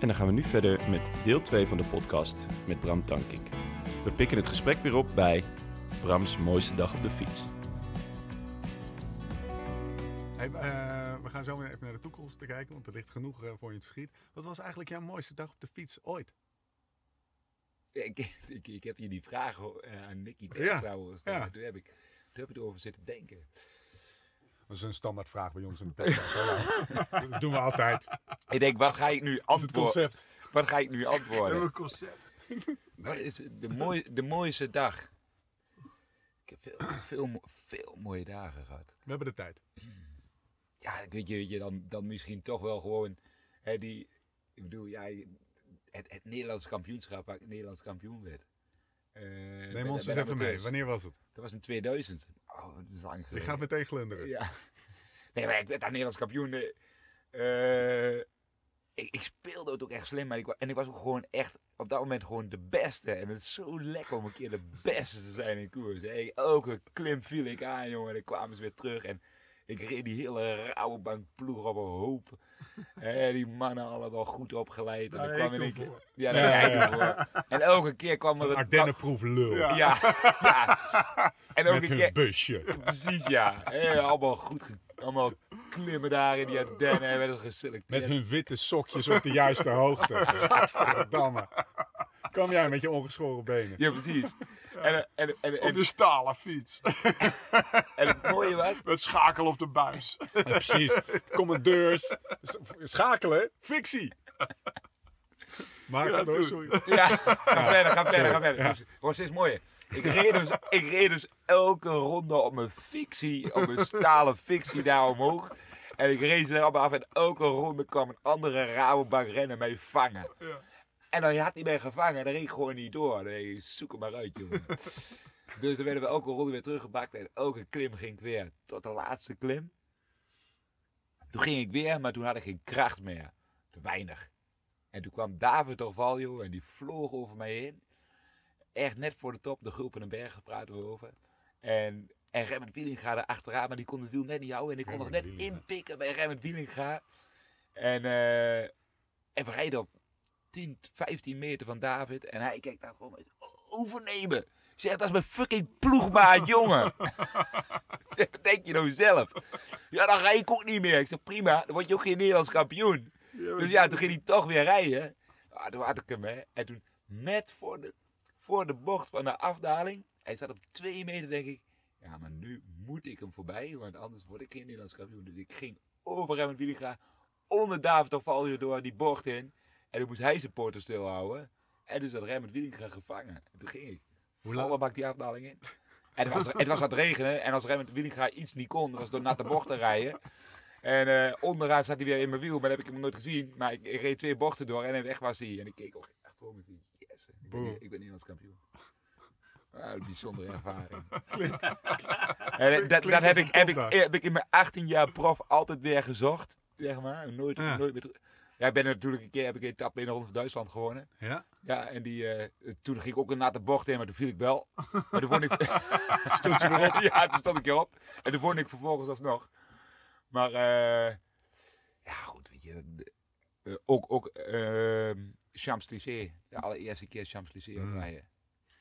En dan gaan we nu verder met deel 2 van de podcast met Bram Tankink. We pikken het gesprek weer op bij Brams mooiste dag op de fiets. Hey, eh, we gaan zo weer even naar de toekomst te kijken, want er ligt genoeg eh, voor je te verschiet. Wat was eigenlijk jouw mooiste dag op de fiets ooit? Ik, ik, ik heb je die vraag eh, aan Nicky Ja, trouwens ja. Toen heb ik, toen heb ik erover zitten denken. Dat is een standaard vraag bij ons in de podcast. hoor. dat doen we altijd. Ik denk, wat ga ik nu antwoorden? concept. Wat ga ik nu antwoorden? een concept. Wat is de, mooi, de mooiste dag? Ik heb veel, veel, veel mooie dagen gehad. We hebben de tijd. Ja, ik weet je, weet je dan, dan misschien toch wel gewoon hè, die, ik bedoel, ja, het, het Nederlands kampioenschap waar ik Nederlands kampioen werd. Eh, Neem ons eens even mee. Wanneer was het? Dat was in 2000. Oh, dat is lang Je geleden. gaat meteen glunderen. Ja. Nee, maar ik werd daar Nederlands kampioen. eh, eh, ik, ik speelde het ook echt slim. Maar ik, en ik was ook gewoon echt op dat moment gewoon de beste. En het is zo lekker om een keer de beste te zijn in koers. Hey, elke klim viel ik aan, jongen. En dan kwamen ze weer terug. En ik reed die hele Rabobank ploeg op een hoop. En die mannen allemaal goed opgeleid. En Daar dan kwam in ik keer... voor. Ja, daar Ja, ik voor. En elke keer kwam er... Ardennenproef lul. Ja, ja. En ook Met een keer... busje. Precies, ja. Allemaal goed. Allemaal klimmen daar in die Ardennen en werden geselecteerd. Met hun witte sokjes op de juiste hoogte. Gadverdamme. Kwam jij met je ongeschoren benen? Ja, precies. En, en, en, en, Op je stalen fiets. en het mooie was... Met schakel op de buis. Ja, precies. Commandeurs. Schakelen. Fictie. Maar ga door, sorry. Ja, ga verder, ga verder, ga verder. Dus, hoor, steeds mooier. Ik reed, dus, ik reed dus elke ronde op mijn fictie, op mijn stalen fictie daar omhoog. En ik reed ze er allemaal af en elke ronde kwam een andere Rabobank rennen mij vangen. Ja. En dan had hij mij gevangen en dan reed ik gewoon niet door. Ik, zoek hem maar uit, jongen. dus dan werden we elke ronde weer teruggepakt en elke klim ging ik weer. Tot de laatste klim. Toen ging ik weer, maar toen had ik geen kracht meer. Te weinig. En toen kwam David Orvaljo en die vloog over mij heen. Echt net voor de top, de Gulpenberg praten we over. En, en Remmert Wielinga er achteraan, maar die kon het wiel net niet houden. En ik kon nog net Wielinga. inpikken bij Remmert Wielinga. En, eh, en we rijden op 10, 15 meter van David. En hij kijkt daar gewoon overnemen. Zeg, dat is mijn fucking ploegmaat, jongen. zeg, wat denk je nou zelf? Ja, dan rij ik ook niet meer. Ik zeg, prima, dan word je ook geen Nederlands kampioen. Dus ja, toen ging hij toch weer rijden. Ah, toen had ik hem, hè. En toen, net voor de, voor de bocht van de afdaling. Hij zat op twee meter, denk ik. Ja, maar nu moet ik hem voorbij, want anders word ik geen Nederlands kampioen. Dus ik ging over hem met onder David Ovaljo door die bocht in. En toen moest hij zijn poorten stilhouden. En dus had Remmert Wielinga gevangen. En toen ging ik. Hoe lang? bak die afdaling in. En het was, het was aan het regenen. En als Remmert Wielinga iets niet kon, was door natte bochten rijden. En eh, onderaan zat hij weer in mijn wiel, maar dat heb ik hem nooit gezien. Maar ik, ik reed twee bochten door en weg was hij. En ik keek ook achterom en ik dacht, yes, ik ben, ik ben Nederlands kampioen. Ah, een bijzondere ervaring. en dat, dat heb, ik, een heb, ik, topdag. heb ik in mijn 18 jaar prof altijd weer gezocht. Zeg maar. Nooit, Ja. nooit meer terug. Ja, ik ben natuurlijk een keer, heb ik een etappe in de Ronde van Duitsland gewonnen. Ja? Ja, en die, eh, toen ging ik ook een natte bocht in, maar toen viel ik wel. Maar toen ik... Stond je erop? ja, toen stond ik erop. En toen vond ik vervolgens alsnog. Maar, eh ja goed, weet je. de- eh, ook, ook ehm Champs-Élysées. De allereerste keer Champs-Élysées Mm. rijden.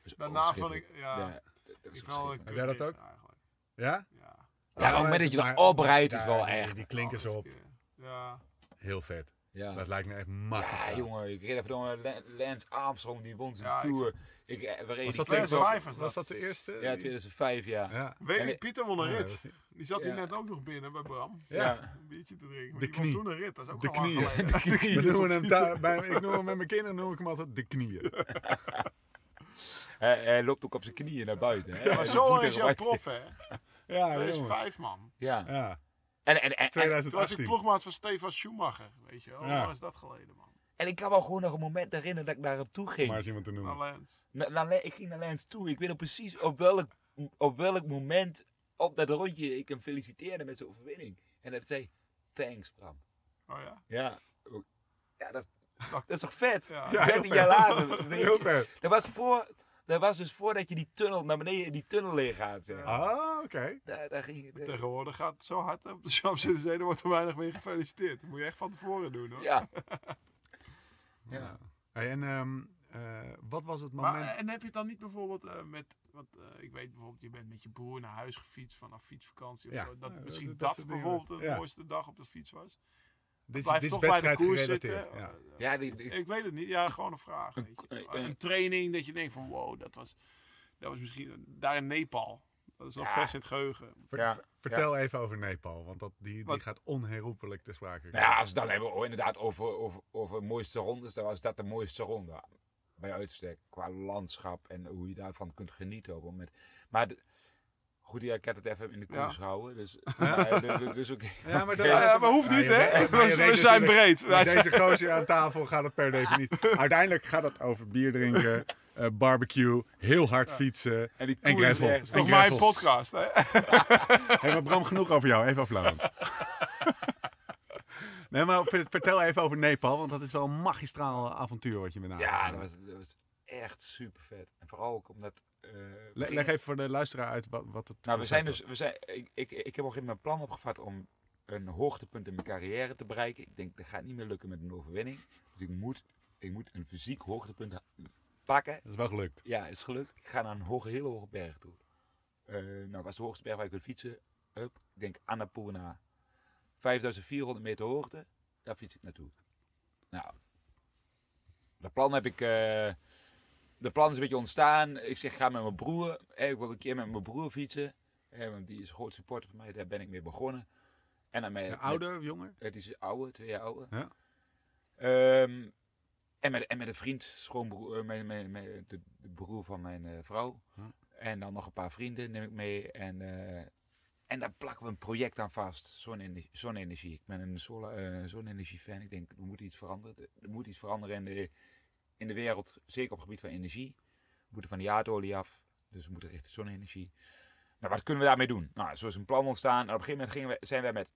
Dus Daarna ook vond ik, ja, Ja, dat ik wel jij dat ook? Eigenlijk. Ja? Ja. Ja, op het moment dat je erop rijdt is wel echt. Die klinkers op. Ja. Heel vet. Ja. Dat lijkt me echt machtig. Ja, jongen, ik reed even door La- Lance Armstrong, die won zijn Ja, Tour. Ik, eh, we reden Was dat, de, was, Vijf dat? dat de eerste? Ja, 2005, ja. Ja. Weet je, ik- Pieter won een rit. dat is- Die zat Ja. hier net ook nog binnen bij Bram. Ja. Een biertje te drinken. De knie. toen een rit. Dat is ook De al lang knieën. We noemen hem daar, bij, ik noem hem met mijn kinderen noem ik hem altijd de knieën. Hij, hij loopt ook op zijn knieën naar buiten. Hè? Maar zo de is jouw prof, hè? Ja, jongen. 2005, man. Ja. En, en, en, en, Toen was ik 2018. ploegmaat van Stefan Schumacher. Weet je wel? Ja. Hoe is dat geleden, man? en ik kan wel gewoon nog een moment herinneren dat ik naar hem toe ging. Maar eens iemand te noemen. Naar Lens. Na- ik ging naar Lens toe. Ik weet nog precies op welk, op welk moment op dat rondje ik hem feliciteerde met zijn overwinning. En dat zei, thanks Bram. Oh ja? Ja, ja dat, dat is toch vet? Ja. Ja, heel 13 jaar later. Heel vet. Dat was, voor, dat was dus voordat je die tunnel naar beneden, die tunnel leeg gaat. Zeg. Ah, oké. Daar, daar ging het. Tegenwoordig gaat het zo hard op de Champs-Élysées. Er wordt er weinig mee gefeliciteerd. Dat moet je echt van tevoren doen, hoor. Ja. Ja. Hey, en ehm, eh, wat was het Maar, moment... eh, en heb je het dan niet bijvoorbeeld eh, met, wat, eh, ik weet bijvoorbeeld, je bent met je broer naar huis gefietst vanaf fietsvakantie of Ja. zo. Dat Ja, misschien dat- bijvoorbeeld de Ja. mooiste dag op de fiets was. Dit is, Blijf dit is toch bij de wedstrijd koers gerelateerd. zitten. Ja. Ja, die, die- Ik weet het niet. Ja, gewoon een vraag. Een- weet je. een- Een training dat je denkt van wow, dat was, dat was misschien daar in Nepal. Dat is nog Ja. vers in het geheugen. Ver- Ja, ver- Vertel even over Nepal, want dat, die, die Wat- gaat onherroepelijk te sprake komen. Nou ja, als we het dan hebben oh, inderdaad over, over, over mooiste rondes, dan was dat de mooiste ronde. Bij uitstek, qua landschap en hoe je daarvan kunt genieten. Ook. Met, maar de- goed, ja, ik had het even in de koers Ja. gehouden. Dus, maar, dus, dus oké. Ja, maar, dat, Ja, ja, maar hoeft Ja, niet, hè? We zijn breed. Wij zijn- deze gozer aan tafel gaat het per definitie. Uiteindelijk gaat het over bier drinken, eh, barbecue, heel hard fietsen. En die En gravel. is toch mijn podcast, hè? Hey, maar Bram, genoeg over jou. Even Laurens. Nee, maar ver- vertel even over Nepal, want dat is wel een magistraal avontuur wat je met Ja, dat was, dat was echt super vet. En vooral ook omdat... eh, Leg even voor de luisteraar uit wat, wat het Nou, we zijn dus, we zijn, ik, ik, ik heb op een gegeven moment een plan opgevat om een hoogtepunt in mijn carrière te bereiken. Ik denk, dat gaat niet meer lukken met een overwinning. Dus ik moet, ik moet een fysiek hoogtepunt pakken. Dat is wel gelukt. Ja, is gelukt. Ik ga naar een hoge, hele hoge berg toe. Eh nou, was de hoogste berg waar ik wil fietsen. Up, ik denk Annapurna. 5400 meter hoogte. Daar fiets ik naartoe. Nou, de plan heb ik... eh, de plan is een beetje ontstaan. Ik zeg, ik ga met mijn broer. Eh, ik wil een keer met mijn broer fietsen. Eh, want die is een groot supporter van mij. Daar ben ik mee begonnen. En dan met, ouder, jonger? het is ouder, twee jaar ouder. Ja. Ehm, en, met, en met een vriend, schoonbroer, eh, met, met, met de, de broer van mijn eh, vrouw. Ja. En dan nog een paar vrienden neem ik mee. En, eh, en daar plakken we een project aan vast. Zonne- Zonne-energie. Ik ben een sola- eh, zonne-energie-fan. Ik denk, er moet iets veranderen. Er moet iets veranderen in de, in de wereld. Zeker op het gebied van energie. We moeten van die aardolie af. Dus we moeten richting zonne-energie. Nou, wat kunnen we daarmee doen? Nou, zo is een plan ontstaan. En op een gegeven moment gingen we, zijn wij met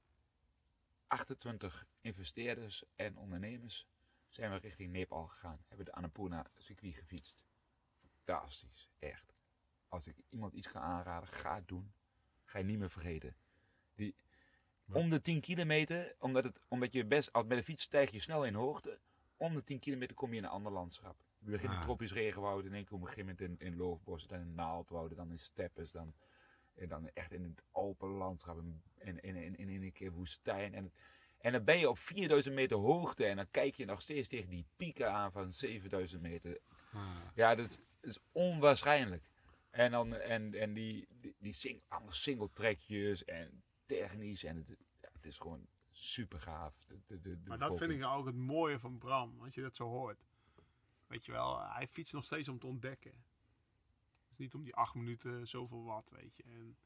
28 investeerders en ondernemers zijn we richting Nepal gegaan. Hebben de Annapurna circuit gefietst. Fantastisch, echt. Als ik iemand iets kan aanraden, ga het doen. Ga je niet meer vergeten. Die, om de 10 kilometer, omdat, het, omdat je best, als bij de fiets stijg je snel in hoogte. Om de 10 kilometer kom je in een ander landschap. We beginnen in Ah. tropisch regenwoud, in één keer op een gegeven moment in, in loofbos, dan in naaldwouden, dan in steppes, dan, en dan echt in het Alpenlandschap, en in, in, in, in, in een keer woestijn. En, en dan ben je op 4000 meter hoogte en dan kijk je nog steeds tegen die pieken aan van 7000 meter. Ja, dat is, dat is onwaarschijnlijk. En, dan, en, en die, die, die sing, allemaal single trackjes en technisch. En het, ja, het is gewoon super gaaf. De, de, Maar dat vind ik ook het mooie van Bram, als je dat zo hoort. Weet je wel, hij fietst nog steeds om te ontdekken. Dus niet om die acht minuten zoveel watt, weet je. En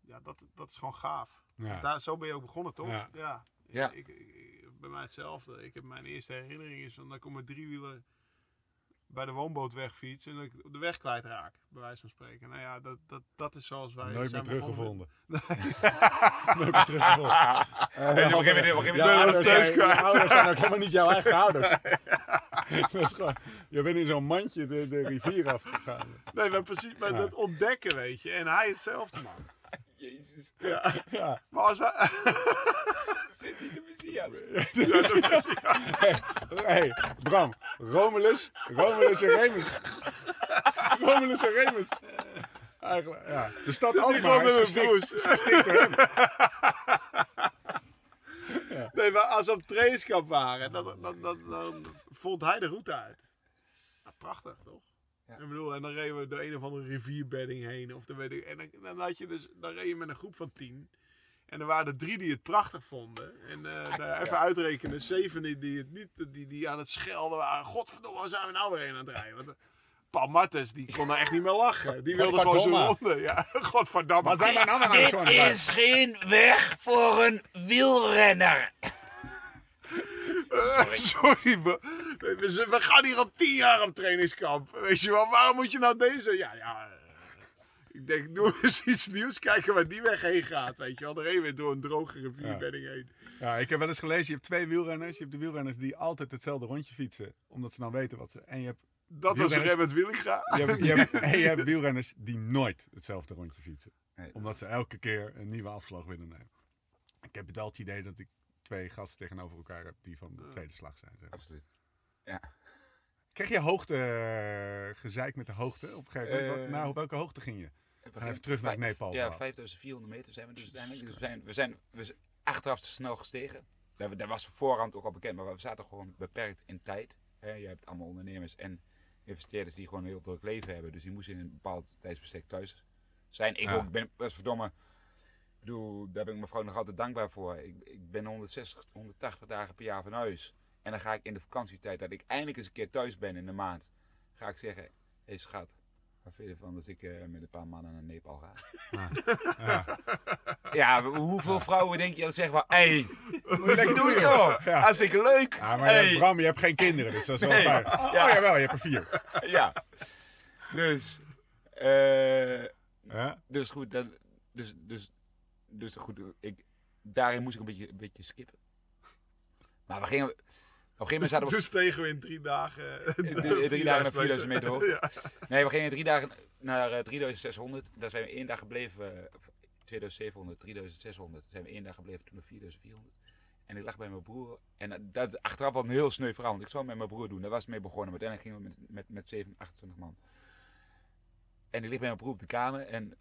ja, dat, dat is gewoon gaaf. Ja. Daar, zo ben je ook begonnen, toch? Ja. ja. Ja. Ik, ik- ik- bij mij hetzelfde. Ik heb mijn eerste herinnering is van dat ik op mijn driewieler bij de woonboot wegfiets en dat ik de weg kwijtraak, bij wijze van spreken. Nou ja, dat, dat, dat is zoals wij Nooit meer zijn teruggevonden. Nooit meer teruggevonden. Een gegeven moment- op een gegeven moment- Jouw ouders steeds zijn- kwijt. ouders zijn ook helemaal niet jouw eigen ouders. dat is gewoon, je bent in zo'n mandje de, de rivier afgegaan. Nee, maar precies met Ja. dat ontdekken, weet je. En hij hetzelfde, man. Jezus, Ja. Maar als wij... zit niet de Messias. Hey, Bram, Romulus, Romulus en Remus. Romulus en Remus. Eigenlijk, ja. De stad Alkmaar is broes. gesticht door hem. Nee, maar als we op trainingskamp waren, dan, dan, dan, dan vond hij de route uit. Ja, prachtig, toch? Ja. Ik bedoel, en dan reden we door een of andere rivierbedding heen. Of dan weet ik, en dan, dan, had je dus, dan reed je met een groep van tien. En er waren er drie die het prachtig vonden. En eh, nou, even uitrekenen, zeven die, die, het niet, die, die aan het schelden waren. Godverdomme, waar zijn we nou weer heen aan het rijden? Want, Paul Martens, die kon daar echt niet meer lachen. Die wilde gewoon zijn ronde. Ja, godverdamme. Wat zijn wij nou weer aan het Dit is geen weg voor een wielrenner. Eh, Sorry, we, we, gaan hier al tien jaar op trainingskamp. Weet je wel, waarom moet je nou deze? Ja, ja. eh, ik denk, doe eens iets nieuws. Kijken waar die weg heen gaat. Weet je wel, er heen weer door een droge rivierbedding heen. Ja, ik heb wel eens gelezen, je hebt twee wielrenners. Je hebt de wielrenners die altijd hetzelfde rondje fietsen. Omdat ze nou weten wat ze... En je hebt, Dat was Remmert Willinga. je hebt, je hebt, en je hebt wielrenners die nooit hetzelfde rondje fietsen. Nee. Omdat ze elke keer een nieuwe afslag willen nemen. Ik heb het idee dat ik twee gasten tegenover elkaar heb die van de tweede slag zijn. zeg. Absoluut. Ja. Kreeg je hoogte eh, gezeik met de hoogte? Op een gegeven moment? Wat- Eh, nou, welke hoogte ging je? We Even terug naar Nepal. Ja, wel. 5400 meter zijn we dus uiteindelijk. Dus we zijn, we zijn, we zijn achteraf te snel gestegen. Dat was voorhand ook al bekend, maar we zaten gewoon beperkt in tijd. Hè, je hebt allemaal ondernemers en investeerders die gewoon een heel druk leven hebben. Dus die moesten in een bepaald tijdsbestek thuis zijn. Ik Ja. ook ben best verdomme. Ik bedoel, daar ben ik mevrouw nog altijd dankbaar voor. Ik, ik ben 160, 180 dagen per jaar van huis. En dan ga ik in de vakantietijd, dat ik eindelijk eens een keer thuis ben in de maand, ga ik zeggen: Hé hey, schat, wat vind je ervan als ik eh, met een paar mannen naar Nepal ga? Ja. Ja, hoeveel vrouwen denk je dat zeggen van, hé, hey, Moet je lekker doe doen, je joh. Ja. hartstikke leuk. Ja, maar hey. ja, Bram, je hebt geen kinderen, dus dat is wel Nee. fijn. Oh, Ja. jawel, je hebt er vier. Ja, dus, eh, Ja? dus goed, dat, dus, dus, dus goed, ik, daarin moest ik een beetje, een beetje skippen. Maar we gingen, op een gegeven moment zaten we Dus tegen we in drie dagen... eh, in drie, dagen naar 4000 meter hoog. Ja. Nee, we gingen drie dagen naar eh, 3600. Daar zijn we één dag gebleven. eh, 2700, 3600. Zijn we één dag gebleven toen naar 4400. En ik lag bij mijn broer. En eh, dat is achteraf wel een heel sneu verhaal. Want ik zou het met mijn broer doen. Daar was het mee begonnen. Maar uiteindelijk gingen we met, met, met 7, 28 man. En ik lig bij mijn broer op de kamer. En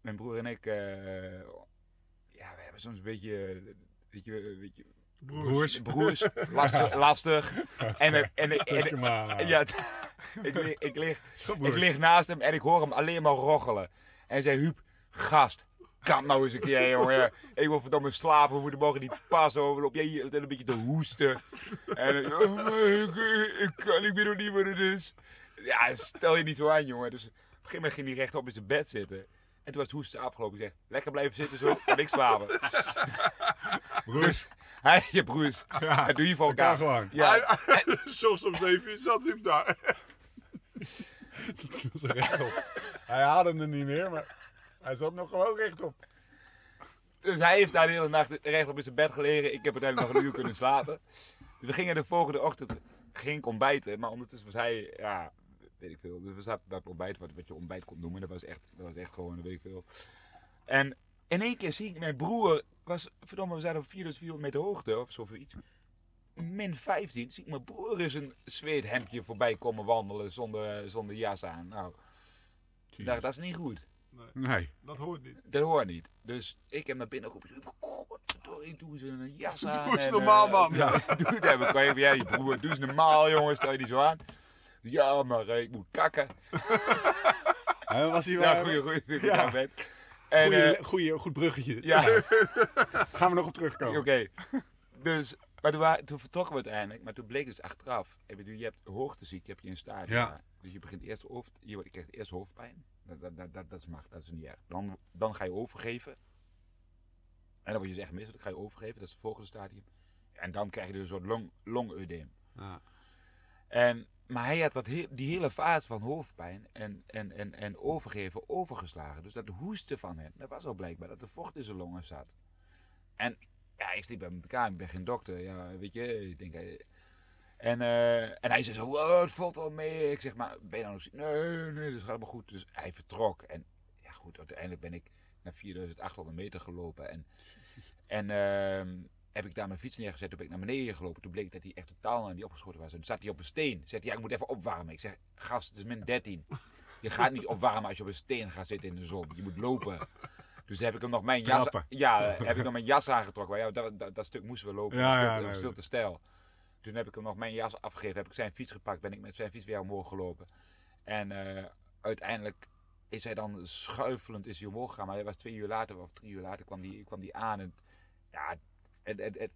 mijn broer en ik... eh, ja, we hebben soms een beetje... eh, Weet je, weet je Broers. broers, lastig. lastig. En, en, ja. ik, lig, ik, lig, ik lig naast hem en ik hoor hem alleen maar rochelen. En zei, Huub, gast, kan nou eens een keer, jongen. Ik wil verdomme slapen, we moeten morgen niet passen over. Loop jij hier een beetje te hoesten. En oh, ik, ik kan, ik weet nog niet wat het is. Ja, stel je niet zo aan, jongen. Dus op een gegeven moment ging hij rechtop in zijn bed zitten. En toen was het hoesten afgelopen. Ik zeg, lekker blijven zitten zo, en ik slapen. Broers. Hij, je broers, Ja, dat doe je voor elkaar. gewoon. Ja, Soms om zeven uur zat hij daar. Dat is rechtop. Hij haalde hem niet meer, maar hij zat nog gewoon rechtop. Dus hij heeft daar de hele nacht recht op in zijn bed gelegen. Ik heb uiteindelijk nog een uur kunnen slapen. We gingen de volgende ochtend ging ontbijten. Maar ondertussen was hij, ja, weet ik veel. Dus we zaten bij het ontbijt, wat, wat je ontbijt kon noemen. Dat was echt, dat was echt gewoon, weet ik veel. En in één keer zie ik mijn broer, was, verdomme, we zaten op 4400 meter hoogte of zoiets. Min 15, zie ik mijn broer in een zweethemdje voorbij komen wandelen zonder, zonder jas aan. Nou, ik dacht, dat is niet goed. Nee. Dat hoort niet. Dat hoort niet. Dus ik heb naar binnen geroepen. Godverdorie, doe eens een jas aan. Doe eens en, normaal, eh, man. Ja, doe het even. Kan je, ja, je broer, doe eens normaal, jongen. Stel je niet zo aan. Ja, maar eh, ik moet kakken. Hij was hij wel... Ja, goeie, goeie. goeie Ja. ja. En, Goeie, eh, goeie, goed bruggetje. ja, Gaan we nog op terugkomen. oké. Dus, maar toen, toen vertrokken we uiteindelijk. Maar toen bleek dus achteraf. Ik bedoel, je hebt hoogteziekte, heb je in stadium. Ja. Dus je begint eerst hoofd, je, krijgt eerst hoofdpijn. Dat, dat, dat, dat, dat is mag, dat is niet erg. Dan, dan ga je overgeven. En dan word je dus echt misselijk, dan ga je overgeven. Dat is het volgende stadium. En dan krijg je dus een soort long, longedeem. Ja. En, maar hij had dat die hele fase van hoofdpijn en, en, en, en overgeven overgeslagen. Dus dat hoesten van hem, dat was al blijkbaar dat er vocht in zijn longen zat. En ja, ik sliep bij elkaar, ik ben geen dokter. Ja, weet je, ik denk... eh, En, eh, en hij zei zo, oh, het valt wel mee. Ik zeg, maar ben je nou nog ziek? Nee, nee, dat gaat allemaal goed. Dus hij vertrok. En ja, goed, uiteindelijk ben ik naar 4800 meter gelopen. En, en ehm, heb ik daar mijn fiets neergezet. Toen ben ik naar beneden gelopen. Toen bleek dat hij echt totaal naar niet opgeschoten was. En toen zat hij op een steen. Zegt hij, ja, ik moet even opwarmen. Ik zeg, gast, het is min 13. Je gaat niet opwarmen als je op een steen gaat zitten in de zon. Je moet lopen. Dus heb ik hem nog mijn jas, Trappen. ja, heb ik nog mijn jas aangetrokken. Maar ja, dat, dat, dat stuk moesten we lopen. Ja, dat ja, was veel te stijl. Toen heb ik hem nog mijn jas afgegeven. Heb ik zijn fiets gepakt. Ben ik met zijn fiets weer omhoog gelopen. En eh, uiteindelijk is hij dan schuifelend is hij omhoog gegaan. Maar hij was twee uur later of drie uur later kwam die, kwam die aan. En ja, het, het-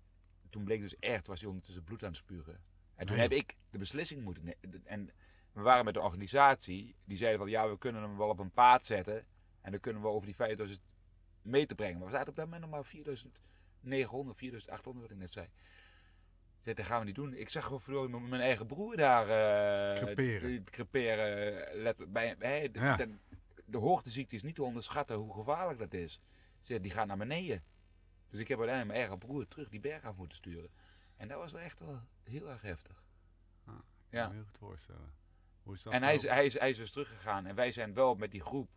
toen bleek dus echt, was hij ondertussen bloed aan het spugen. En toen Nee. heb ik de beslissing moeten nemen. En we waren met de organisatie. Die zeiden van ja, we kunnen hem wel op een paard zetten. En dan kunnen we over die 5000 meter brengen. Maar we zaten op dat moment nog maar 4900, 4800 wat ik net zei. Zei, dat gaan we niet doen. Ik zag gewoon mijn mijn eigen broer daar eh Creperen. creperen, let, bij, de, Ja. de, de hoogteziekte is niet te onderschatten hoe gevaarlijk dat is. Die gaat naar beneden. Dus ik heb uiteindelijk mijn eigen broer terug die berg af moeten sturen. En dat was wel echt wel heel erg heftig. Ja. Ja. Heel goed voorstellen. Hoe is dat En hij is, hij, is, hij is dus teruggegaan. En wij zijn wel met die groep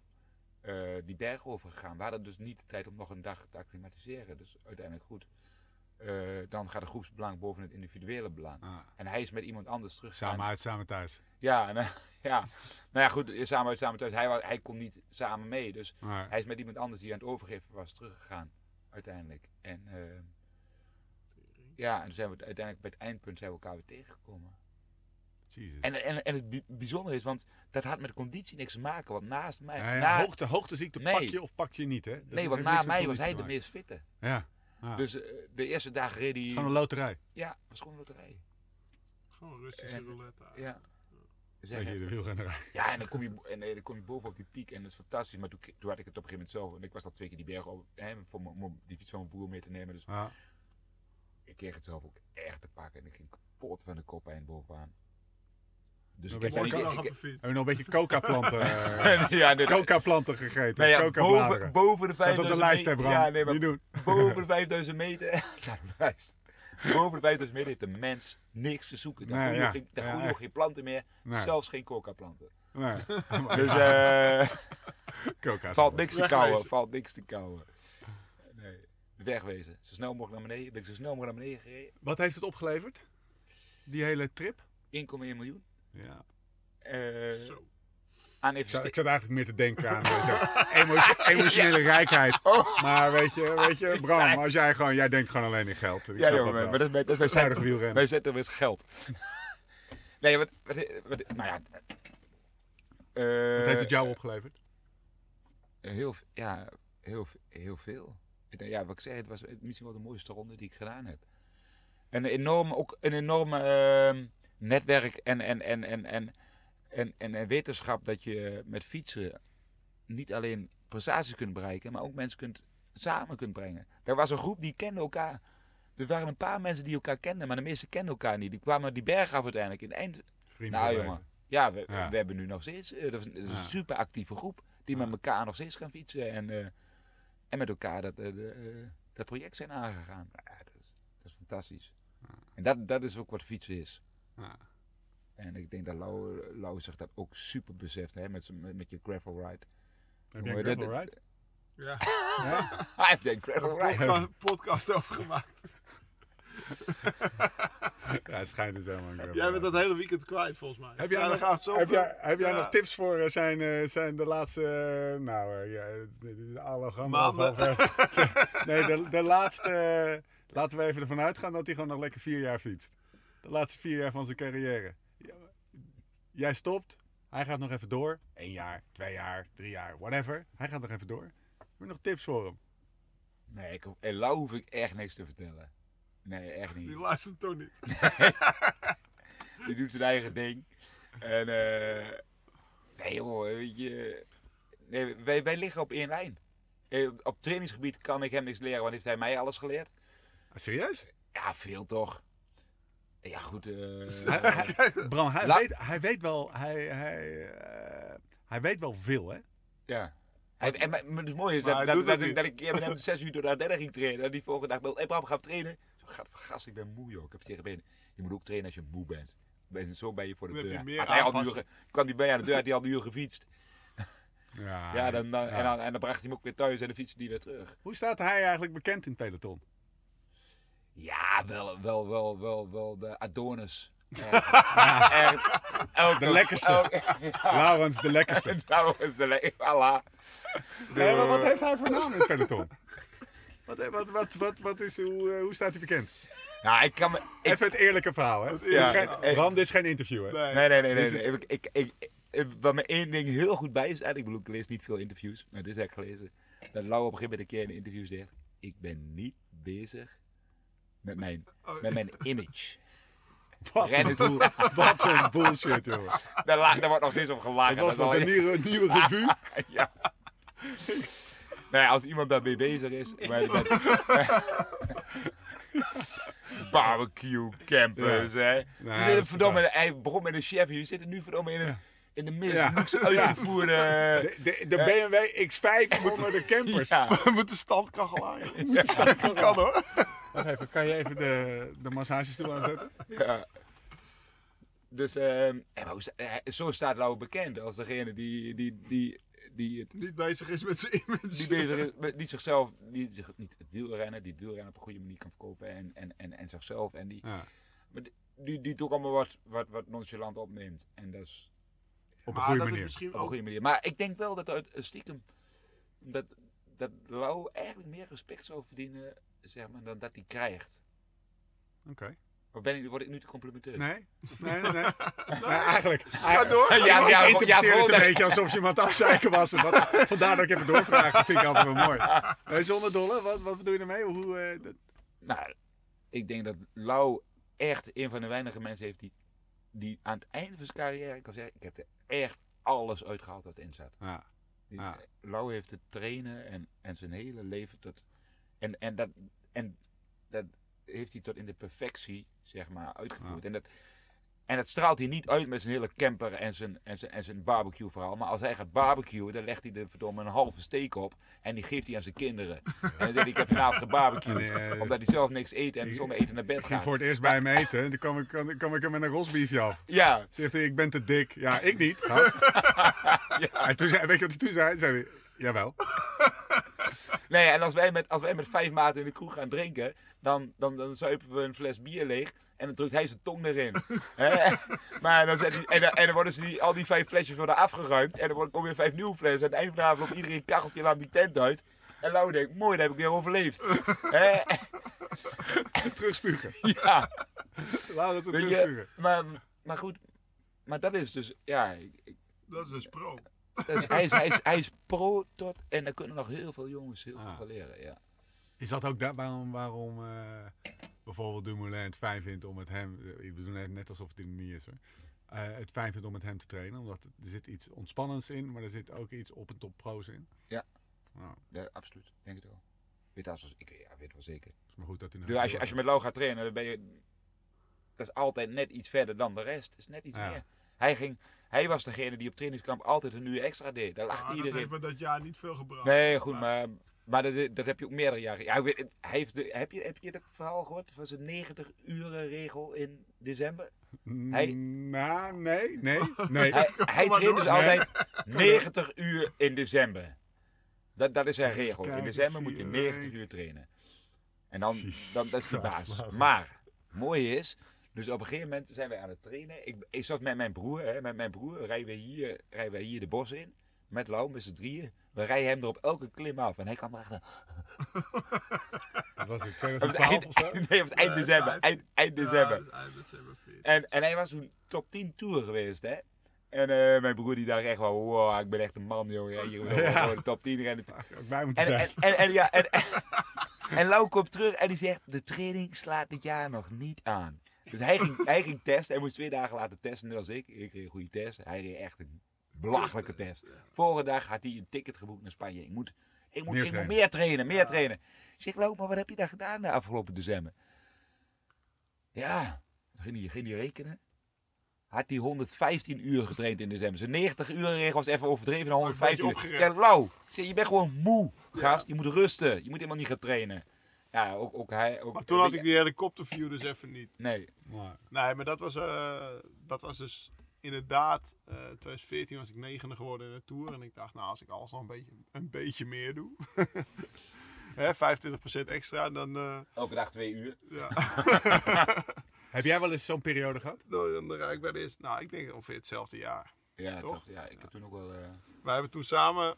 eh, die berg overgegaan. We hadden dus niet de tijd om nog een dag te acclimatiseren. Dus uiteindelijk goed. eh, dan gaat het groepsbelang boven het individuele belang. Ah, En hij is met iemand anders terug. samen uit, samen thuis. Ja, nou, ja. nou ja, goed, samen uit, samen thuis. Hij, wa- hij kon niet samen mee, dus hij is met iemand anders die aan het overgeven was teruggegaan, uiteindelijk. En eh, ja, en toen zijn we uiteindelijk bij het eindpunt zijn we elkaar weer tegengekomen. Jezus. En, en, en het bi- bijzondere is, want dat had met de conditie niks te maken, want naast mij... Ja, ja, na- hoogte, hoogteziekte Nee. pak je of pak je niet, hè? Dat nee, want na mij was hij de meest fitte. Ja. Dus eh, de eerste dag reed hij... Gewoon een loterij. Ja, was gewoon een loterij. Gewoon Russische En- roulette. Ja. Je, de. Ja, en dan kom je, en, eh, dan kom je boven op die piek en dat is fantastisch. Maar toen, toen had ik het op een gegeven moment zelf. En ik was al twee keer die berg op, hè, voor mijn- om die fiets van mijn broer mee te nemen. Dus Ja. ik kreeg het zelf ook echt te pakken. En ik ging kapot van de kop eind bovenaan. Dus ik heb niet... nog ik- op Heb je nog een beetje coca-planten, eh, ja, nee, coca-planten gegeten? nou ja, coca-bladeren. boven, boven de Staat op 5000 de lijst, hè, meter. Ja, nee, boven de 5000 meter. Boven de 5000 meter heeft de mens niks te zoeken. Daar Nee, groeien ja. geen, daar Ja, groeien echt. geen planten meer. Nee. Zelfs geen coca-planten. Nee, Dus eh coca. valt niks te kouwen. Valt niks te kouwen. Nee. Wegwezen. Zo snel mogelijk naar beneden. Ben ik zo snel mogelijk naar beneden gereden. Wat heeft het opgeleverd? Die hele trip? 1,1 miljoen. Ja. Eh Zo. Aan Ik zat, investeringen. ik zat eigenlijk meer te denken aan weet je, emo- emotionele rijkheid. Oh. Maar weet je, weet je, Bram, als jij gewoon, jij denkt gewoon alleen in geld. Ik Ja, dat wel. maar dat is bij, dat is bij Zuinig wielrennen. Wij zetten weer geld. nee, wat, wat, wat, nou ja. eh, Wat heeft het jou opgeleverd? Heel, ja, heel, heel veel. Denk, Ja, wat ik zei, het was misschien wel de mooiste ronde die ik gedaan heb. En een enorm, ook een enorm ehm, netwerk en, en, en, en, en, en, en, en wetenschap dat je met fietsen niet alleen prestaties kunt bereiken, maar ook mensen kunt, samen kunt brengen. Er was een groep die kende elkaar. Er waren een paar mensen die elkaar kenden, maar de meeste kenden elkaar niet. Die kwamen die berg af uiteindelijk. In het eind, Vrienden nou jongen, ja, we, Ja. we hebben nu nog steeds, eh, dat is, dat is Ja. een super actieve groep die met elkaar nog steeds gaan fietsen en, eh, en met elkaar dat, eh, dat project zijn aangegaan. Ja, dat, is, dat is fantastisch. En dat, dat is ook wat fietsen is. En ik denk dat Lau, Lau zich dat ook super beseft hè, met, met, met je gravel ride. Heb jij een gravel ride? Ja, Hij heeft een gravel ride. podcast, podcast over gemaakt. Ja, het schijnt dus helemaal een gravel Jij bent ride. dat hele weekend kwijt volgens mij. Heb jij, nog, heb jij, heb jij Ja. nog tips voor eh, zijn, eh, zijn de laatste, eh, nou ja, de, alle Maanden. nee, de, de laatste, laten we even ervan uitgaan dat hij gewoon nog lekker vier jaar fietst. De laatste vier jaar van zijn carrière. Jij stopt, hij gaat nog even door. Eén jaar, twee jaar, drie jaar, whatever. Hij gaat nog even door. Heb je nog tips voor hem? Nee, ik, en Lau hoef ik echt niks te vertellen. Nee, echt niet. Die luistert toch niet. Die doet zijn eigen ding. En eh nee joh, weet je. Nee, wij, wij liggen op één lijn. Eh, Op trainingsgebied kan ik hem niks leren, want heeft hij mij alles geleerd? Ah, serieus? Ja, veel toch. Ja, goed. eh, Hij, Bram, hij, La- weet, hij weet wel, hij, hij, eh, hij weet wel veel, hè? ja. Hij, en, maar, maar het mooie is Maar dat, hij dat, doet dat, dat ik met hem zes uur door de Ardennen ging trainen. En die volgende dag belde, hey Bram, gaan we trainen? Zo, gaat gast, ik ben moe joh. Ik heb tegen benen. Je moet ook trainen als je moe bent. Ben, zo ben je voor de deur. meer Had hij al een uur, kwam die bij aan de deur, had hij al een uur gefietst. Ja, Ja, dan, dan, ja. En, dan, en dan bracht hij hem ook weer thuis en dan fietste hij weer terug. Hoe staat hij eigenlijk bekend in het peloton? Ja, wel, wel, wel, wel, wel de Adonis. Echt. Elke- De lekkerste. elke- ja. Laurens, de lekkerste. Is de le- voilà. Nee, maar wat heeft hij voor naam in het peloton? Wat, wat, wat, wat, wat is, hoe, eh, hoe staat hij bekend? Nou, ik kan me... Ik, Even het eerlijke verhaal, hè? Dit is Ja. geen, Eh, is geen interview, hè? Nee. nee, nee, nee. nee, Is nee. Ik, ik, ik, ik- wat me één ding heel goed bij is, en ik bedoel, ik lees niet veel interviews, maar dit heb ik gelezen, dat Lau op een gegeven moment een keer in een interview zegt, ik ben niet bezig met mijn, Oh, met mijn image. Wat een, wat bullshit, jongen. Daar, daar wordt nog steeds op gelachen. Wat was dat dat, is een nieuwe, nieuwe revue? ja. Nou ja, als iemand daarmee bezig is. Maar met, barbecue campers, hè. Nou, dat zitten verdomme, hij begon met een chef. Je zit er nu verdomme in, een, in de meest Ja. uitgevoerde... De, de, de BMW X5 onder de campers. Ja. We moeten standkachel aan. joh. Kan hoor. Wacht even, kan je even de, de massagestoel aanzetten? Ja. Dus, ehm, maar sta- eh, zo staat Lau bekend als degene die, die, die, die, het- Niet bezig is met zijn image. die bezig is met niet zichzelf, die zich, niet het wielrennen, die het wielrennen op een goede manier kan verkopen en, en, en, en zichzelf. En die, Ja. die, die het ook allemaal wat, wat, wat nonchalant opneemt. En dat is Op een Maar goede dat is manier. misschien op een ook goede manier. Maar ik denk wel dat uit eh, stiekem, dat, dat Lau eigenlijk meer respect zou verdienen, zeg maar, dan dat hij krijgt. Oké. Of ben ik, word ik nu te complimenteus? Nee? Nee, nee, nee. nee eigenlijk. Ga door. Ja, ja, ik ja, interpreteer het een beetje alsof je iemand afzeiken was. En dat, vandaar dat ik even doorvraag. Dat vind ik altijd wel mooi. Nee, zonder dolle, wat, wat bedoel je ermee? Hoe, eh, dat- Nou, ik denk dat Lau echt een van de weinige mensen heeft die, die aan het einde van zijn carrière kan zeggen: Ik heb er echt alles uitgehaald wat in zat. ja. Ja. Lau heeft het trainen en, en zijn hele leven tot. En, en, dat, en dat heeft hij tot in de perfectie, zeg maar, uitgevoerd. En, dat, en dat straalt hij niet uit met zijn hele camper en zijn, en zijn, en zijn barbecue verhaal. Maar als hij gaat barbecuen, dan legt hij er verdomme een halve steek op. En die geeft hij aan zijn kinderen. En dan zegt hij, ik heb vanavond gebarbecued. Nee, omdat hij zelf niks eet en zonder eten naar bed Ik gaat. voor het eerst bij hem eten. En toen kwam ik, kwam ik hem met een rosbiefje af. Ja, Zegt hij, ik ben te dik. Ja, ik niet, gast. En toen zei, weet je wat hij toen zei? Jawel. Nee, en als wij met, als wij met vijf maten in de kroeg gaan drinken, dan, dan, dan zuipen we een fles bier leeg en dan drukt hij zijn tong erin. Maar dan hij, en, dan, en dan worden ze die, al die vijf flesjes worden afgeruimd en dan komen weer vijf nieuwe flessen. En aan het eind van de avond loopt iedereen een kacheltje aan die tent uit. En Lau denkt, mooi, dat heb ik weer overleefd. Terugspugen. ja, Laat het terugspugen. maar, maar goed, maar dat is dus, ja, ik- ik- Dat is dus pro. Dat hij, is, hij, is, hij is pro tot, en daar kunnen nog heel veel jongens heel veel Ah. van leren, ja. Is dat ook daar, waarom, waarom eh, bijvoorbeeld Dumoulin het fijn vindt om met hem... Ik bedoel net, alsof het niet is hoor. eh, het fijn vindt om met hem te trainen. Omdat er zit iets ontspannends in, maar er zit ook iets op en top pro's in. Ja. Nou, Ja, absoluut. Denk het wel. Weet dat als ik ja, weet wel zeker. is maar goed dat hij nog Dus als je, als je met Lau gaat trainen, dan ben je. Dat is altijd net iets verder dan de rest. Dat is net iets Ja. meer. Hij, ging, hij was degene die op trainingskamp altijd een uur extra deed. Daar lacht Ah, dat iedereen. heeft me dat jaar niet veel gebracht. Nee, goed, maar, maar dat, dat heb je ook meerdere jaren. Ja, hij heeft de, heb, je, heb je dat verhaal gehoord van zijn 90 uren regel in december? Hij- Mm, Nou, nee, nee, nee. Hij, hij traint dus altijd 90 uur in december. Dat, dat is zijn regel. In december moet je vier 90 weken. uur trainen. En dan, dan dat is Christus, basis. Maar, mooi is, dus op een gegeven moment zijn wij aan het trainen. Ik, ik zat met mijn broer, hè, met mijn broer rijden we hier, rijden we hier de bos in. Met Lau, met z'n drieën. We rijden hem er op elke klim af. En hij kan erachter. Dat was het 2012 eind, of zo? nee, het eind december. Eind, eind december. dus eind december 14. En, en hij was toen top 10 tour geweest, hè. En eh, mijn broer die dacht echt wel, wow, ik ben echt een man, jongen. Hier wil Ja. de top 10 rennen. Ook moeten En, en, zeggen. en, en, ja, en, en, en Lau komt terug en die zegt, de training slaat dit jaar nog niet aan. Dus hij ging, hij ging testen, hij moest twee dagen laten testen, net als ik. Ik kreeg een goede test, hij reed echt een belachelijke test. Vorige dag had hij een ticket geboekt naar Spanje. Ik moet, ik moet, Meer ik moet trainen. meer trainen, meer trainen. Ik zeg, Lau, maar wat heb je daar gedaan de afgelopen december? Ja, ging hij, ging hij rekenen. Had hij 115 uur getraind in december. Zijn 90 uur regel was even overdreven naar een beetje 115 uur. Ik Lau, ik zeg, je bent gewoon moe, gast. Je moet rusten. Je moet helemaal niet gaan trainen. Ja, ook, ook hij. Ook, Maar toen had ik die helikopterview dus even niet. Nee. Maar, Nee, maar dat was, eh, dat was dus inderdaad, eh 2014 was ik negende geworden in de Tour. En ik dacht, nou, als ik alles nog een beetje, een beetje meer doe, hè, 25% extra, dan, eh, Elke dag twee uur. ja, heb jij wel eens zo'n periode gehad? dan, dan rijd ik bij de eerste, nou, ik denk ongeveer hetzelfde jaar. Ja, Toch? hetzelfde. ja, ik heb toen ook wel. eh, Wij hebben toen samen,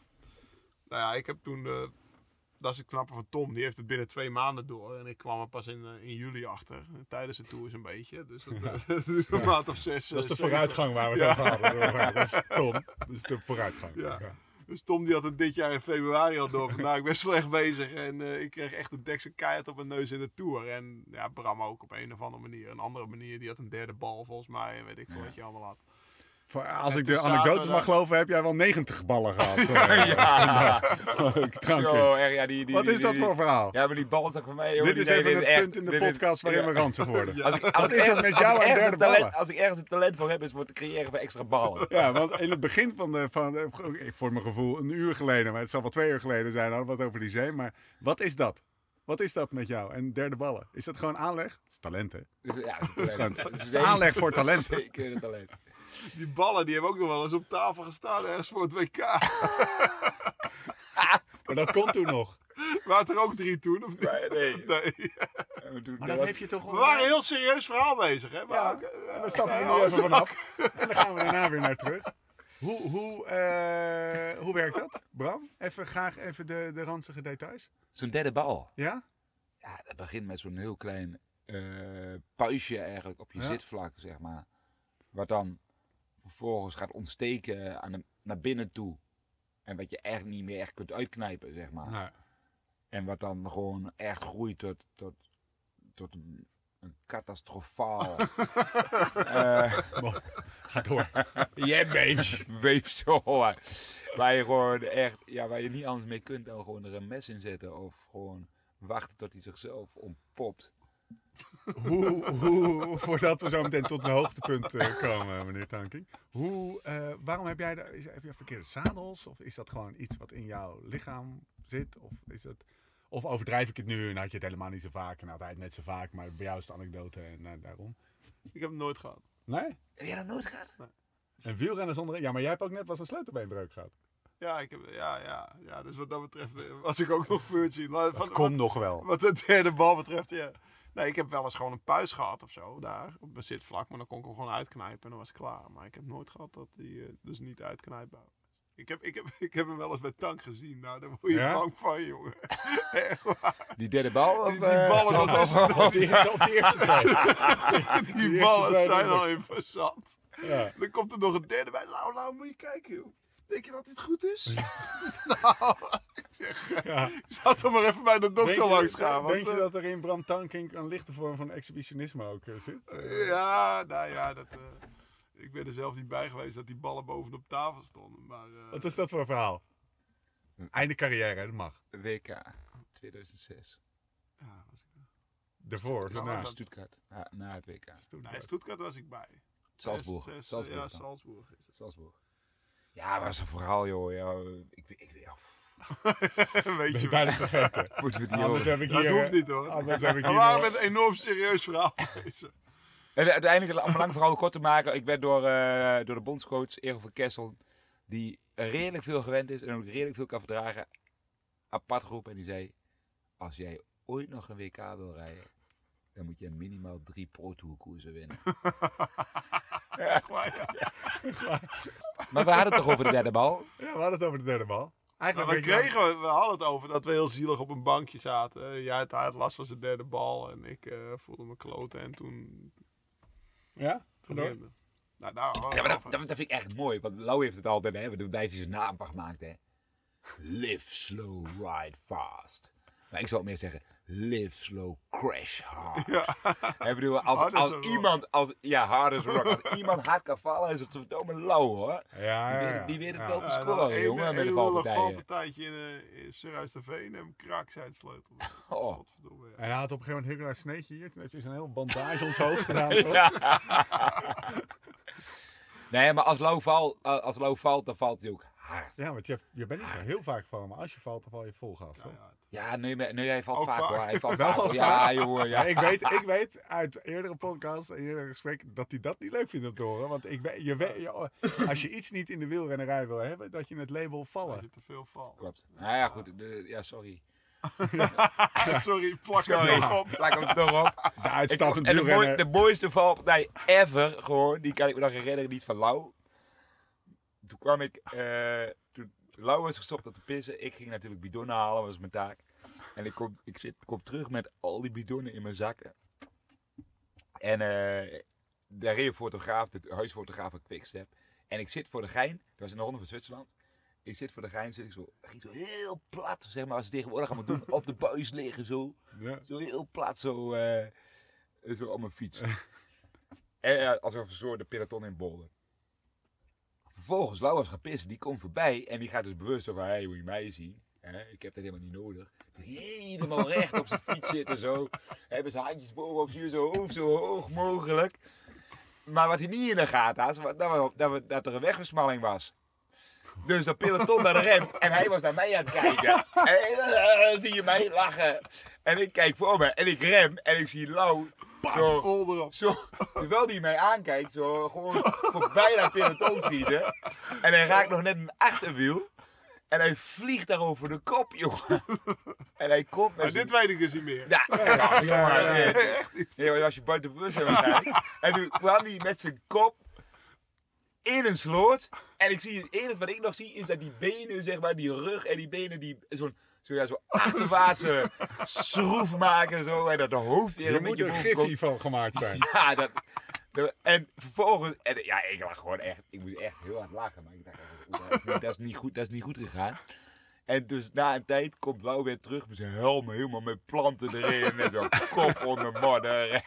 nou ja, ik heb toen, eh, dat is het knappe van Tom, die heeft het binnen twee maanden door. En ik kwam er pas in, eh, in juli achter, eh, tijdens de Tour een beetje. Dus dat, eh, dat is een maand of zes. Dat is de eh, vooruitgang waar we het over hadden. Dat is Tom. Dat is de vooruitgang. Dus Tom die had het dit jaar in februari al door. Nou, ik ben slecht bezig. En eh, ik kreeg echt een deksel keihard op mijn neus in de Tour. En ja, Bram ook op een of andere manier. Een andere manier. Die had een derde bal volgens mij. En weet ik veel wat je allemaal had. Als En ik de anekdotes mag geloven, heb jij wel 90 ballen gehad. eh, ja, zo erg. Ja, die, die, Wat is dat voor verhaal? Ja, maar die bal voor mij. Dit is nee, even dit het echt- punt in de podcast waarin ja. we ranzig worden. Als ik, als Wat is dat met jou en derde een talent- ballen? Als ik ergens een talent voor heb, is voor het creëren van extra ballen. Ja, want in het begin van de, van voor mijn gevoel een uur geleden, maar het zal wel twee uur geleden zijn, hadden we het over die zee. Maar wat is dat? Wat is dat met jou? En derde ballen? Is dat gewoon aanleg? Dat is talent, hè? Ja, is Het is aanleg voor talent. Zeker een talent. Die ballen die hebben ook nog wel eens op tafel gestaan ergens voor het WK. Maar dat kon toen nog. Waren er ook drie toen, of niet? Nee. Nee. We Maar dat- heb je toch We waren een heel serieus verhaal bezig, hè? Maar Ja, en daar stappen we nu even vanaf. En dan gaan we daarna weer naar terug. Hoe, hoe, eh, hoe werkt dat, Bram? Even graag even de, de ranzige details. Zo'n derde bal. Ja? Ja, dat begint met zo'n heel klein eh puistje eigenlijk op je Ja. zitvlak, zeg maar. Wat dan vervolgens gaat ontsteken aan de, naar binnen toe. En wat je echt niet meer echt kunt uitknijpen, zeg maar. En wat dan gewoon echt groeit tot, tot, tot een, een catastrofaal eh, ga door. Jij weefsel. waar- Waar je gewoon echt, ja, waar je niet anders mee kunt dan gewoon er een mes in zetten. Of gewoon wachten tot hij zichzelf ontpopt. Hoe, hoe, voordat we zo meteen tot een hoogtepunt eh, komen, meneer Tanking. Hoe, eh, waarom heb jij, daar, is, heb je verkeerde zadels? Of is dat gewoon iets wat in jouw lichaam zit? Of, is het, of overdrijf ik het nu en had je het helemaal niet zo vaak en altijd net zo vaak, maar bij jou is het anekdote en eh, daarom? Ik heb het nooit gehad. Nee? Heb jij dat nooit gehad? En wielrennen zonder... Ja, maar jij hebt ook net wel eens een sleutelbeenbreuk gehad. Ja, ik heb, ja, ja, ja, dus wat dat betreft was ik ook nog virgin. Maar Dat van- komt nog wel. Wat de derde bal betreft, ja. Nee, ik heb wel eens gewoon een puis gehad of zo, daar, op mijn zitvlak. Maar dan kon ik hem gewoon uitknijpen en dan was ik klaar. Maar ik heb nooit gehad dat die eh, dus niet uitknijpbaar was. Ik heb, ik, heb, ik heb hem wel eens bij Tank gezien. Nou, daar word je Ja? bang van, jongen. Echt waar. Die derde bal? Of, Die, die eh, ballen, dat is, Op die, eerste twee. die ballen zijn al in verzand. Ja. Dan komt er nog een derde bij. Nou, nou, moet je kijken, joh. Denk je dat dit goed is? nou, ik zeg, Ja. zou toch maar even bij de dokter langs gaan. want, Denk je eh, dat er in Bram Tankink een lichte vorm van exhibitionisme ook eh, zit? Eh, Ja, nou ja, dat, eh, ik ben er zelf niet bij geweest dat die ballen bovenop tafel stonden. Maar, eh, Wat is dat voor een verhaal? Einde carrière, dat mag. WK 2006. Ja, was ik, Daarvoor, dat- Stuttgart. Na, na het WK. nee, Stuttgart was ik bij. Salzburg. 2006, Salzburg. Ja. Salzburg is. Salzburg. Ja, maar dat is een verhaal, joh. Ja, ik, ik, ik, ja, Weet Ben je bijna vergeten. moeten we die Anders over- heb ik Dat hier... hoeft niet hoor. Anders heb ik We hier waren nog- met een enorm serieus verhaal bezig. En uiteindelijk, om een lang verhaal kort te maken, ik werd door, eh, door de bondscoach Erel van Kessel, die redelijk veel gewend is en ook redelijk veel kan verdragen, apart geroepen en die zei, als jij ooit nog een WK wil rijden, dan moet je minimaal drie Pro Tour koersen winnen. Maar ja. Maar we hadden het toch over de derde bal? Ja, we hadden het over de derde bal. Maar Eigenlijk we, je wel- kregen, we hadden het over dat we heel zielig op een bankje zaten. Jij had, had last van zijn derde bal en ik eh, voelde me kloten. En toen... Ja? toen. Nou, daar we Ja, maar het dat, over. dat, dat vind ik echt mooi, want Lau heeft het altijd, hè, we hebben bij zijn naam gemaakt, hè. Live slow, ride fast. Maar ik zou ook meer zeggen, live slow, crash hard. Ja. Ik bedoel, als, Hard als rock. iemand, als, ja, hard as a rock. Als iemand hard kan vallen, is het verdomme lauw, hoor. Ja, Die ja, weet, ja. die weet het wel te scoren, jongen, met de valpartijen. valpartijtje in, uh, in Surhuis-de-Veen en krak zijn het sleutel. Oh. Godverdomme, ja. En hij had op een gegeven moment een heel sneetje hier. Toen heeft hij zo'n heel bandage ons hoofd gedaan. Nee, maar als Lau valt, als Lau valt, dan valt hij ook hard. Ja, want je, je bent niet zo heel vaak gevallen, maar als je valt, dan val je vol gas. Ja? Ja. Ja, nee, hij valt Ook vaak, hoor. Hij valt vaak. vaak? Ja, jongen, ja. Ja, ik, weet, ik weet uit eerdere podcasts en eerdere gesprekken dat hij dat niet leuk vindt om te horen. Want ik weet, je weet, je- als je iets niet in de wielrennerij wil hebben, dat je het label vallen. je te veel valt. Klopt. Nou ja, goed. de- ja, sorry. Sorry, plak Sorry. nog op. Plak hem toch op. De Ik, uitstappend en de, mooi- wielrenner. de mooiste valpartij ever, gewoon, die kan ik me nog herinneren, niet van Lau. Toen kwam ik, eh Lau was gestopt om te pissen. Ik ging natuurlijk bidonnen halen, was mijn taak. En ik kom, ik zit, kom terug met al die bidonnen in mijn zakken. En eh daar reed een fotograaf, de huisfotograaf van Quickstep. En ik zit voor de gein, dat was in de Ronde van Zwitserland. Ik zit voor de gein, zit ik zo, ging zo heel plat, zeg maar, als ze tegenwoordig allemaal doen, op de buis liggen zo. Ja. Zo heel plat, zo, eh, zo op mijn fiets. en eh, alsof een soort de peloton in bolde. Vervolgens, Lau was gaan pissen, die komt voorbij en die gaat dus bewust over, hey, moet je mij zien? Hè, ik heb dat helemaal niet nodig. Helemaal recht op zijn fiets zitten, zo. Hebben zijn handjes bovenop zijn zo hoofd zo hoog mogelijk. Maar wat hij niet in de gaten had, was dat, dat, dat er een wegversmalling was. Dus dat peloton naar de remt en hij was naar mij aan het kijken. En eh, zie je mij lachen. En ik kijk voor me en ik rem en ik zie Lau zo, zo, terwijl hij mij aankijkt, zo gewoon voorbij dat peloton schieten. En hij raakt nog net een achterwiel. En hij vliegt daar over de kop, jongen. En hij komt met Maar zijn- dit weet ik dus niet meer. ja, ja, ja, ja, ja. Echt niet. Nee, maar als je buiten bewustzijn waarschijnlijk. En toen kwam hij met zijn kop in een sloot. En ik zie het enige wat ik nog zie is dat die benen, zeg maar, die rug en die benen die zo'n zo, ja, zo achterwaartse schroef maken en zo. En dat de hoofd weer Er een moet beetje een boven gif hiervan gemaakt zijn. Ja, dat, dat- en vervolgens, en, ja, ik lag gewoon echt, ik moest echt heel hard lachen. Maar ik dacht, dat, is niet, is goed, dat is niet goed gegaan. En dus na een tijd komt Lau weer terug met zijn helm helemaal met planten erin. En zo'n kop onder modder.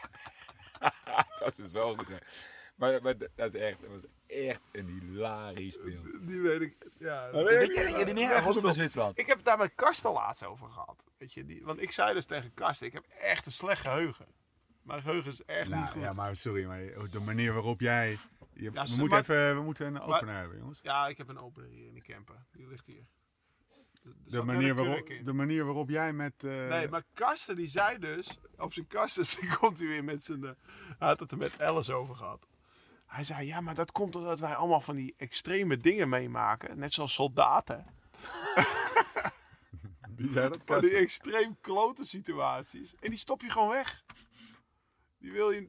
dat dus wel goed. Maar, maar dat, is echt, dat was echt een hilarisch beeld. Die weet ik. Ja, Maar Weet je, weet je niet meer? Rondom in Zwitserland. Ik heb het daar met Karsten laatst over gehad. Weet je, die, want ik zei dus tegen Karsten, ik heb echt een slecht geheugen. Mijn geheugen is echt niet Nou, goed. ja, maar sorry, maar de manier waarop jij... Je, Ja, we, moeten maar- even, we moeten een opener hebben, jongens. Ja, ik heb een opener hier in de camper. Die ligt hier. Er De manier, waarop, de manier waarop jij met... eh, Nee, maar Karsten die zei dus, op zijn Karsten die komt hij weer met zijn, hij had het er met Alice over gehad. Hij zei, ja, maar dat komt doordat wij allemaal van die extreme dingen meemaken. Net zoals soldaten. Wie zei dat? Van die extreem klote situaties. En die stop je gewoon weg. Die wil je...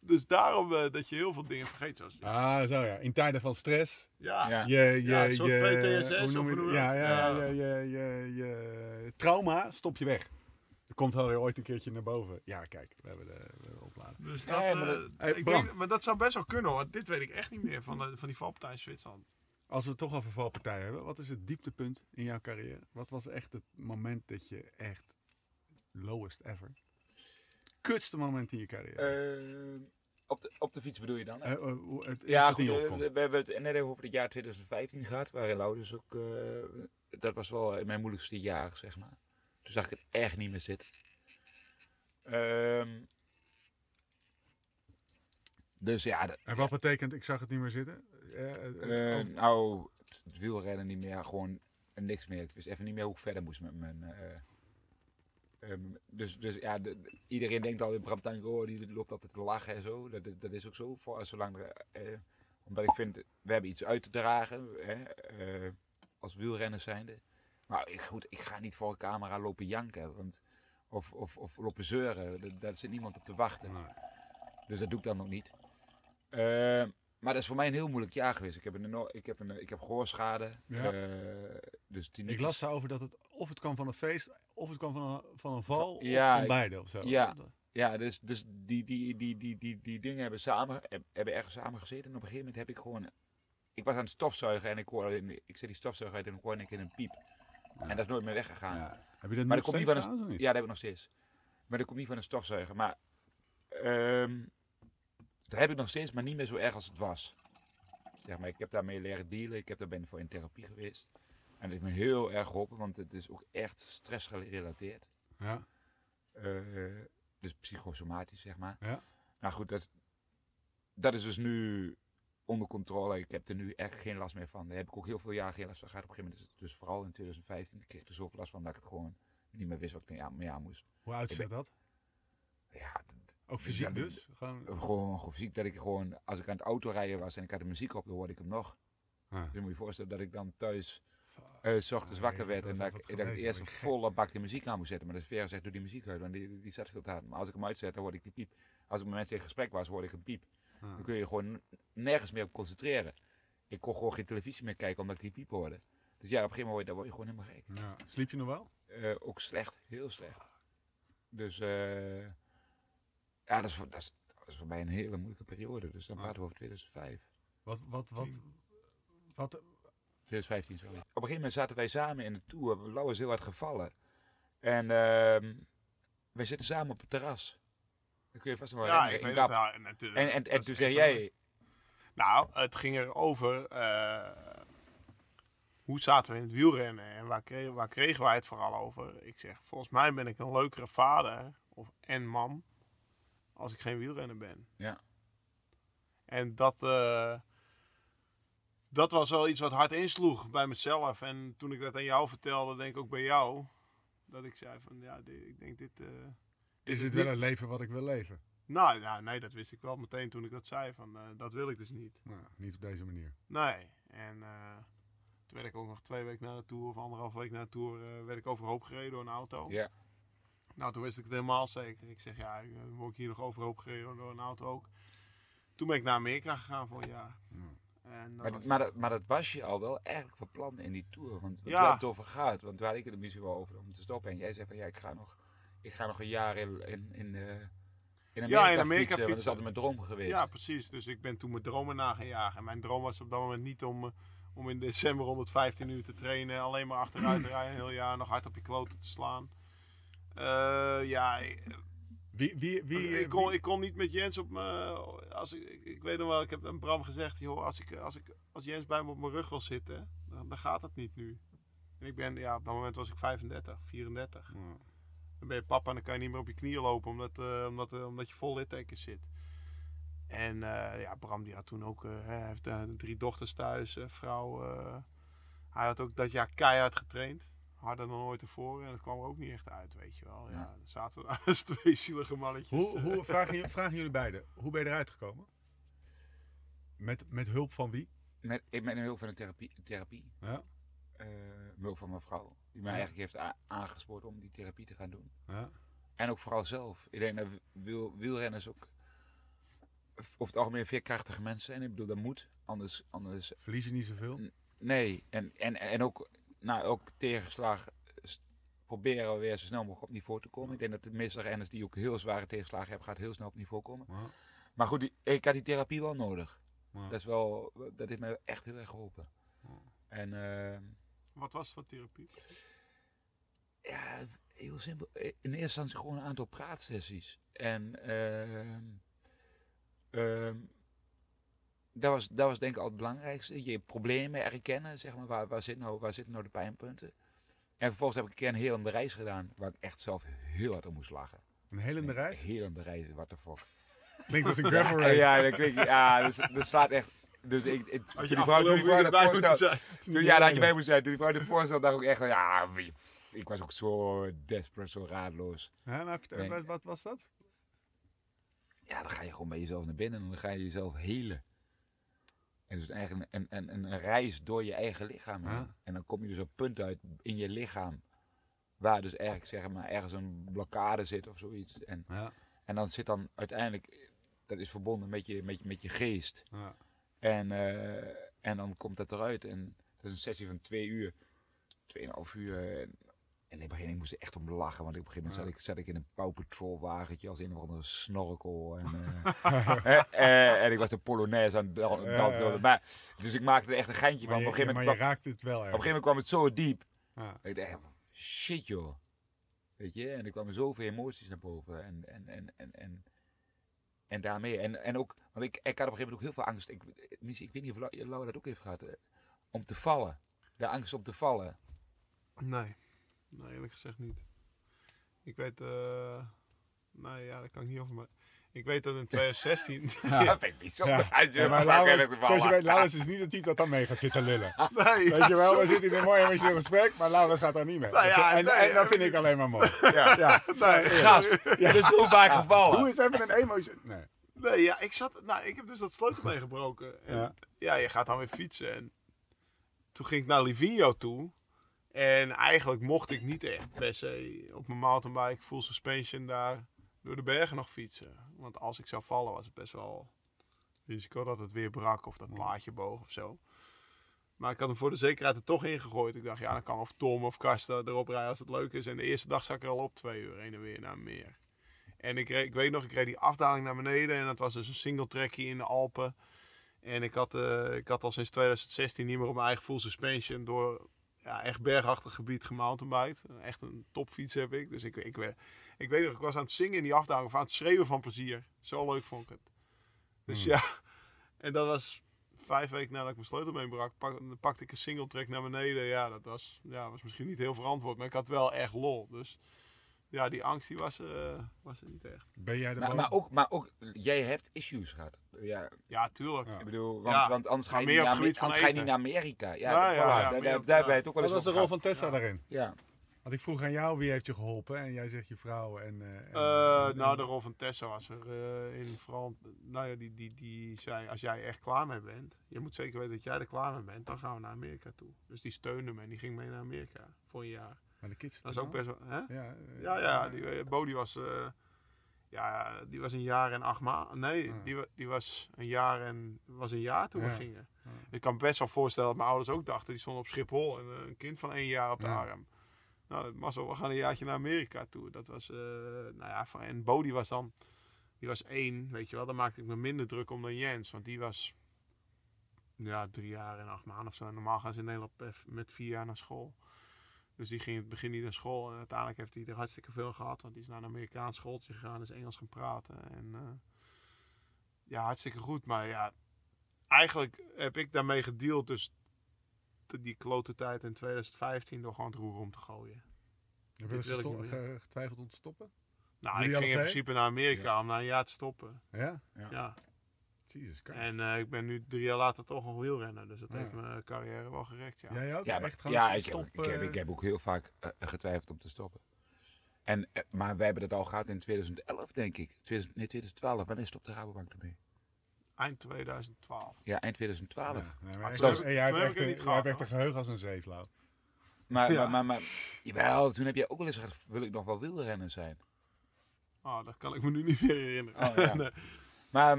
Dus daarom eh, dat je heel veel dingen vergeet. Zoals, Ah, zo ja. In tijden van stress. ja. Ja. Je, je, Ja, een soort je, PTSS hoe of noem je hoe noem het? je ja, dat? ja, Ja. Je, je, je, je trauma stop je weg. Komt wel weer ooit een keertje naar boven. Ja, kijk, we hebben de, we hebben de oplader. Dus Ja, maar eh, dat- Hey, ik denk, maar dat zou best wel kunnen hoor. Dit weet ik echt niet meer van, de, van die valpartij in Zwitserland. Als we het toch over valpartijen hebben, wat is het dieptepunt in jouw carrière? Wat was echt het moment dat je echt lowest ever? Kutste moment in je carrière? Eh, op, de, op de fiets bedoel je dan? Eh, hoe- het Ja, goed, opkomt. we hebben het net even over het jaar 2015 gehad, waarin Lau dus ook, eh, dat was wel mijn moeilijkste jaar, zeg maar. Toen zag ik het echt niet meer zitten. Ehm, dus ja, dat- En wat betekent, ik zag het niet meer zitten? Eh, eh, eh, of- nou, het, het wielrennen niet meer, gewoon niks meer. Ik wist even niet meer hoe ik verder moest met mijn... eh, ehm, dus, dus ja, de- de- iedereen denkt al in Bram oh, die loopt altijd te lachen en zo. Dat, dat- dat is ook zo, voor, zolang er, eh, omdat ik vind, we hebben iets uit te dragen, hè, eh, als wielrenners zijnde. Maar ik, goed, ik ga niet voor een camera lopen janken, want, of, of, of lopen zeuren. Daar- zit niemand op te wachten. Nee. Dus dat doe ik dan nog niet. Eh, maar dat is voor mij een heel moeilijk jaar geweest. Ik heb een, ik heb een ik heb gehoorschade. Ja. eh, dus die Ik las daarover dat het of het kwam van een feest, of het kwam van een, van een val, Ja, of van ik- beide of zo. ja. Ja, dus, dus die, die, die, die, die, die dingen hebben, samen, heb- hebben ergens samen gezeten. En op een gegeven moment heb ik gewoon... Ik was aan het stofzuigen en ik hoorde... Ik zet die stofzuiger uit en ik hoorde in een piep. En dat is nooit meer weggegaan. Heb je dat Maar nog steeds van een... Ja, dat heb ik nog steeds. Maar dat komt niet van een stofzuiger. Maar... ehm dat heb ik nog steeds, maar niet meer zo erg als het was. Zeg maar, ik heb daarmee leren dealen. Ik heb daar ben voor in therapie geweest. En dat heeft me heel erg geholpen, want het is ook echt stressgerelateerd. Ja. Eh, dus psychosomatisch, zeg maar. Ja. Nou goed, dat, dat is dus nu onder controle. Ik heb er nu echt geen last meer van. Daar heb ik ook heel veel jaar geen last van gehad. Op een gegeven moment, dus vooral in 2015, kreeg ik er zoveel last van dat ik het gewoon niet meer wist wat ik mee aan moest. Hoe uitziet dat? Ja, Ook fysiek dus? Gewoon, gewoon, gewoon fysiek dat ik gewoon, als ik aan het autorijden was en ik had de muziek op, dan hoorde ik hem nog. Ah. Dus je moet je voorstellen dat ik dan thuis eh, s ochtends Ah, wakker werd en dat ik, dat ik eerst een volle bak de muziek aan moest zetten. Maar de Vera zegt, doe die muziek uit, want die, die staat veel te hard. Maar als ik hem uitzet, dan hoorde ik die piep. Als ik met mensen in gesprek was, hoorde ik een piep. Ah. Dan kun je gewoon nergens meer op concentreren. Ik kon gewoon geen televisie meer kijken omdat ik die piep hoorde. Dus ja, op een gegeven moment word je, dan word je gewoon helemaal gek. Ja. Sliep je nog wel? Eh, ook slecht, heel slecht. Dus eh, ja, dat is, voor, dat, is, dat is voor mij een hele moeilijke periode. Dus dan Ah. praten we over 2005. Wat, wat, wat, wat, 2015, sorry. Op een gegeven moment zaten wij samen in de tour. Lau is heel hard gevallen. En ehm wij zitten samen op het terras. Dan kun je vast nog wel Ja, ik weet het natuurlijk. En, en, Dat en toen van de- jij... Nou, het ging erover. eh hoe zaten we in het wielrennen en waar kregen, waar kregen wij het vooral over? Ik zeg, volgens mij ben ik een leukere vader of, en man als ik geen wielrenner ben. Ja. En dat, eh, dat was wel iets wat hard insloeg bij mezelf. En toen ik dat aan jou vertelde, denk ik ook bij jou, dat ik zei van, ja, dit- ik denk dit... eh, dit Is het wel een leven wat ik wil leven? Nou, ja, nee, dat wist ik wel meteen toen ik dat zei. Van, eh, dat wil ik dus niet. Nou, niet op deze manier. Nee. En eh, toen werd ik ook nog twee weken na de tour, of anderhalf week na de tour, eh, werd ik overhoop gereden door een auto. Ja. Nou, toen wist ik het helemaal zeker. Ik zeg, ja, ik, word ik hier nog overhoop gereden door een auto ook. Toen ben ik naar Amerika gegaan voor een jaar. En Maar, dat, was- maar, dat, maar dat was je al wel eigenlijk van plan in die tour. Want want Ja. waar het over gaat, want waar ik het er misschien wel over om te stoppen. En jij zegt van ja, ik ga nog, ik ga nog een jaar in, in, in, eh, in Amerika, in Amerika fietsen, want dat is altijd mijn droom geweest. Ja, precies. Dus ik ben toen mijn dromen na gaan jagen. En mijn droom was op dat moment niet om, eh, om in december 115 uur te trainen. Alleen maar achteruit te rijden een heel jaar. Nog hard op je kloten te slaan. Eh, ja, ik, Wie, wie, wie, ik, kon, wie- ik kon niet met Jens op me. Als ik, ik, ik weet nog wel, ik heb aan Bram gezegd: joh, als, ik, als, ik, als Jens bij me op mijn rug wil zitten, dan, dan gaat het niet nu. En ik ben, ja, op dat moment was ik 35, 34. Ja. Dan ben je papa en dan kan je niet meer op je knieën lopen omdat, eh, omdat, eh, omdat je vol littekens zit. En eh, ja, Bram die had toen ook, eh, hij heeft eh, drie dochters thuis, eh, vrouw. eh, hij had ook dat jaar keihard getraind. Harder dan ooit tevoren. En dat kwam er ook niet echt uit, weet je wel. Ja, Ja. dan zaten we als twee zielige mannetjes. Hoe, hoe vragen, jullie- vragen jullie beiden, hoe ben je eruit gekomen? Met, met hulp van wie? Met, ik ben hulp van een therapie, therapie Ja, eh, met hulp van mijn vrouw. Die mij eigenlijk heeft aangespoord om die therapie te gaan doen. ja. En ook vooral zelf. Ik denk dat wiel, wielrenners ook over het algemeen veerkrachtige mensen zijn. Ik bedoel, dat moet. Anders, anders Verlies je niet zoveel? Nee, en, en, en ook, nou, ook tegenslag proberen we weer zo snel mogelijk op niveau te komen. Ik denk dat de meeste renners die ook heel zware tegenslagen hebben, gaat heel snel op niveau komen. Ja. Maar goed, die, ik had die therapie wel nodig. Ja. Dat is wel, dat heeft me echt heel erg geholpen. En eh, Wat was het voor therapie? ja, heel simpel. In eerste instantie gewoon een aantal praatsessies. En ehm, ehm, dat, was, dat was denk ik al het belangrijkste. Je problemen erkennen, zeg maar. Waar, waar, zit nou, waar zitten nou de pijnpunten? En vervolgens heb ik een keer een helende reis gedaan. Waar ik echt zelf heel hard om moest lachen. Een helende reis? Helende reis, what the fuck. Klinkt als een gravel Ja, race. ja, dat klinkt, ja, dus, dat slaat echt... Dus ik, ik, toen die vrouw, toen die vrouw zijn. toen, ja, dat je bij moeten zijn. Toen die vrouw dit voorstelde, dacht ik echt van, ja, ik was ook zo desperate, zo raadloos. Ja, maar vertel, Nee. wat, wat was dat? Ja, dan ga je gewoon bij jezelf naar binnen en dan ga je jezelf helen. En dus eigenlijk een, een, reis door je eigen lichaam heen. Ja. En dan kom je dus op een punt uit in je lichaam. Waar dus eigenlijk zeg maar ergens een blokkade zit of zoiets. En, Ja, en dan zit dan uiteindelijk, dat is verbonden met je, met je, met je geest. ja. En, eh, en dan komt dat eruit. En dat is een sessie van twee uur. Tweeënhalf uur. En, en in het begin ik moest er echt om lachen. Want op een gegeven moment zat, ik, zat ik in een Paw Patrol wagentje als een of andere snorkel. En, eh, eh, en ik was de Polonaise aan het Ja, dansen. ja. Maar, dus ik maakte er echt een geintje Maar, van. je, Op een gegeven maar moment kwam, het wel op een gegeven moment kwam het zo diep. Ja. Ik dacht, shit joh. Weet je, en er kwamen zoveel emoties naar boven. En, en, en, en, en, en daarmee. En, en ook, want ik, ik had op een gegeven moment ook heel veel angst. Ik, ik weet niet of Lau- Laura dat ook heeft gehad. eh, Om te vallen. De angst om te vallen. Nee. Nee, eerlijk gezegd niet. Ik weet, eh nee, ja, dat kan ik niet over. Maar ik weet dat in 2016. Dat vind ik. Ja. Je Ja, maar Laurens, zoals je weet, Laurens is niet het type dat dan mee gaat zitten lullen. nee, Weet je wel, we zitten in een mooi emotioneel gesprek, maar Laurens gaat daar niet mee. Nou ja, en, nee, en dat ja. vind ik alleen maar mooi. Ja. Ja. Nee, Gast, je bent zo vaak gevallen. Doe eens even een emotie. Nee. Nee, ja, ik zat, nou, ik heb dus dat sleutelbeen gebroken. En, Ja. ja. je gaat dan weer fietsen. En toen ging ik naar Livigno toe. En eigenlijk mocht ik niet echt per se op mijn mountainbike full suspension daar door de bergen nog fietsen. Want als ik zou vallen was het best wel risico dat het weer brak of dat plaatje boog of zo. Maar ik had hem voor de zekerheid er toch ingegooid. Ik dacht, ja, dan kan of Tom of Karsten erop rijden als het leuk is. En de eerste dag zat ik er al op twee uur heen en weer naar meer. En ik, ik weet nog, ik reed die afdaling naar beneden. En dat was dus een single trekje in de Alpen. En ik had, eh, ik had al sinds 2016 niet meer op mijn eigen full suspension door ja, echt bergachtig gebied gemountainbiked. Echt een topfiets heb ik. Dus ik, ik, ik weet nog, ik was aan het zingen in die afdaling of aan het schreeuwen van plezier. Zo leuk vond ik het. Dus ja, en dat was vijf weken nadat ik mijn sleutelbeen brak, pak, dan pakte ik een single track naar beneden. Ja, dat was, ja, was misschien niet heel verantwoord, maar ik had wel echt lol. Dus ja, die angst die was, eh, was er niet echt. Ben jij de Maar, man? maar, ook, maar ook, jij hebt issues gehad. Ja, Ja, tuurlijk. Ja. ik bedoel, want, Ja, want anders, ga je, meer niet naar, het gebied van anders ga je niet eten. naar Amerika. Ja, Ja, voilà, ja, ja, daar, daar, het ook wel Wat eens was de rol van Tessa daarin? Ja. Want ik vroeg aan jou wie heeft je geholpen en jij zegt je vrouw en... eh, en- Eh, en- nou, de rol van Tessa was er eh, in vooral, nou ja, die, die, die zei, als jij echt klaar mee bent, je moet zeker weten dat jij er klaar mee bent, dan gaan we naar Amerika toe. Dus die steunde me en die ging mee naar Amerika voor een jaar. Maar de kids Dat is ook best wel, hè? Ja, eh, Ja, ja, die, eh, Bodie was, eh, ja, die was een jaar en acht maanden. Nee, Ja. die, die was een jaar en was een jaar toen we gingen. Ja. Ik kan me best wel voorstellen dat mijn ouders ook dachten, die stonden op Schiphol en een kind van één jaar op de arm. Nou, Marcel, we gaan een jaartje naar Amerika toe. Dat was, nou ja, van, en Bodie was dan, die was één, weet je wel. Daar maakte ik me minder druk om dan Jens, want die was, ja, drie jaar en acht maanden of zo. Normaal gaan ze in Nederland met vier jaar naar school. Dus die ging in het begin niet naar school. En uiteindelijk heeft hij er hartstikke veel gehad. Want die is naar een Amerikaans schooltje gegaan. Is Engels gaan praten. En eh, ja, hartstikke goed. Maar ja, eigenlijk heb ik daarmee gedeeld. Dus die klote tijd in 2015 door gewoon het roer om te gooien. Heb je getwijfeld om te stoppen? Nou, Jullie ik ging in principe naar Amerika om na een jaar te stoppen. Ja? Ja. Jesus Christ. En eh, ik ben nu drie jaar later toch nog wielrenner. Dus dat Ja. heeft mijn carrière wel gerekt, ja. Jij ook? Ja, echt gewoon ja ik, heb, stop, ik, heb, eh, ik heb ook heel vaak eh, getwijfeld om te stoppen. En, maar wij hebben dat al gehad in 2011, denk ik. 2000, nee, 2012. Wanneer stopte Rabobank ermee? Eind 2012. Ja, eind 2012. Ja, Toen- jij hebt echt een- niet jij hebt gehad, echt een geheugen als een zeeflauw. Maar, Ja. maar, maar, maar, jawel, toen heb jij ook wel eens gezegd, wil ik nog wel wielrenner zijn? Oh, dat kan ik me nu niet meer herinneren. Oh, ja. nee. Maar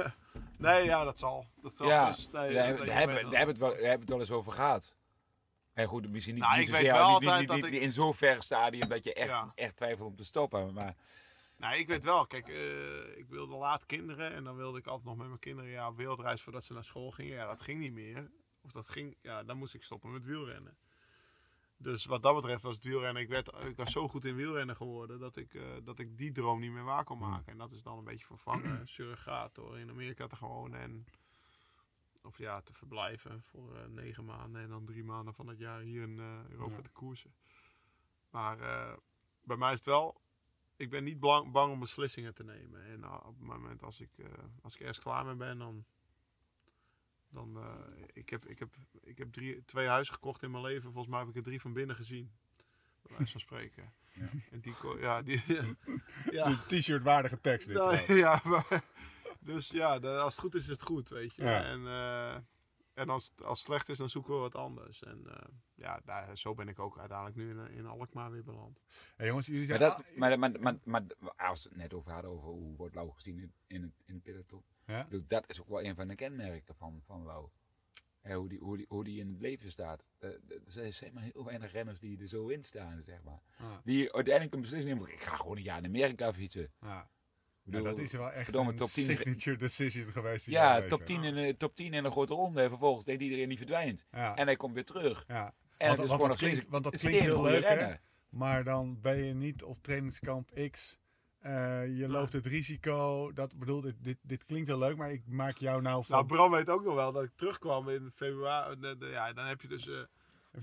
nee, ja, dat zal. Dat zal ja, dus- nee, daar, hebben- ik daar hebben weet daar wel. hebben we het wel- daar hebben we het wel eens over gehad. En goed, misschien niet, Nou, niet ik zozeer, weet wel niet, niet, altijd niet, dat ik- in zo'n ver stadium dat je echt, Ja. echt twijfelt om te stoppen. Maar Nou, ik weet wel. Kijk, eh, ik wilde laat kinderen. En dan wilde ik altijd nog met mijn kinderen ja, op wereldreis voordat ze naar school gingen. Ja, dat ging niet meer. Of dat ging, ja, dan moest ik stoppen met wielrennen. Dus wat dat betreft was het wielrennen. Ik, werd, ik was zo goed in wielrennen geworden dat ik, eh, dat ik die droom niet meer waar kon maken. En dat is dan een beetje vervangen. surrogaat door in Amerika te wonen. En, of ja, te verblijven voor eh, negen maanden. En dan drie maanden van het jaar hier in eh, Europa Ja. te koersen. Maar bij mij is het wel ik ben niet bang, bang om beslissingen te nemen. En op het moment als ik, als ik ergens klaar mee ben, dan. Dan uh, ik heb, ik heb, ik heb drie, twee huizen gekocht in mijn leven. Volgens mij heb ik er drie van binnen gezien. Bij wijze van spreken. Ja. En die, ja, die. ja, t-shirt waardige tekst dit. nou, ja, maar, dus ja, de- als het goed is, is het goed, weet je. Ja. En, uh, en als, het, als het slecht is, dan zoeken we wat anders. En uh, ja, daar, zo ben ik ook uiteindelijk nu in, in Alkmaar weer beland. Hey, jongens, jullie Maar, zijn... dat, maar, maar, maar, maar als we het net over hadden, over hoe wordt Lau gezien in, in, het, in het peloton. Ja? Dat is ook wel een van de kenmerken van, van Lau. Hoe, die, hoe, die, hoe die in het leven staat. Uh, er zijn maar heel weinig renners die er zo in staan, zeg maar. Die uiteindelijk een beslissing nemen. Ik ga gewoon een jaar in Amerika fietsen. ah. Ik Ja, bedoel, dat is wel echt verdomme, een top 10 signature decision geweest. Ja, top hè. 10, in, de- top 10 in een grote ronde. En vervolgens denkt iedereen die verdwijnt. Ja, En hij komt weer terug. ja. En Want- het is want gewoon dat nog steeds klinkt- want dat klinkt heel leuk, hè? Maar dan ben je niet op trainingskamp X. Eh, je loopt het risico. Dat bedoel, dit, dit, dit klinkt heel leuk, maar ik maak jou nou van. Nou, Bram weet ook nog wel dat ik terugkwam in februari. De, de- ja, dan heb je dus. eh, Even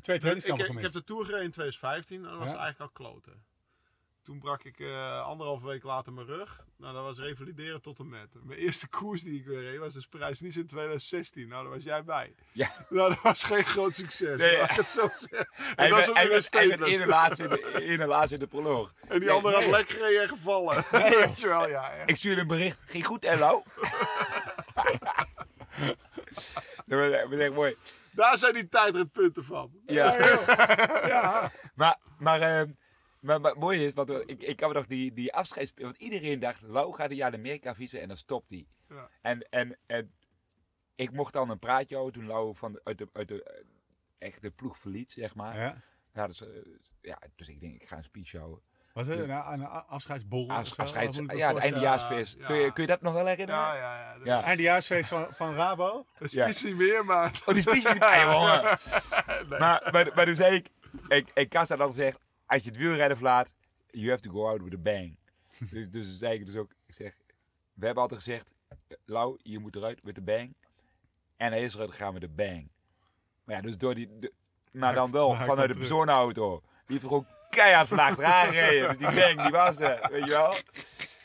twee ik, trainingskampen ik heb de Tour gereden in 2015 en dat was eigenlijk al kloten. Toen brak ik eh anderhalve week later mijn rug. Nou, dat was revalideren tot en met. Mijn eerste koers die ik weer reed was dus Parijs-Nice in 2016. Nou, daar was jij bij. Ja. Nou, dat was geen groot succes. Nee, ik het zo zeggen. En dat is werd- ook weer een hij statement. in de laatste in de, in de laatste in de proloog. En die Nee, andere nee. had lek gereden en gevallen. Weet je wel, ja. Ik stuur een bericht. Ging goed, Ello? dat was echt mooi. Daar zijn die tijdritpunten van. Ja. Ja, Maar, maar, ehm, maar, maar mooi is, want eh, ik, ik kan me nog die, die afscheids... Want iedereen dacht, Lau gaat een jaar in Amerika fietsen en dan stopt hij. Ja. En, en, en ik mocht dan een praatje houden toen Lau van de, uit de, uit de, eh, echt de ploeg verliet, zeg maar. Ja. ja. dus, eh, ja, dus ik denk, ik ga een speech houden. Was het een, een afscheidsborrel? Af, afscheids, ja, voorstellen? eindejaarsfeest. Ja, Kun, je, kun je dat nog wel herinneren? Ja, ja, ja. Dus Ja. Eindejaarsfeest van, van Rabo? Het Ja. is niet meer, maar... Oh, die speech niet. Ah, jongen. Nee. Maar, maar, maar toen zei ik, ik, ik had altijd gezegd, als je het wielrennen verlaat, you have to go out with a bang. dus, dus zei ik dus ook, ik zeg, we hebben altijd gezegd, Lau, je moet eruit with a bang. En hij is eruit gegaan met een bang. Maar ja, dus door die, de- maar dan wel maar hij vanuit de personenauto. Die heeft ook keihard van achteraan gereden. Die bang, die was er, weet je wel.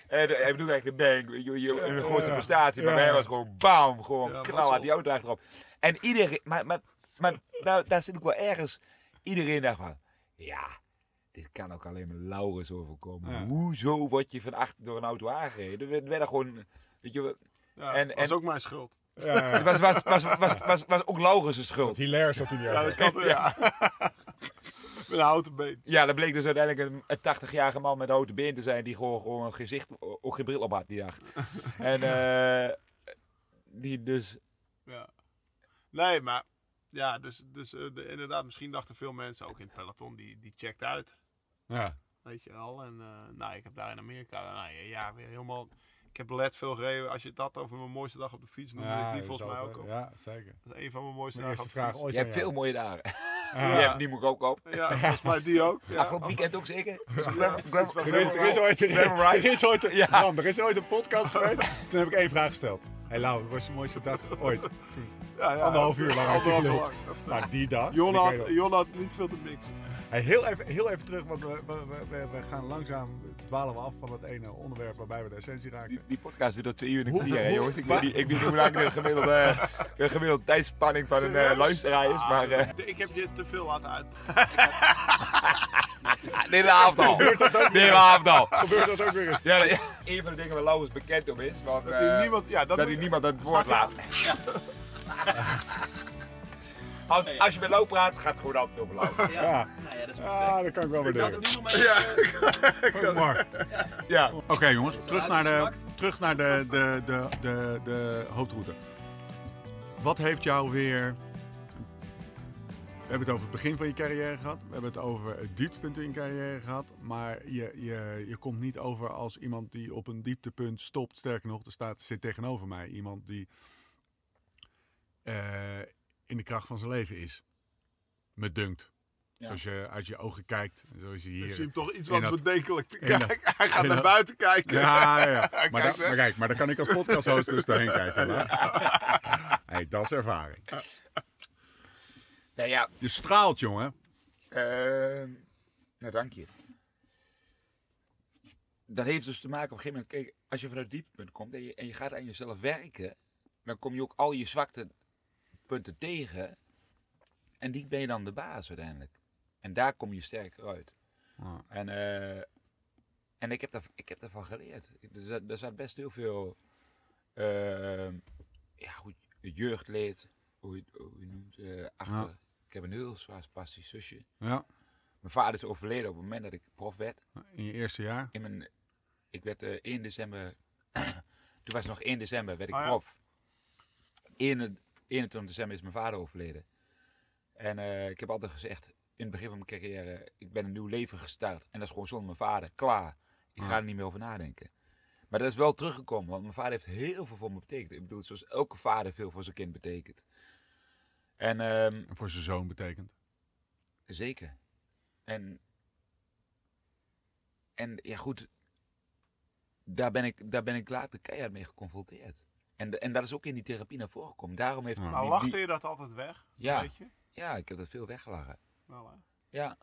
En eh, ik bedoel eigenlijk een bang, je, je- een grote Ja. prestatie. Maar mij was gewoon bam, gewoon Ja, knal was die auto achterop. En iedereen, maar, maar, maar daar, daar zit ook wel ergens, iedereen dacht van, ja, dit kan ook alleen maar Laurens overkomen. Ja. Hoezo word je van achter door een auto aangereden? We werden gewoon, weet je, Ja, En- dat was en- ook mijn schuld. Ja, het was, was, was, was, was, was ook Laurens' schuld. Hilaire zat hij niet Ja, dat kan ja. Met een houten been. Ja, dat bleek dus uiteindelijk een, een 80-jarige man met een houten been te zijn die gewoon, gewoon een gezicht, ook geen bril op had die dag. en eh, die dus, Ja. Nee, maar ja, dus, dus eh, de- inderdaad, misschien dachten veel mensen ook in het peloton, die, die checkt uit. Ja. Weet je wel. En eh, nou, ik heb daar in Amerika, nou, ja, weer helemaal. Ik heb LED veel gereden. Als je had over mijn mooiste dag op de fiets, Ja, ik die dat volgens mij ook op. Ja, zeker. Dat is een van mijn mooiste Mijn dagen op de vraag fiets. ooit je hebt veel mooie dagen. Ja. Die, moet ik ook op. Ja, volgens mij die ook. Ja. Afgelopen weekend ook zeker. Dus Ja, Er is, er is ooit, ride. er is ooit, Ja. Er is ooit een podcast geweest. Toen heb ik één vraag gesteld. Hé hey Lau, wat was je mooiste dag ooit? Ja, ja. Anderhalf uur lang had lang. Maar die dag... Had, Jon had niet veel te mixen. Hey, heel, even, heel even terug, want we, we, we, we gaan langzaam dwalen we af van het ene onderwerp waarbij we de essentie raken. Die, die podcast weer tot twee uur en een kwartier, jongens. Ik weet, niet, ik weet niet hoe lang de gemiddelde, de gemiddelde tijdspanning van een eh, Serieus? luisteraar is, Ah, maar eh Ik heb je te veel laten uit. de hele avond al. De hele avond al. Gebeurt dat ook weer eens? Ja, dat is een van de dingen waar Laurens bekend om is. Want, Dat eh, hij niemand, ja, dat dat hij niemand aan het woord laat. Als, als je met Lau praat, gaat het gewoon altijd over Lau. Ja. Nou ja, dat is. Ah, dat kan ik wel even... Goed, Mark. Ja. Oké jongens, terug naar, de, terug naar de, de, de, de, de hoofdroute. Wat heeft jou weer... We hebben het over het begin van je carrière gehad. We hebben het over het dieptepunt in je carrière gehad. Maar je, je, je komt niet over als iemand die op een dieptepunt stopt. Sterker nog, er staat, zit tegenover mij iemand die eh, in de kracht van zijn leven is. Me dunkt. Ja. Zoals je uit je ogen kijkt. en Zoals je Ik hier... zie hem toch iets wat dat- bedenkelijk te dat- kijken. Hij gaat naar dat- buiten kijken. Ja, ja, ja. Maar, Kijk, da- maar kijk, maar dan kan ik als podcast host dus daarheen kijken. hè? hey, dat is ervaring. Nou ja, Je straalt, jongen. Ehm nou, dank je. Dat heeft dus te maken op een gegeven moment, kijk, als je vanuit dieptepunt komt en je, en je gaat aan jezelf werken, dan kom je ook al je zwakte punten tegen. En die ben je dan de baas uiteindelijk. En daar kom je sterker uit. Ja. En, eh, en ik, heb daar, ik heb daarvan geleerd. Er zat, er zat best heel veel ehm, ja, goed, jeugdleed, hoe je, hoe je noemt, eh, achter. Ja. Ik heb een heel zwaar spastisch zusje. Ja, Mijn vader is overleden op het moment dat ik prof werd. in je eerste jaar. In mijn, ik werd eh 1 december, toen was het nog 1 december, werd ik Oh prof. 1 21 december is mijn vader overleden. En eh, ik heb altijd gezegd, in het begin van mijn carrière, ik ben een nieuw leven gestart. En dat is gewoon zonder mijn vader, klaar. Ik ga Ja. er niet meer over nadenken. Maar dat is wel teruggekomen, want mijn vader heeft heel veel voor me betekend. Ik bedoel, zoals elke vader veel voor zijn kind betekent. En ehm, En voor zijn zoon betekent. Zeker. En, en ja goed, daar ben ik, daar ben ik later keihard mee geconfronteerd. En, en dat is ook in die therapie naar voren gekomen. Daarom heeft Ja. Maar die- lachte die- je dat altijd weg? Ja. Weet je? Ja, ik heb dat veel weggelachen. Wel, hè? Ja,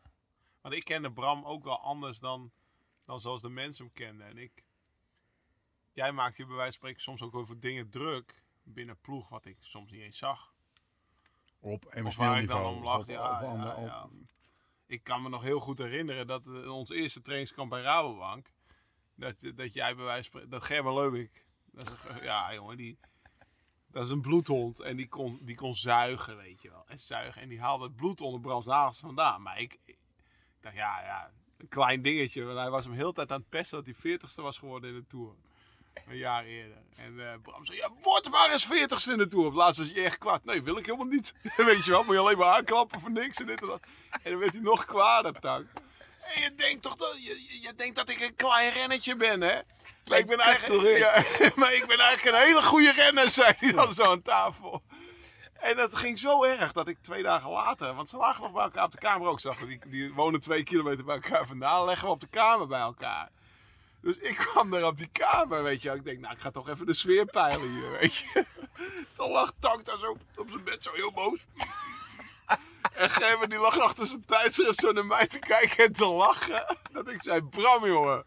Want ik kende Bram ook wel anders dan, dan zoals de mensen hem kenden. En ik... Jij maakt je bij wijze van spreken soms ook over dingen druk binnen ploeg wat ik soms niet eens zag. Op Of emotioneel waar ik dan niveau. om lachte. Ja, ja. Ik kan me nog heel goed herinneren dat eh, ons eerste trainingskamp bij Rabobank. Dat, dat jij bij wijze van spreken... Dat Gerben Leubik. Ja, jongen, die... Dat is een bloedhond en die kon, die kon zuigen, weet je wel. En zuigen. En die haalde het bloed onder Brams nagels vandaan. Maar ik, ik dacht, ja, ja, een klein dingetje. Want hij was hem heel tijd aan het pesten dat hij veertigste was geworden in de Tour. Een jaar eerder. En eh, Bram zei, ja, word maar eens veertigste in de Tour. Op laatst is hij echt kwaad. Nee, wil ik helemaal niet. Weet je wel, moet je alleen maar aanklappen voor niks en dit en dat. En dan werd hij nog kwader, tak. En je denkt toch dat, je, je- je denkt dat ik een klein rennetje ben, hè? Maar ik, ben eigenlijk, ja, maar ik ben eigenlijk een hele goede renner, zei hij dan zo aan tafel. En dat ging zo erg dat ik twee dagen later, want ze lagen nog bij elkaar op de kamer ook, zag die, die wonen twee kilometer bij elkaar vandaan, leggen we op de kamer bij elkaar. Dus ik kwam daar op die kamer, weet je. Ik denk, nou, ik ga toch even de sfeer peilen hier, weet je. Dan lag Tak daar zo op zijn bed, zo heel boos. En Gerben die lag achter zijn tijdschrift zo naar mij te kijken en te lachen. Dat ik zei, Bram jongen,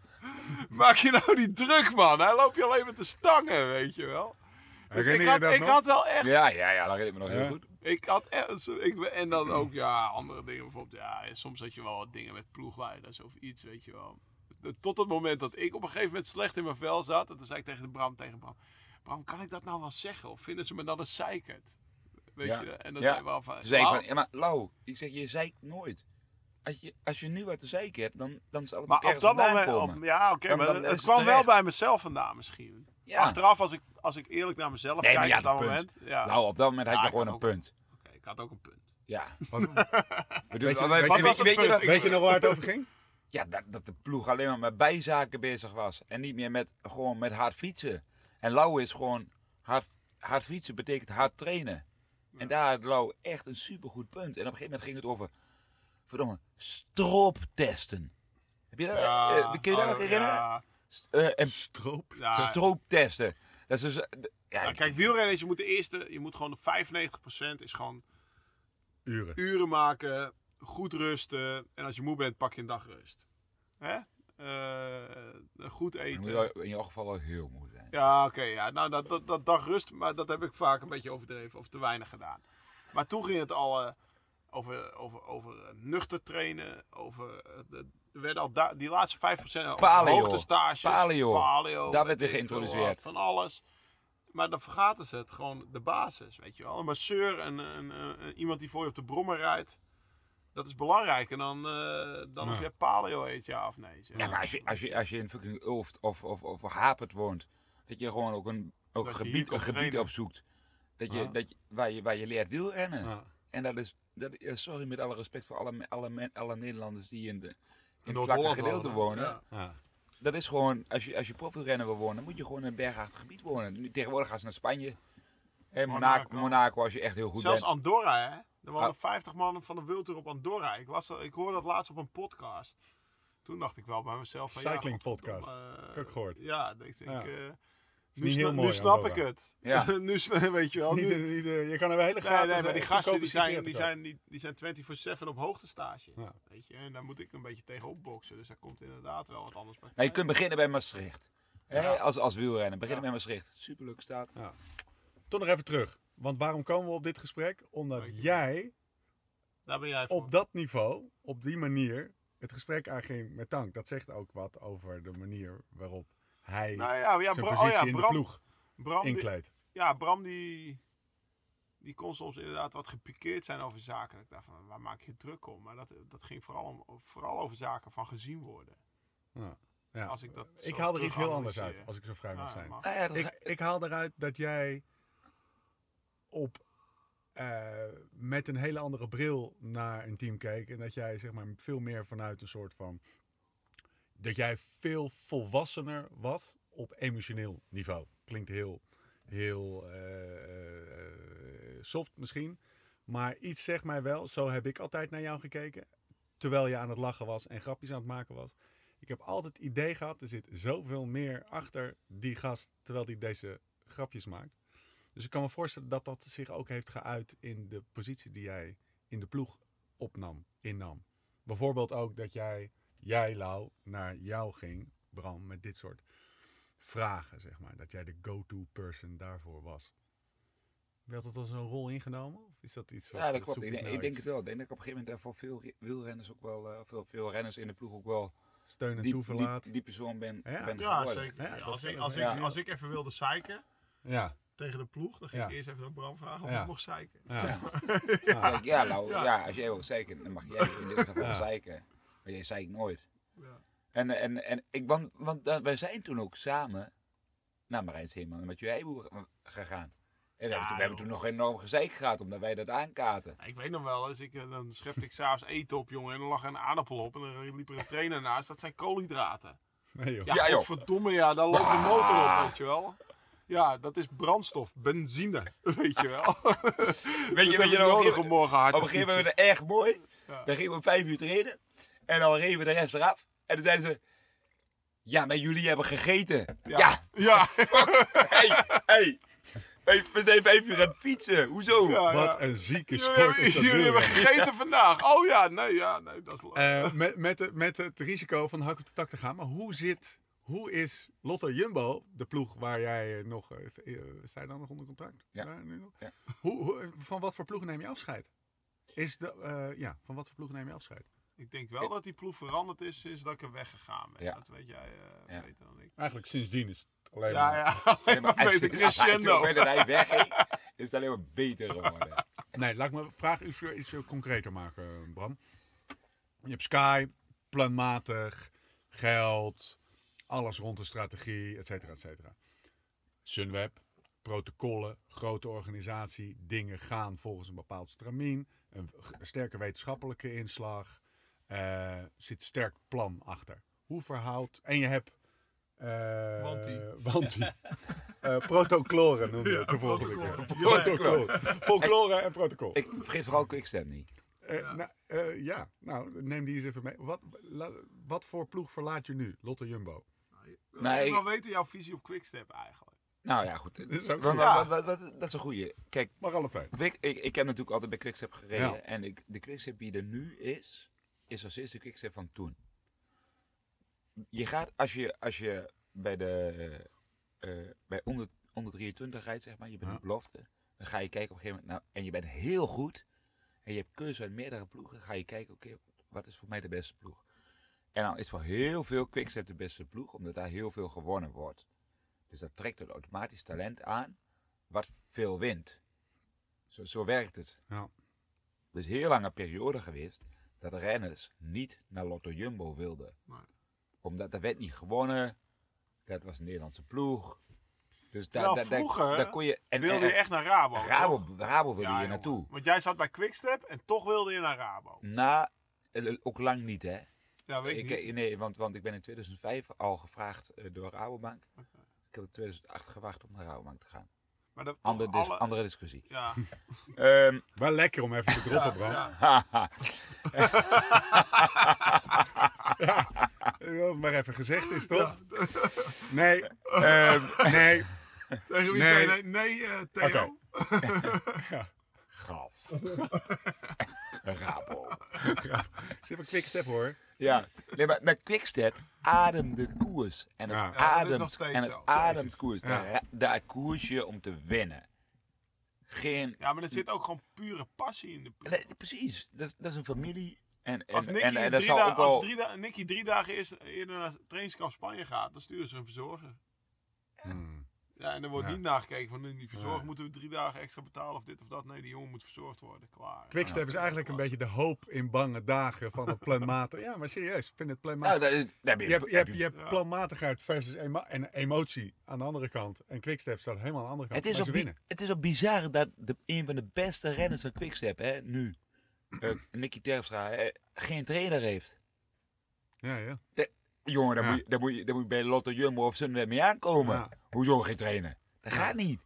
maak je nou niet druk man. Hij loopt je alleen maar te stangen, weet je wel. Dus ik had, ik had wel echt Ja, ja, ja, dat weet ik me nog Ja. heel goed. Ik had echt, ik, en dan ook, ja, andere dingen bijvoorbeeld. Ja, en soms had je wel wat dingen met ploegleiders of iets, weet je wel. Tot het moment dat ik op een gegeven moment slecht in mijn vel zat. En toen zei ik tegen de Bram, tegen Bram. Bram, kan ik dat nou wel zeggen? Of vinden ze me dan een zeikert? Weet Ja. je? En dan Ja. zei hij wel van... Toen zei ik "Lau, van, ja maar Lau, ik zeg, je zeikt nooit. Als je, als je nu wat te zeiken hebt, dan, dan zal het maar op dat moment... komen. op- ja, oké, maar dan het, kwam wel bij mezelf vandaan misschien. Ja. Achteraf, als ik, als ik eerlijk naar mezelf Nee, maar kijk je op dat een moment... Ja, Nou, op dat moment had Ja, je gewoon een ook- punt. oké, ik had ook een punt. Ja. Wat, weet je, maar- weet wat je- was weet weet nog waar het over ging? Ja, dat, dat de ploeg alleen maar met bijzaken bezig was. En niet meer met, gewoon met hard fietsen. En Lau is gewoon... Hard, hard fietsen betekent hard trainen. En daar had Lau echt een supergoed punt. En op een gegeven moment ging het over... Verdomme, strooptesten. Heb je dat, Ja, eh, kun je dat oh, nog herinneren? ja. St- eh, en Stroop. Ja, strooptesten. Dat is dus... ja, Ja, kijk, wielrennen is, je moet de eerste, je moet gewoon 95% is gewoon Uren. uren maken, goed rusten. En als je moe bent, pak je een dag rust. Hè? Eh, goed dan eten. moet je wel in jouw geval wel heel moe zijn. Ja, oké. ja. Nou, dat, dat, dat dag rust, maar dat heb ik vaak een beetje overdreven of te weinig gedaan. Maar toen ging het al eh, over, over, over eh, nuchter trainen, over... eh, de- er werden al da- die laatste 5% over Paleo. hoogtestages. Paleo. paleo Daar werd weer geïntroduceerd. Van alles. Maar dan vergaten ze het gewoon de basis, weet je wel. Een masseur, een- iemand die voor je op de brommer rijdt. Dat is belangrijk. En dan, eh, dan Ja. of jij paleo eet, ja of nee. zeg. Ja, maar als je, als je, als je in fucking Ulft of, of, of Hapert woont, dat je gewoon ook een, ook Dat je gebied, een gebied opzoekt. Dat je, Ja. dat je, waar, je, waar je leert wielrennen. Ja. En dat is, dat, ja, sorry met alle respect voor alle, alle, alle Nederlanders die in, de, in het vlakke gedeelte wonen. Ja. Ja. Dat is gewoon, als je, als je profielrennen wil wonen, moet je gewoon in een bergachtig gebied wonen. Nu, tegenwoordig gaan ze naar Spanje. En Monaco, Monaco. Monaco, als je echt heel goed Zelfs bent. Andorra, hè? Er waren Ah. 50 man van de World Tour op Andorra. Ik, las ik hoorde dat laatst op een podcast. Toen dacht ik wel bij mezelf van... Cycling ja, podcast. eh, Heb ik ook gehoord. Ja, ik denk Ja. ik... nu, niet sna- heel nu snap ik het. Ja. nu weet je wel. Niet, Nu, niet, je kan er wel hele nee, maar die eh, gasten die zijn, die zijn, die, die zijn 24-7 op hoogtestage. Ja. Weet je? En daar moet ik een beetje tegen opboksen. Dus daar komt inderdaad wel wat anders bij. Nou, je kunt beginnen bij Maastricht. Hè, als, als wielrennen. Beginnen Ja. bij Maastricht. Superleuk staat. Toch nog even terug. Want waarom komen we op dit gesprek? Omdat jij Daar ben jij op dat niveau, op die manier, het gesprek aanging met Tank. Dat zegt ook wat over de manier waarop hij nou ja, ja, zijn Bra- positie oh ja, in de Bram, ploeg Bram, die- inkleedt. ja, Bram die, die kon soms inderdaad wat gepikeerd zijn over zaken. Ik dacht van, waar maak je je druk om? Maar dat, dat ging vooral, om, vooral over zaken van gezien worden. Ja. Ja. Als ik dat ik haal er iets heel anders uit, als ik zo vrij mag Ah, zijn. mag. Nou ja, dat Ik, ik haal eruit dat jij op, eh, met een hele andere bril naar een team keek. En dat jij zeg maar veel meer vanuit een soort van... Dat jij veel volwassener was op emotioneel niveau. Klinkt heel, heel eh, eh, soft misschien. Maar iets zegt mij wel, zo heb ik altijd naar jou gekeken. Terwijl je aan het lachen was en grapjes aan het maken was. Ik heb altijd het idee gehad, er zit zoveel meer achter die gast terwijl hij deze grapjes maakt. Dus ik kan me voorstellen dat dat zich ook heeft geuit in de positie die jij in de ploeg opnam, innam. Bijvoorbeeld ook dat jij, jij Lau, naar jou ging, Bram, met dit soort vragen, zeg maar. Dat jij de go-to person daarvoor was. Werd dat als een rol ingenomen? Of is dat iets wat Ja, dat klopt. Ik, denk- nou ik denk iets het wel. Ik denk dat ik op een gegeven moment voor veel wielrenners ook wel, eh, veel, veel renners in de ploeg ook wel Steun en die, toeverlaat. die, die persoon ben, Ja. ben Ja, zeker. Ja, als, ik, als, ik, als ik even wilde zeiken Ja, tegen de ploeg, dan ging Ja. ik eerst even aan Bram vragen of Ja. ik mocht zeiken. ja. Ja, ja, nou, Ja. ja. als jij wil zeiken, dan mag jij in dit geval Ja. zeiken. Maar jij zeikt nooit. Ja. En, en, en ik, want, want eh, wij zijn toen ook samen naar Marijns Heeman en met Juijboer gegaan. En we, Ja, hebben toen, we hebben joh. toen nog enorm gezeik gehad, omdat wij dat aankaten. Ja, Ik weet nog wel eens, ik, eh, dan schepte ik s'avonds eten op, jongen, en dan lag er een aardappel op en dan liep er een trainer naast. Dat zijn koolhydraten. Nee, joh. Ja, Ja, joh. godverdomme, ja, daar loopt de motor op, weet je wel. Ja, dat is brandstof, benzine, weet je wel. Weet je, dat weet je ik nog, nodig op om morgen hard een te gegeven moment erg mooi. Ja. Dan gingen we vijf uur trainen. En dan reden we de rest eraf. En toen zeiden ze, ja, maar jullie hebben gegeten. Ja, Ja, hey, hey. Hey, We zijn vijf vijf uur aan het fietsen. Hoezo? Ja, Wat een zieke Jullie, sport is dat jullie hebben gegeten vandaag. Oh ja, nee, ja, nee, dat is leuk. Eh, met, met, het- met het risico van de hak op de tak te gaan. Maar hoe zit, hoe is Lotto Jumbo, de ploeg waar jij eh, nog, eh, eh, sta je dan nog onder contract? Ja. Daar nu nog? Ja. Hoe, hoe- van wat voor ploeg neem je afscheid? Is de, eh, ja, van wat voor ploeg neem je afscheid? Ik denk wel dat die ploeg veranderd is sinds dat ik er weggegaan ben. Ja. Dat weet jij eh, Ja. beter dan ik. Eigenlijk sindsdien is het alleen Ja, maar- ja, alleen maar beter crescendo. Toen dat hij wegging, is het alleen maar beter geworden. Nee, laat ik mijn vraag iets, iets eh, concreter maken, Bram. Je hebt Sky, planmatig, geld, alles rond de strategie, et cetera, et cetera. Sunweb, protocollen, grote organisatie, dingen gaan volgens een bepaald stramien, een sterke wetenschappelijke inslag, eh zit sterk plan achter. Hoe verhoudt, en je hebt... eh Wanti. Wanti. Eh, protocloren noemde je het de volgende protocol. keer. Folklore en protocol. Ik vergeet vooral Quickstep niet. Eh, Ja. nou, eh, ja, nou, neem die eens even mee. Wat, la- wat voor ploeg verlaat je nu? Lotte Jumbo. Ik Nee, wil ik- weten jouw visie op Quickstep eigenlijk. Nou ja, goed. is ook wat- wat- dat is een goeie. Kijk, Maar alle twee. Quick, ik, ik heb natuurlijk altijd bij Quickstep gereden. Ja. En ik, de Quickstep die er nu is, is nog steeds de Quickstep van toen. Je gaat, als je, als je bij de eh, bij onder, onder 23 rijdt, zeg maar, je bent Ja. een belofte. Dan ga je kijken op een gegeven moment, nou, en je bent heel goed. En je hebt keuze uit meerdere ploegen. ga je kijken, oké, wat is voor mij de beste ploeg? En dan is voor heel veel Quickstep de beste ploeg, omdat daar heel veel gewonnen wordt. Dus dat trekt het automatisch talent aan, wat veel wint. Zo, zo werkt het. Ja. Er is heel lange periode geweest dat renners niet naar Lotto Jumbo wilden. Nee. Omdat er werd niet gewonnen. Dat was een Nederlandse ploeg. Dus daar, daar, daar, vroeger daar kon je... En, Wilde je echt naar Rabo? Rabo, toch? Rabo wilde Ja, je jongen. naartoe. Want jij zat bij Quickstep en toch wilde je naar Rabo. Na, eh, ook lang niet hè. Ja, weet ik, Ik, niet. nee, want, want ik ben in 2005 al gevraagd eh, door Rabobank. Ik heb in 2008 gewacht om naar Rabobank te gaan. Maar dat Andere, toch dis- alle... andere discussie. Ja, Ehm, Wel lekker om even te droppen, Bram. ja. haha. Dat het maar even gezegd is, toch? Nee, ehm, nee. Tegen wie Nee. nee? Nee, eh, Theo. Oké. Gas. Rabo. Zit een quick step hoor. Ja, nee, maar, maar Quickstep ademt de koers. En het Ja. Ja, dat is nog ademt, steeds en het zo. ademt koers. Ja. Daar, daar koers je om te winnen. Geen... Ja, maar er zit ook gewoon pure passie in de ploeg. Nee, precies, dat, is- dat is een familie. En, en, Als Nicky, en, en dat drie, zal da- ook wel... als drie, da- Nicky drie dagen eerst, eerder naar trainingskamp Spanje gaat, dan sturen ze een verzorger. Hmm. Ja, en er wordt Ja. niet nagekeken van die verzorger Nee. moeten we drie dagen extra betalen of dit of dat. Nee, die jongen moet verzorgd worden. Klaar. Quickstep is eigenlijk een beetje de hoop in bange dagen van het planmatig. Ja, maar serieus, vind het Nou, planmatig. dat is, daar ben Je hebt, je hebt, je hebt planmatigheid versus emo- en emotie aan de andere kant. En Quickstep staat helemaal aan de andere kant. het, is ook winnen. het is ook bizar dat de, een van de beste renners van Quickstep, hè, nu, eh Nicky Terpstra, eh, geen trainer heeft. Ja, ja. Jongen, daar, Ja. moet je, daar, moet je, daar moet je bij Lotto Jumbo of Sunweb mee aankomen. Ja. Hoezo geen trainer? Dat Ja. gaat niet.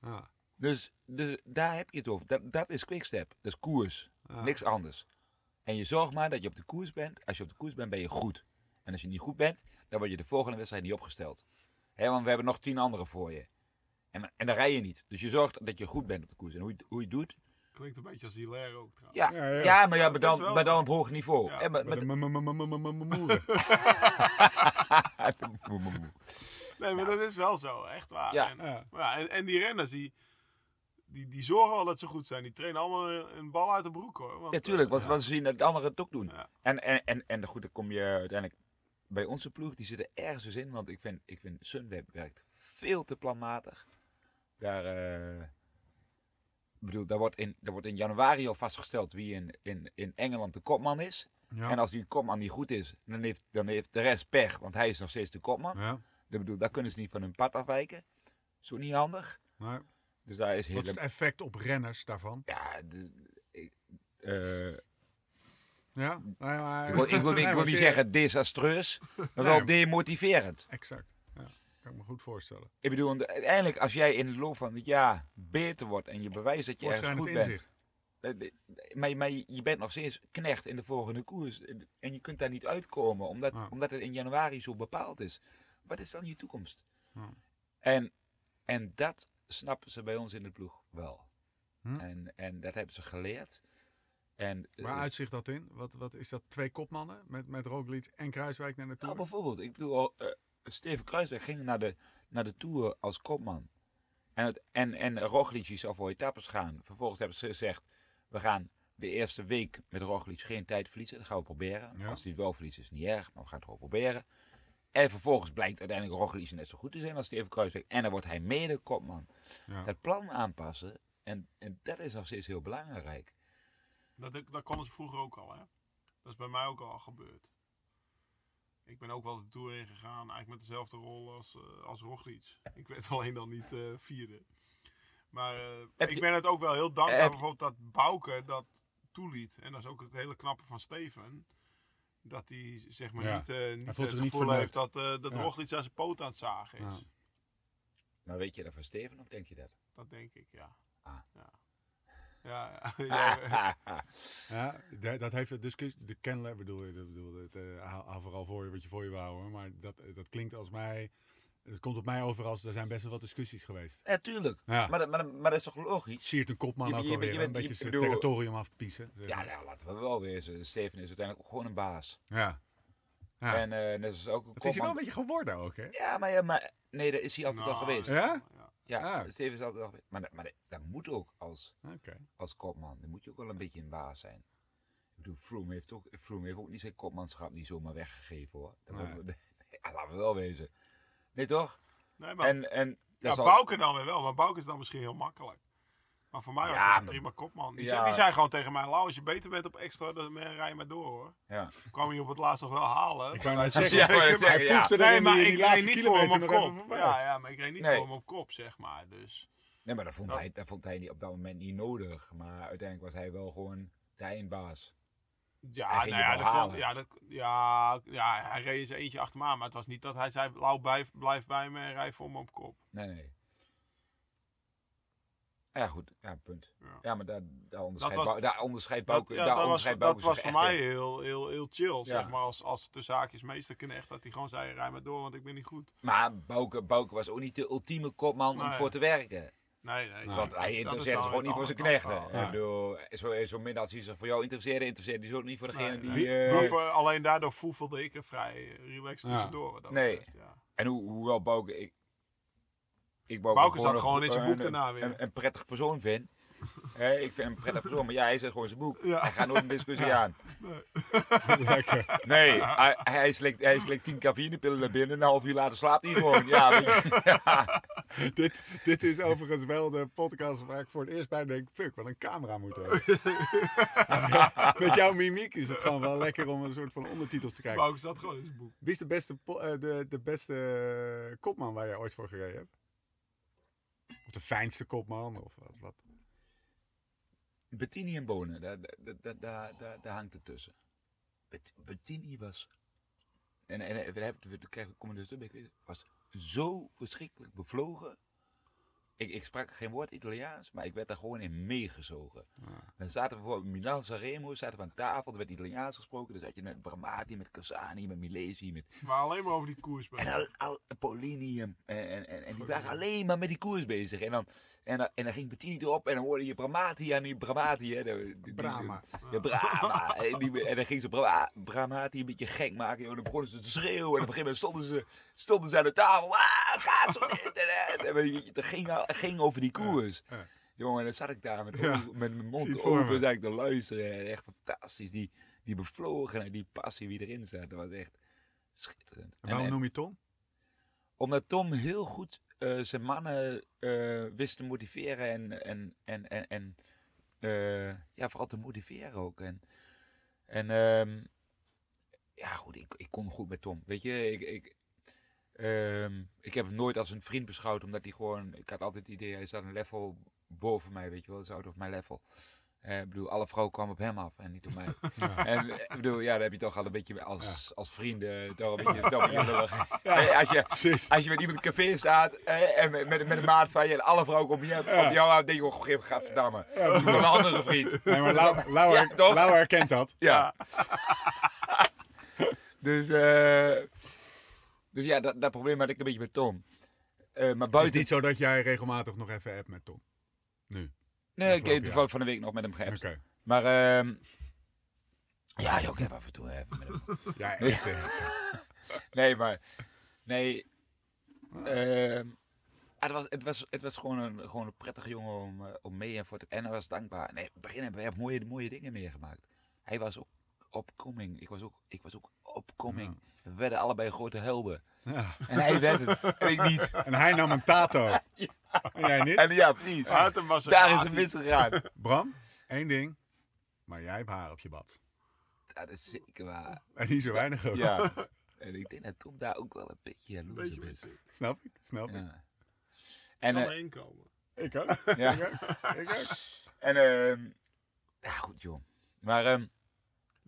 Ja. Dus, dus daar heb je het over. Dat, dat is quickstep. Dat is koers. Ja. Niks anders. En je zorgt maar dat je op de koers bent. Als je op de koers bent, ben je goed. En als je niet goed bent, dan word je de volgende wedstrijd niet opgesteld. Hè, want we hebben nog tien anderen voor je. En, en dan rij je niet. Dus je zorgt dat je goed bent op de koers. En hoe je, hoe je het doet? Klinkt een beetje als Hilaire ook trouwens. Ja, Ja, ja, ja. maar, ja, Ja, maar, dan, maar dan op hoog niveau. Ja, maar, Met Nee, maar dat is wel zo, echt waar. Ja. En, Ja. en, en die renners, die, die, die zorgen wel dat ze goed zijn. Die trainen allemaal een, een bal uit de broek hoor. Want, Ja, tuurlijk. eh, Want wat ze zien dat de anderen het ook doen. Ja. En, en, en, en goed, dan kom je uiteindelijk bij onze ploeg. Die zitten ergens dus in. Want ik vind, ik vind Sunweb werkt veel te planmatig. Daar, eh, bedoel, daar, wordt in, daar wordt in januari al vastgesteld wie in, in, in Engeland de kopman is. Ja. En als die kopman niet goed is, dan heeft, dan heeft de rest pech. Want hij is nog steeds de kopman. Ja. Ik bedoel, daar kunnen ze niet van hun pad afwijken. Zo niet handig. Maar Dus daar is heel... wat is het effect op renners daarvan? Ja, de, ik, eh, Ja? Nee, maar- Ik wil, ik wil, niet- Nee, ik wil maar niet serieus. zeggen desastreus, maar Nee, wel demotiverend. Exact. Ja. Kan ik me goed voorstellen. Ik bedoel, uiteindelijk als jij in de loop van het jaar beter wordt en je bewijst dat je ergens Voortschrijdend goed bent. eh, Maar, maar je bent nog steeds knecht in de volgende koers. En je kunt daar niet uitkomen, omdat, omdat het in januari zo bepaald is. Wat is dan je toekomst? En, en dat snappen ze bij ons in de ploeg. wel. Hm? En, en dat hebben ze geleerd. En, Waar dus- uitzicht dat in? Wat, wat is dat? Twee kopmannen met, met Roglic en Kruiswijk naar de Nou, Tour? bijvoorbeeld, ik bedoel, eh, Steven Kruisweg ging naar de, naar de Tour als kopman. En, het, en, en Roglic zou voor etappes gaan. Vervolgens hebben ze gezegd, we gaan de eerste week met Roglic geen tijd verliezen. Dat gaan we proberen. Ja. Als hij het wel verliest is het niet erg, maar we gaan het gewoon proberen. En vervolgens blijkt uiteindelijk Roglic net zo goed te zijn als Steven Kruisweg. En dan wordt hij mede kopman. Ja. Het plan aanpassen, en, en dat is nog steeds heel belangrijk. Dat, dat konden ze vroeger ook al, hè? Dat is bij mij ook al gebeurd. Ik ben ook wel de Tour ingegaan, eigenlijk met dezelfde rol als, eh als Roglic. Ik werd alleen dan niet eh, vierde. Maar eh, ik je- ben het ook wel heel dankbaar bijvoorbeeld dat Bouke dat toeliet. En dat is ook het hele knappe van Steven. Dat hij zeg maar Ja. niet, eh niet het niet gevoel heeft dat, eh dat Ja. Roglic aan zijn poot aan het zagen is. Ja. Maar weet je dat van Steven of denk je dat? Dat denk ik, ja. Ah. Ja. Ja, ja, ja. Ja, da- dat heeft het discussie. De kennelijk bedoel je, dat bedoel, het, eh, hou, hou vooral voor je wat je voor je wou hoor. Maar dat, dat klinkt als mij. Het komt op mij over als er zijn best wel wat discussies geweest. Ja, tuurlijk. Ja. Maar, dat- maar, dat- maar dat is toch logisch? Siert een kopman Je- ook je- alweer. een je- beetje je zijn territorium afpiezen. zeg Ja, nou, laten we wel wezen. Steven is uiteindelijk ook gewoon een baas. ja. ja. En eh dat is ook een Het is hij wel een beetje geworden ook, hè? Ja, maar, ja, maar nee, dat is hij altijd Nou, wel geweest. Ja? Ja, Ah. Steven is altijd wel geweest. Maar, dat- maar dat, dat moet ook als, als kopman. Dan moet je ook wel een beetje een baas zijn. Ik bedoel, Froome heeft ook, Froome heeft ook niet zijn kopmanschap niet zomaar weggegeven hoor. Dat Nee. we- laten we wel wezen. Nee toch? Nee, maar En, en Ja, dat zal- Bouke dan weer wel, maar Bouke is dan misschien heel makkelijk. Maar voor mij was Ja, dat een prima kopman. Die, Ja. zei, die zei gewoon tegen mij, Lau, als je beter bent op extra, dan rij je maar door hoor. ja. Dan kwam je op het laatst nog wel halen. Ik net Ja, zeggen, ik hij ja. proefde er nee, maar ik die reed laatste niet voor hem op kop. Ja, ja, maar ik reed niet Nee. voor hem op kop, zeg maar. Dus Nee, maar dat vond, Dat- hij, dat vond hij niet, op dat moment niet nodig. Maar uiteindelijk was hij wel gewoon de eindbaas. Ja, nou ja, dat ja, dat, ja, ja, hij reed eens eentje achter me aan. Maar het was niet dat hij zei, Lau, blijf, blijf bij me en rij voor me op kop. Nee, nee. Ja, goed. Ja, punt. Ja. Ja, maar daar, daar onderscheidt was- Bou- daar onderscheidt Dat, Bouke ja, daar dat was, dat Bouke was voor mij in. heel, heel, heel chill, zeg maar. Als, als de zaakjes meester echt dat hij gewoon zei, rij maar door, want ik ben niet goed. Maar Bouke, Bouke was ook niet de ultieme kopman om voor te werken. Nee, nee. Want hij zich wel gewoon niet voor zijn knechten. bedoel, zo, zo min als hij zich voor jou interesseerde, interesseerde hij zich ook niet voor degene Nee, die... nee. eh, Maar voor- alleen daardoor voelde ik er vrij relaxed Ja. tussendoor. dat Nee. betreft, ja. En hoe, hoewel Bouke... Ik, ik Bouke, Bouke zat gewoon in zijn een- boek daarna weer. Een, een prettig persoon vind. Hè, ik vind hem een prettig persoon, maar ja, hij zet gewoon zijn boek. Ja. Hij gaat nooit een discussie aan. Lekker. Nee, hij, hij, slikt, hij slikt tien cafeïnepillen naar binnen en een half uur later slaapt hij gewoon. Ja, weet je. Ja. dit, dit is overigens wel de podcast waar ik voor het eerst bij denk, fuck, wat een camera moet hebben. Met jouw mimiek is het gewoon wel lekker om een soort van ondertitels te kijken. Bouke zat gewoon in zijn boek. Wie is de beste, eh, de, de beste kopman waar je ooit voor gereden hebt? Of de fijnste kopman? Of wat? wat? Bettini en Bonen, daar, daar, daar, daar, hangt het tussen. Bet- Bettini was. En, en, we hebben, we krijgen, komen dus ik was zo verschrikkelijk bevlogen. Ik, ik sprak geen woord Italiaans, maar ik werd daar gewoon in meegezogen. Dan zaten we voor Milan Sanremo, zaten we aan tafel, er werd Italiaans gesproken. Dan zat je met Bramati, met Casani, met Milesi, met Maar alleen maar over die koers. en al, al Polini en, en, en, en die waren alleen maar met die koers bezig. En dan, en dan, en dan ging Bettini erop en dan hoorde je Bramati aan die Bramati. Hè, de, die- die- Brahma. Ja, Brahma. en, die, en dan ging ze Bra- Bramati een beetje gek maken. Joh. Dan begonnen ze te schreeuwen. En op een gegeven moment stonden ze, stonden ze aan de tafel. Ah, gaat zo dit en dat. En ging, ging over die koers. ja. Jongen, en dan zat ik daar met, Ja. met mijn mond open zat ik te luisteren. En echt fantastisch. Die, die bevlogenheid, die passie wie erin zat. Dat was echt schitterend. En waarom en- noem je Tom? omdat Tom heel goed eh, zijn mannen eh, wist te motiveren en, en, en, en, en eh, ja, vooral te motiveren ook. En, en ehm, ja, goed, ik, ik kon goed met Tom. Weet je, ik, ik, ehm, ik heb hem nooit als een vriend beschouwd, omdat hij gewoon, ik had altijd het idee, hij staat een level boven mij, weet je wel, is out of my level. Eh, ik bedoel, alle vrouwen kwamen op hem af en niet op mij. En eh, ik bedoel, ja, dan heb je toch al een beetje als, als vrienden toch een beetje, toch een beetje lullig. Eh, Als je, als je met iemand in een café staat en met, met, met een maat van je en alle vrouwen op, je, op jou aan, denk je, oh, moment, gadverdamme. Ja, een andere vriend. Nee, maar Lau, Lau, Ja, toch? Lau herkent dat. Ja. dus, eh, dus ja, dat, dat probleem had ik een beetje met Tom. Eh, maar Het is buiten... niet zo dat jij regelmatig nog even appt met Tom. Nu. Nee, ik heb toevallig van de week nog met hem geappt. Maar, ehm ja, joh, ik heb af en toe even met hem. Ja, echt. eh, Nee, maar, nee. ehm, ah, het, was, het, was, het was gewoon een, gewoon een prettige jongen om, eh, om mee en voor te... En hij was dankbaar. Nee, in het begin hebben we mooie, mooie dingen meegemaakt. Hij was ook opkoming. Ik was ook, ik was ook opkoming. We werden allebei grote helden. Ja. En hij werd het. En ik niet. En hij nam een tato. En jij niet? En ja, precies. Daar is het misgegaan. Bram, één ding. Maar jij hebt haar op je bad. Dat is zeker waar. En niet zo weinig ook. Ja. En ik denk dat Tom daar ook wel een beetje jaloers beetje op is. Snap ik? Snap ik. Ja. En, kan erin komen. Ik ook. ja. Ik ook. Ik ook. En, ehm ja, goed joh. Maar, ehm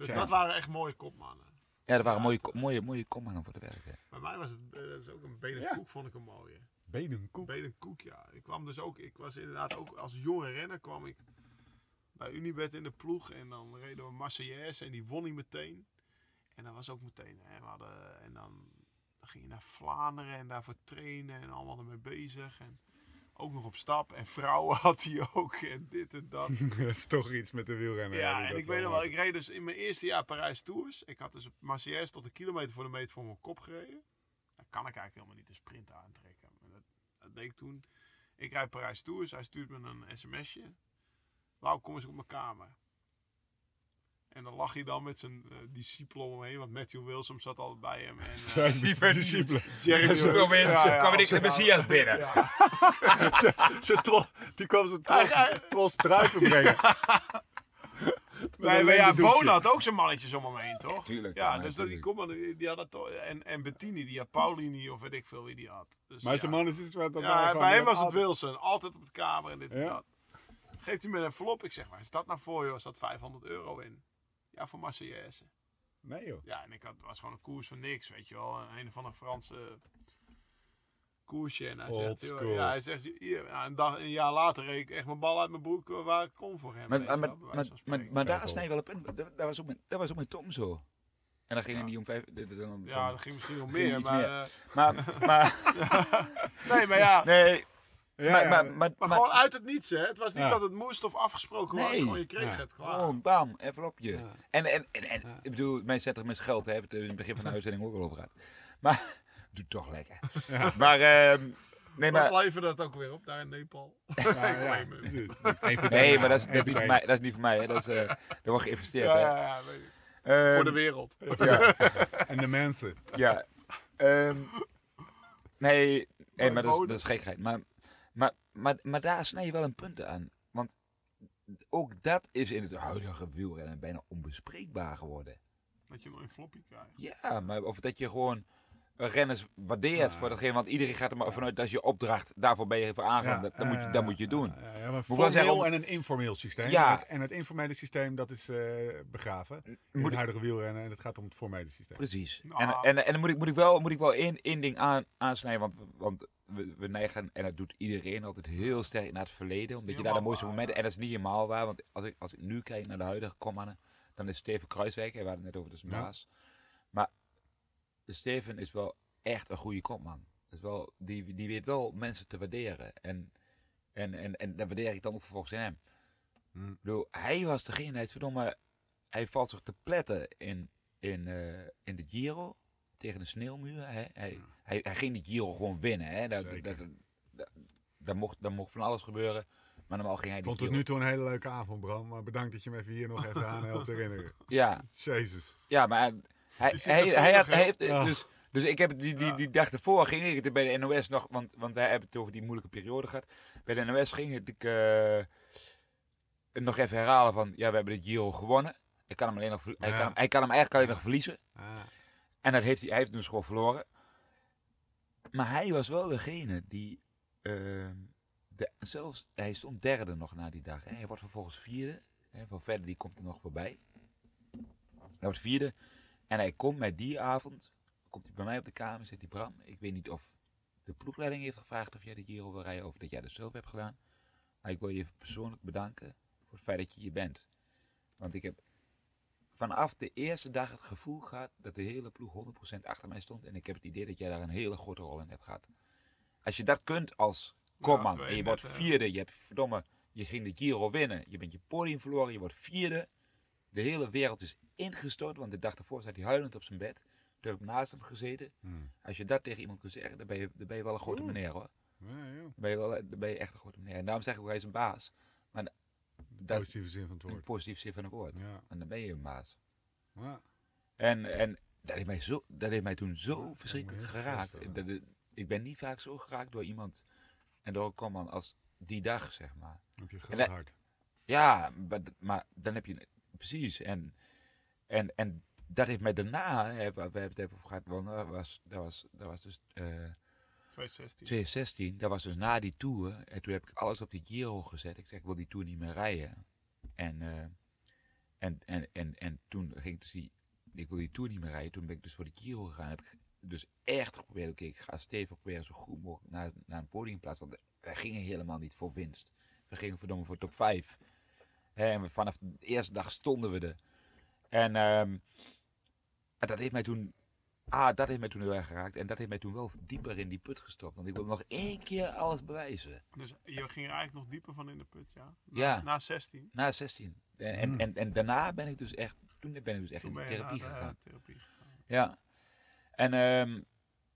Dus Ja. dat waren echt mooie kopmannen. ja, dat waren mooie, mooie, mooie kommannen voor de werk. hè. Bij mij was het eh, dat is ook een benen Ja. koek, vond ik een mooie. Benenkoek. Benen koek, ja. Ik kwam dus ook, ik was inderdaad ook als jonge renner kwam ik bij Unibet in de ploeg en dan reden we Marseillaise en die won hij meteen. En dat was ook meteen, hè, we hadden, en dan, dan ging je naar Vlaanderen en daarvoor trainen en allemaal ermee bezig. En ook nog op stap en vrouwen had hij ook en dit en dat. dat is toch iets met de wielrenner. Ja, en ik weet nog wel ik reed dus in mijn eerste jaar Parijs Tours. Ik had dus op Marseillaise tot een kilometer voor de meet voor mijn kop gereden. Dan kan ik eigenlijk helemaal niet een sprint aantrekken. Maar dat, dat deed ik toen. Ik rijd Parijs Tours, hij stuurt me een sms'je. Lau, kom eens op mijn kamer. En dan lag hij dan met zijn eh discipelen om hem heen, want Matthew Wilson zat altijd bij hem. En, eh, Zijn discipelen. Jerry kwam kwam ik de Messias binnen. Ze tro- Die kwam zijn tros, tros druiven brengen. Nee, maar ja. Boon had ook zijn mannetjes om hem heen, toch? Tuurlijk, Ja, ja, dus dat, die, natuurlijk. kom maar, die, die had dat toch. En, en Bettini, die had Paulini of weet ik veel wie die had. Dus, Maar ja. zijn man is iets wat... dat Ja, bij hem was het Wilson. Altijd op de kamer en dit en Ja. dat. Geeft hij me een envelop. Ik zeg, waar is dat nou voor, joh? Er zat 500 euro in. Ja, voor Marseillaise. Nee joh. Ja, en ik had, was gewoon een koers van niks, weet je wel. Een, een van een Franse koersje. En hij Old zegt, joh, school. ja, hij zegt hier, ja, een, dag, een jaar later reed ik echt mijn bal uit mijn broek eh, waar ik kon voor hem. Maar, weet maar, je maar, wel, maar, daar snij je wel op in. Dat, dat was ook met, dat was ook met Tom zo. En dan ging Ja. hij niet om vijf... dan- dan- ja, dan- dat ging misschien ging meer, maar... meer. eh, maar, maar, nee, maar ja... nee, Ja, maar, ja. maar, maar, Maar maar- gewoon uit het niets, hè? Het was niet Ja. dat het moest of afgesproken was. Gewoon, je kreeg Ja. het, klaar. gewoon bam, envelopje. Ja. En, en, en, en Ja. ik bedoel, mijn zet er met geld, hè, hebben we het in het begin van de uitzending ook al over gehad. Maar, doe toch lekker. Maar, ehm nee, Maar maar, leverde dat ook weer op, daar in Nepal. Ja, nee, maar dat is, dat, is niet voor mij, dat is niet voor mij, hè. Dat is, eh, daar wordt geïnvesteerd, Ja, hè. ja, ja. weet ik. Ehm, Voor de wereld. ja. En de mensen. Ja. ehm, nee, nee, maar dat is, dat is gekheid. Maar, maar, maar, maar daar snij je wel een punt aan. Want ook dat is in het huidige wielrennen bijna onbespreekbaar geworden. Dat je nog een floppy krijgt. Ja, maar of dat je gewoon renners waardeert Ja. voor datgene. Want iedereen gaat er maar vanuit dat je opdracht. Daarvoor ben je voor aangaan. dat, dat, moet je, dat moet je doen. Ja, ja, maar formeel om- en een informeel systeem. Ja. En, het, en het informele systeem, dat is eh, begraven. In Moet het huidige wielrennen. En het gaat om het formele systeem. Precies. Nou. En, en, en dan moet ik, moet ik wel, moet ik wel één, één ding aan, aansnijden. Want, want we, we neigen, en dat doet iedereen altijd heel sterk naar het verleden. Omdat je daar de mooiste waar, momenten... ja. En dat is niet helemaal waar. Want als ik, als ik nu kijk naar de huidige kommannen... Dan is Steven Kruiswijk, hè, we hadden het net over de Ja. Maas. De Steven is wel echt een goede kopman. Is wel, die, die weet wel mensen te waarderen. En, en, en, en dat waardeer ik dan ook vervolgens in hem. Hm. Ik bedoel, hij was degene, hij is verdomme... Hij valt zich te pletten in, in, eh, in de Giro tegen de sneeuwmuur. Hè? Hij, hij, hij ging die Giro gewoon winnen. Hè? Dat, dat, dat, dat mocht, dat mocht van alles gebeuren. Maar normaal ging hij Ik die vond het Giro- nu toe een hele leuke avond, Bram. Maar bedankt dat je me even hier nog even aan helpt herinneren. Ja, Jezus. ja, maar hij, hij, hij, hij, had, hij heeft... Dus, dus ik heb die, die, die dag ervoor ging ik het bij de NOS nog... Want, want wij hebben het over die moeilijke periode gehad. Bij de NOS ging het ik, eh, nog even herhalen van... Ja, we hebben de Giro gewonnen. Ik kan hem alleen nog, hij, kan hij kan hem eigenlijk alleen nog verliezen. En dat heeft hij, hij heeft hem dus gewoon verloren. Maar hij was wel degene die. ehm, de, zelfs, hij stond derde nog na die dag. Hè. Hij wordt vervolgens vierde. Hè. Van verder die komt er nog voorbij. Hij wordt vierde. En hij komt met die avond. Komt hij bij mij op de kamer en zegt hij: Bram, ik weet niet of de ploegleiding heeft gevraagd of jij de Giro wil rijden. Of dat jij dat zelf hebt gedaan. Maar ik wil je even persoonlijk bedanken voor het feit dat je hier bent. Want ik heb vanaf de eerste dag het gevoel gehad dat de hele ploeg 100% achter mij stond. En ik heb het idee dat jij daar een hele grote rol in hebt gehad. Als je dat kunt als kopman en je wordt vierde, je hebt verdomme, Je ging de Giro winnen. Je bent je podium verloren. Je wordt vierde. De hele wereld is ingestort. Want de dag daarvoor zat hij huilend op zijn bed. Toen heb ik naast hem gezeten. Hmm. Als je dat tegen iemand kunt zeggen, dan ben je, dan ben je wel een grote meneer hoor. Ja. Dan ben je, wel, dan ben je echt een grote meneer. En daarom zeg ik ook, hij is een baas. Maar dat is Positieve zin van het woord. positief zin van het woord. Ja. En dan ben je een baas. Ja. En, en dat, heeft mij zo, dat heeft mij toen zo verschrikkelijk geraakt. Dat, ik ben niet vaak zo geraakt door iemand en door een kopman als die dag, zeg maar. Heb je groot hart. Ja, maar, maar dan heb je... Precies. En, en, en dat heeft mij daarna... hè, We we hebben het even over gehad. Want dat was, dat was, dat was dus... eh 2016. 2016, dat was dus na die tour. En toen heb ik alles op die Giro gezet. Ik zeg, ik wil die tour niet meer rijden. En, eh, en, en, en, en toen ging ik dus die, ik wil die tour niet meer rijden. Toen ben ik dus voor de Giro gegaan. Heb ik dus echt geprobeerd, oké, ik ga Steven proberen zo goed mogelijk naar, naar een podium plaatsen. Want wij gingen helemaal niet voor winst. We gingen verdomme voor top 5. En vanaf de eerste dag stonden we er. En, ehm, en dat heeft mij toen Ah, dat heeft mij toen heel erg geraakt. En dat heeft mij toen wel dieper in die put gestopt. Want ik wil nog één keer alles bewijzen. Dus je ging er eigenlijk nog dieper van in de put, ja? Na, Ja. Na 16. Na 16. En, en, Hmm. en, en daarna ben ik dus echt, toen ben ik dus echt in therapie de, gegaan. eh, therapie gegaan. Ja. En ehm,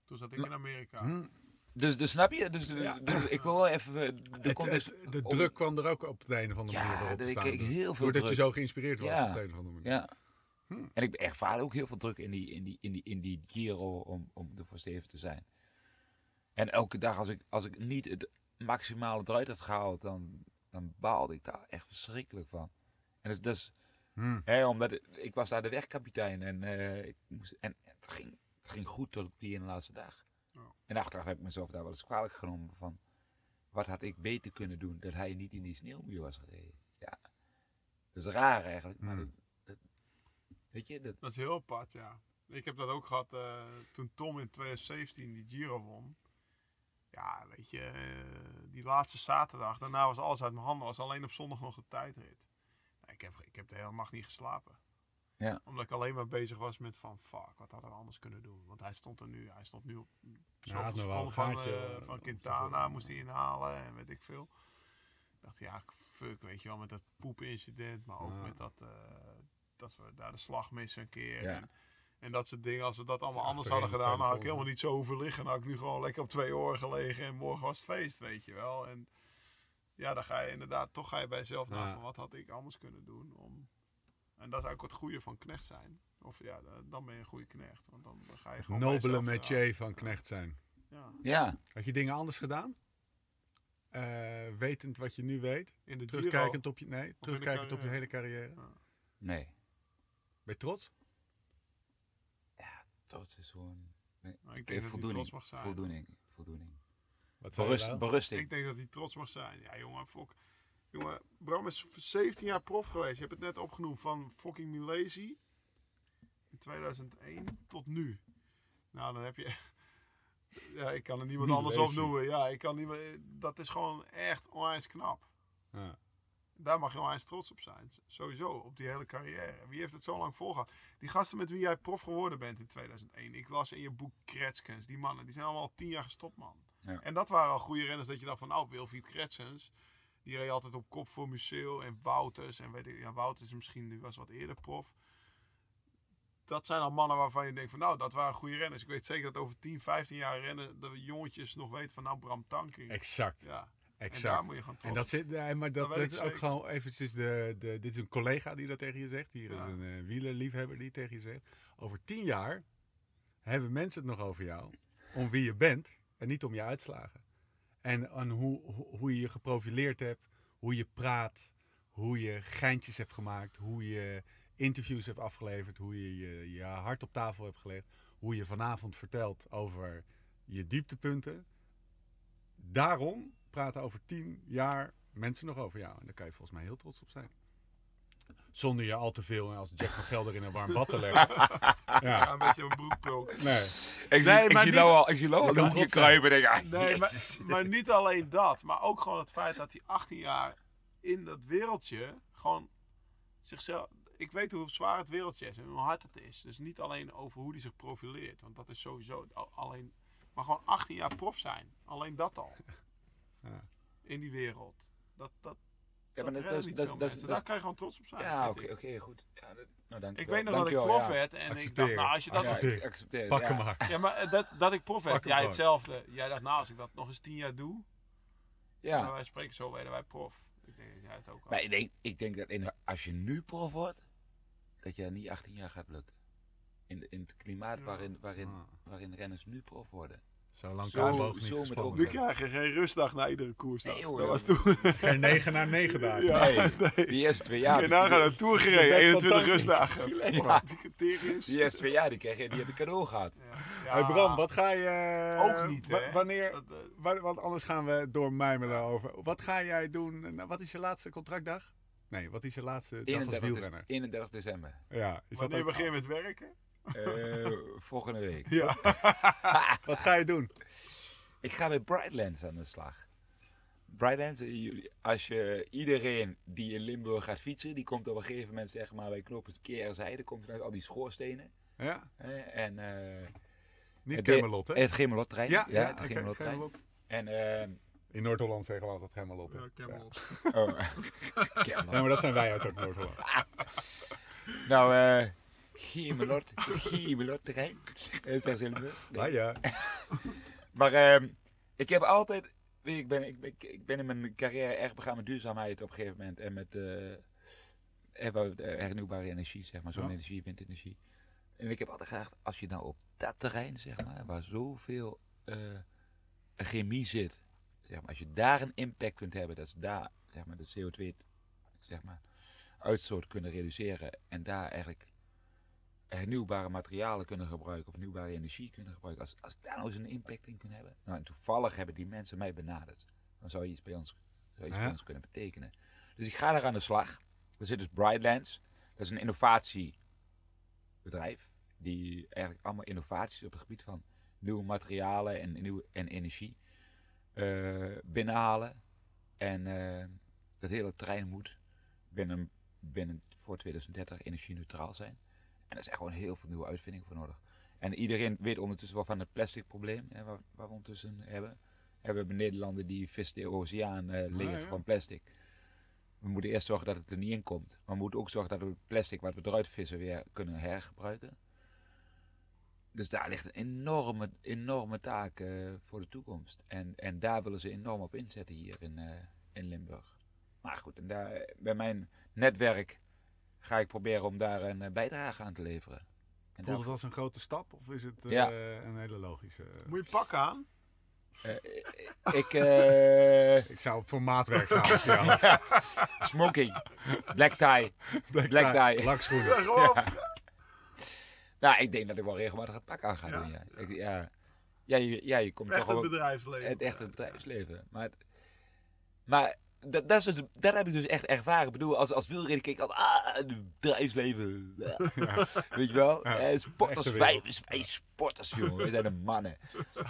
Toen zat ik in Amerika. Hm. Dus, dus snap je? Dus, Ja. dus ik wil wel even eh, de Het- context... het- de om- druk kwam er ook op de een of andere Ja, manier wel op te ik staan. kreeg heel veel Doordat druk. je zo geïnspireerd was Ja. op de een of andere manier. Ja. Hm. En ik ervaar ook heel veel druk in die, in die, in die, in die Giro om, om er voor Steven te zijn. En elke dag als ik, als ik niet het maximale eruit had gehaald, dan, dan baalde ik daar echt verschrikkelijk van. En dat is Hm. hè, omdat ik, ik was daar de wegkapitein en, eh, ik moest, en het, ging, het ging goed tot op die ene laatste dag. En achteraf heb ik mezelf daar wel eens kwalijk genomen van, wat had ik beter kunnen doen dat hij niet in die sneeuwmuur was gereden. Ja, dat is raar eigenlijk, maar Hm. dat, dat- weet je, dat, Dat is heel apart, ja. Ik heb dat ook gehad eh, toen Tom in 2017 die Giro won. Ja, weet je, eh, die laatste zaterdag, daarna was alles uit mijn handen. was alleen op zondag nog de tijdrit. Ja, Ik heb, ik heb de hele nacht niet geslapen. Ja. Omdat ik alleen maar bezig was met van, fuck, wat hadden we anders kunnen doen? Want hij stond er nu, hij stond nu op zoveel seconden een van, gaatje, eh, eh, van op Quintana, moest hij inhalen en weet ik veel. Ik dacht, ja, fuck, weet je wel, met dat poepincident, maar ook Ja. met dat, eh, dat we daar de slag missen een keer. Ja. En, en dat soort dingen, als we dat allemaal Ja, anders hadden gedaan, dan had ik helemaal niet zo hoeven liggen. Dan had ik nu gewoon lekker op twee oren gelegen en morgen was het feest, weet je wel. En ja, dan ga je inderdaad, toch ga je bij jezelf na Ja. van wat had ik anders kunnen doen. Om... En dat is eigenlijk het goede van knecht zijn. Of ja, da- dan ben je een goede knecht. Want dan ga je gewoon Nobele métier vragen. van knecht zijn. Ja. ja. Had je dingen anders gedaan? Eh, wetend wat je nu weet? In de Terugkijkend op je, nee, terugkijkend op je hele carrière? Nee. Ben je trots? Trots is gewoon... Giro. Maar ik eh, denk dat hij voldoening. trots mag zijn. Voldoening. Voldoening. Wat je Berust, nou? berusting. Ik denk dat hij trots mag zijn. Ja, jongen, fok. Jongen, Bram is 17 jaar prof geweest. Je hebt het net opgenoemd van fucking Milesi. In 2001 tot nu. Nou, dan heb je... Ja, ik kan er niemand anders op noemen. Ja, ik kan niet meer... Dat is gewoon echt onwijs knap. Ja. Daar mag je onwijs trots op zijn. Sowieso, op die hele carrière. Wie heeft het zo lang volgehad? Die gasten met wie jij prof geworden bent in 2001. Ik las in je boek Kretskens. Die mannen, die zijn allemaal al tien jaar gestopt, man. Ja. En dat waren al goede renners dat je dacht van, nou, Wilfried Kretskens. Die reed altijd op kop voor Museo en Wouters. En weet ik, ja, Wouters is misschien, die was wat eerder prof. Dat zijn al mannen waarvan je denkt van, nou, dat waren goede renners. Ik weet zeker dat over 10, 15 jaar rennen, de jongetjes nog weten van, nou, Bram Tankink. Exact, Ja, en daar exact. moet je gaan En trots dat zit, nee, maar dat, Dat is ook gewoon eventjes de, de, dit is een collega die dat tegen je zegt. Hier Ja. is een eh wielerliefhebber die tegen je zegt. Over tien jaar hebben mensen het nog over jou. Om wie je bent en niet om je uitslagen. En hoe, hoe, hoe je je geprofileerd hebt, hoe je praat, hoe je geintjes hebt gemaakt, hoe je interviews hebt afgeleverd, hoe je je, je hart op tafel hebt gelegd, hoe je vanavond vertelt over je dieptepunten. Daarom praten over tien jaar mensen nog over jou. En daar kan je volgens mij heel trots op zijn. Zonder je al te veel als Jack van Gelder in een warm bad te leggen. Ja, Ja, een beetje een broekpulk. nee. Ik, Nee, zie, ik maar zie nou al, ik zie nou al kruipen. Denk, ik, ah, Nee, maar, maar niet alleen dat. Maar ook gewoon het feit dat hij 18 jaar in dat wereldje gewoon zichzelf... Ik weet hoe zwaar het wereldje is en hoe hard het is. Dus niet alleen over hoe hij zich profileert. Want dat is sowieso al- alleen... Maar gewoon 18 jaar prof zijn. Alleen dat al. Ja. In die wereld. Dat, dat, Ja, maar dat, dat, niet dat, veel dat, Daar kan je gewoon trots op zijn. ja, oké, ik. oké, goed. Ja, dat, nou, dank Ik weet nog dat ik prof ja. werd en ik dacht, Accepteer. nou, als je dat... Ja, Accepteer. accepteer. Pak ja. hem maar. Ja, maar eh, dat, dat ik prof werd, jij hetzelfde. Jij dacht, nou, als ik dat nog eens tien jaar doe, Ja. maar wij spreken zo, werden wij prof. Ik denk dat jij het ook al. Maar ik denk, ik denk dat in, als je nu prof wordt, dat je niet 18 jaar gaat lukken. In, in het klimaat Ja. waarin, waarin, Ah. waarin renners nu prof worden. Zo lang Zo- kan zo niet gespannen ook- Nu krijg je geen rustdag na iedere koersdag. Nee, dat was toen. Geen 9 naar 9 dagen. Ja, Nee, nee. die eerste twee jaar. je die- nagaan, een tour De gereden, bek van 21 Tanking. rustdagen. Ja. Die eerste twee jaar die, kreeg je, die heb ik cadeau gehad. Ja. Hey Bram, wat ga je... Ook niet, hè? Wanneer... Dat, eh, wa- Want anders gaan we doormijmelen over. Wat ga jij doen? Nou, Wat is je laatste contractdag? Nee, wat is je laatste dag als 31, dec- wielrenner? 31 december. Ja, is dat wanneer ook- begin je met werken? Eh, volgende week. Ja. Wat ga je doen? Ik ga bij Brightlands aan de slag. Brightlands, eh, als je iedereen die in Limburg gaat fietsen, die komt op een gegeven moment zeg maar bij knooppunt Keerzijde, komt vanuit al die schoorstenen. Ja, Hè, en eh, niet Het- Camelot, hè? het Gemelot-terrein. Ja, ja, het. Camelot. En, In Noord-Holland zeggen we altijd hè? Ja, Camelot. oh, Camelot. Ja, maar dat zijn wij uit Noord-Holland. Nou, eh Gemelot, Gemelot-terrein. Eh, zeggen ze in Limburg. Nee. Ah ja. Maar ehm, ik heb altijd, ik ben, ik, ik, ik ben in mijn carrière erg begaan met duurzaamheid op een gegeven moment. En met eh, hernieuwbare energie, zeg maar, zonne-energie, windenergie. En ik heb altijd gedacht, als je nou op dat terrein, zeg maar, waar zoveel chemie zit, zeg maar, als je daar een impact kunt hebben, dat ze daar, zeg maar, de CO2, zeg maar, uitstoot kunnen reduceren en daar eigenlijk hernieuwbare materialen kunnen gebruiken of hernieuwbare energie kunnen gebruiken. Als, als ik daar nou eens een impact in kan hebben. Nou, en toevallig hebben die mensen mij benaderd. Dan zou je iets bij ons, zou iets bij ons kunnen betekenen. Dus ik ga daar aan de slag. Er zit dus Brightlands. Dat is een innovatiebedrijf. Die eigenlijk allemaal innovaties op het gebied van nieuwe materialen en, nieuwe, en energie eh, binnenhalen. En eh, dat hele terrein moet binnen, binnen voor 2030 energie-neutraal zijn. En daar zijn gewoon heel veel nieuwe uitvindingen voor nodig. En iedereen weet ondertussen wel van het plastic probleem hè, waar, waar we ondertussen hebben. En we hebben Nederlanden die vis de oceaan eh liggen ja. van plastic. We moeten eerst zorgen dat het er niet in komt. Maar we moeten ook zorgen dat we het plastic wat we eruit vissen weer kunnen hergebruiken. Dus daar ligt een enorme, enorme taak eh, voor de toekomst. En, en daar willen ze enorm op inzetten hier in, eh, in Limburg. Maar goed, en daar, bij mijn netwerk ga ik proberen om daar een eh, bijdrage aan te leveren. En Voelt het als een grote stap of is het eh, Ja. een hele logische... Moet je pak aan? eh, ik, eh, Ik zou voor maatwerk gaan. alles- smoking, black tie. Black, Black tie, tie. Lakschoenen. Nou, ik denk dat ik wel regelmatig het pak aan ga Ja. doen. Ja, ik, ja. Ja, je, ja, je komt echt toch het op bedrijfsleven. het echte bedrijfsleven. Maar, maar dat, dat, is dus, dat heb ik dus echt ervaren. Ik bedoel, als, als wielrenner kijk ik altijd, ah, het bedrijfsleven. Ja. Weet je wel? Ja, Eh, sporters, wij, wij sporters, jongen. Wij zijn de mannen.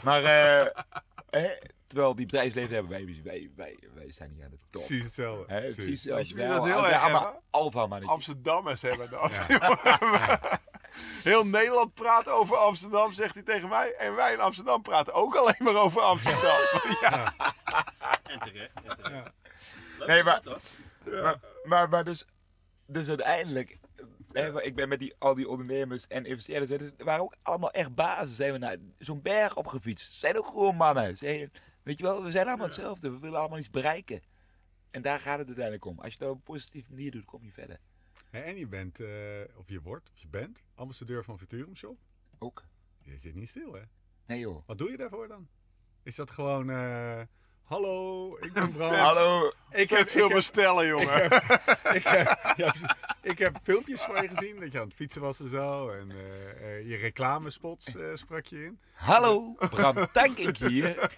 Maar, eh, hè, terwijl die bedrijfsleven hebben wij, wij, wij, wij staan hier aan de top. Precies hetzelfde. Hè, precies zo. Weet je wie We dat zijn heel erg allemaal hebben? Alfa. Amsterdammers hebben dat. Heel Nederland praat over Amsterdam, zegt hij tegen mij. En wij in Amsterdam praten ook alleen maar over Amsterdam. ja. En terecht. En terecht. Nee, maar-. Maar, maar, maar dus, dus uiteindelijk, hè, maar ik ben met die, al die ondernemers en investeerders, dus er waren ook allemaal echt bazen. Zijn we naar zo'n berg opgefietst. Ze zijn ook gewoon mannen. Zijn, weet je wel, we zijn allemaal hetzelfde. We willen allemaal iets bereiken. En daar gaat het uiteindelijk om. Als je dat op een positieve manier doet, kom je verder. Hè, En je bent, eh, of je wordt, of je bent, ambassadeur van Futurum Shop. Ook. Je zit niet stil, hè? Nee joh. Wat doe je daarvoor dan? Is dat gewoon, eh, hallo, ik ben Bram. Hallo. Ik Vet veel bestellen, jongen. ik, heb, ja, ik heb filmpjes van je gezien dat je aan het fietsen was en zo. En eh, eh, je reclamespots eh, sprak je in. Hallo, Bram Tankink hier.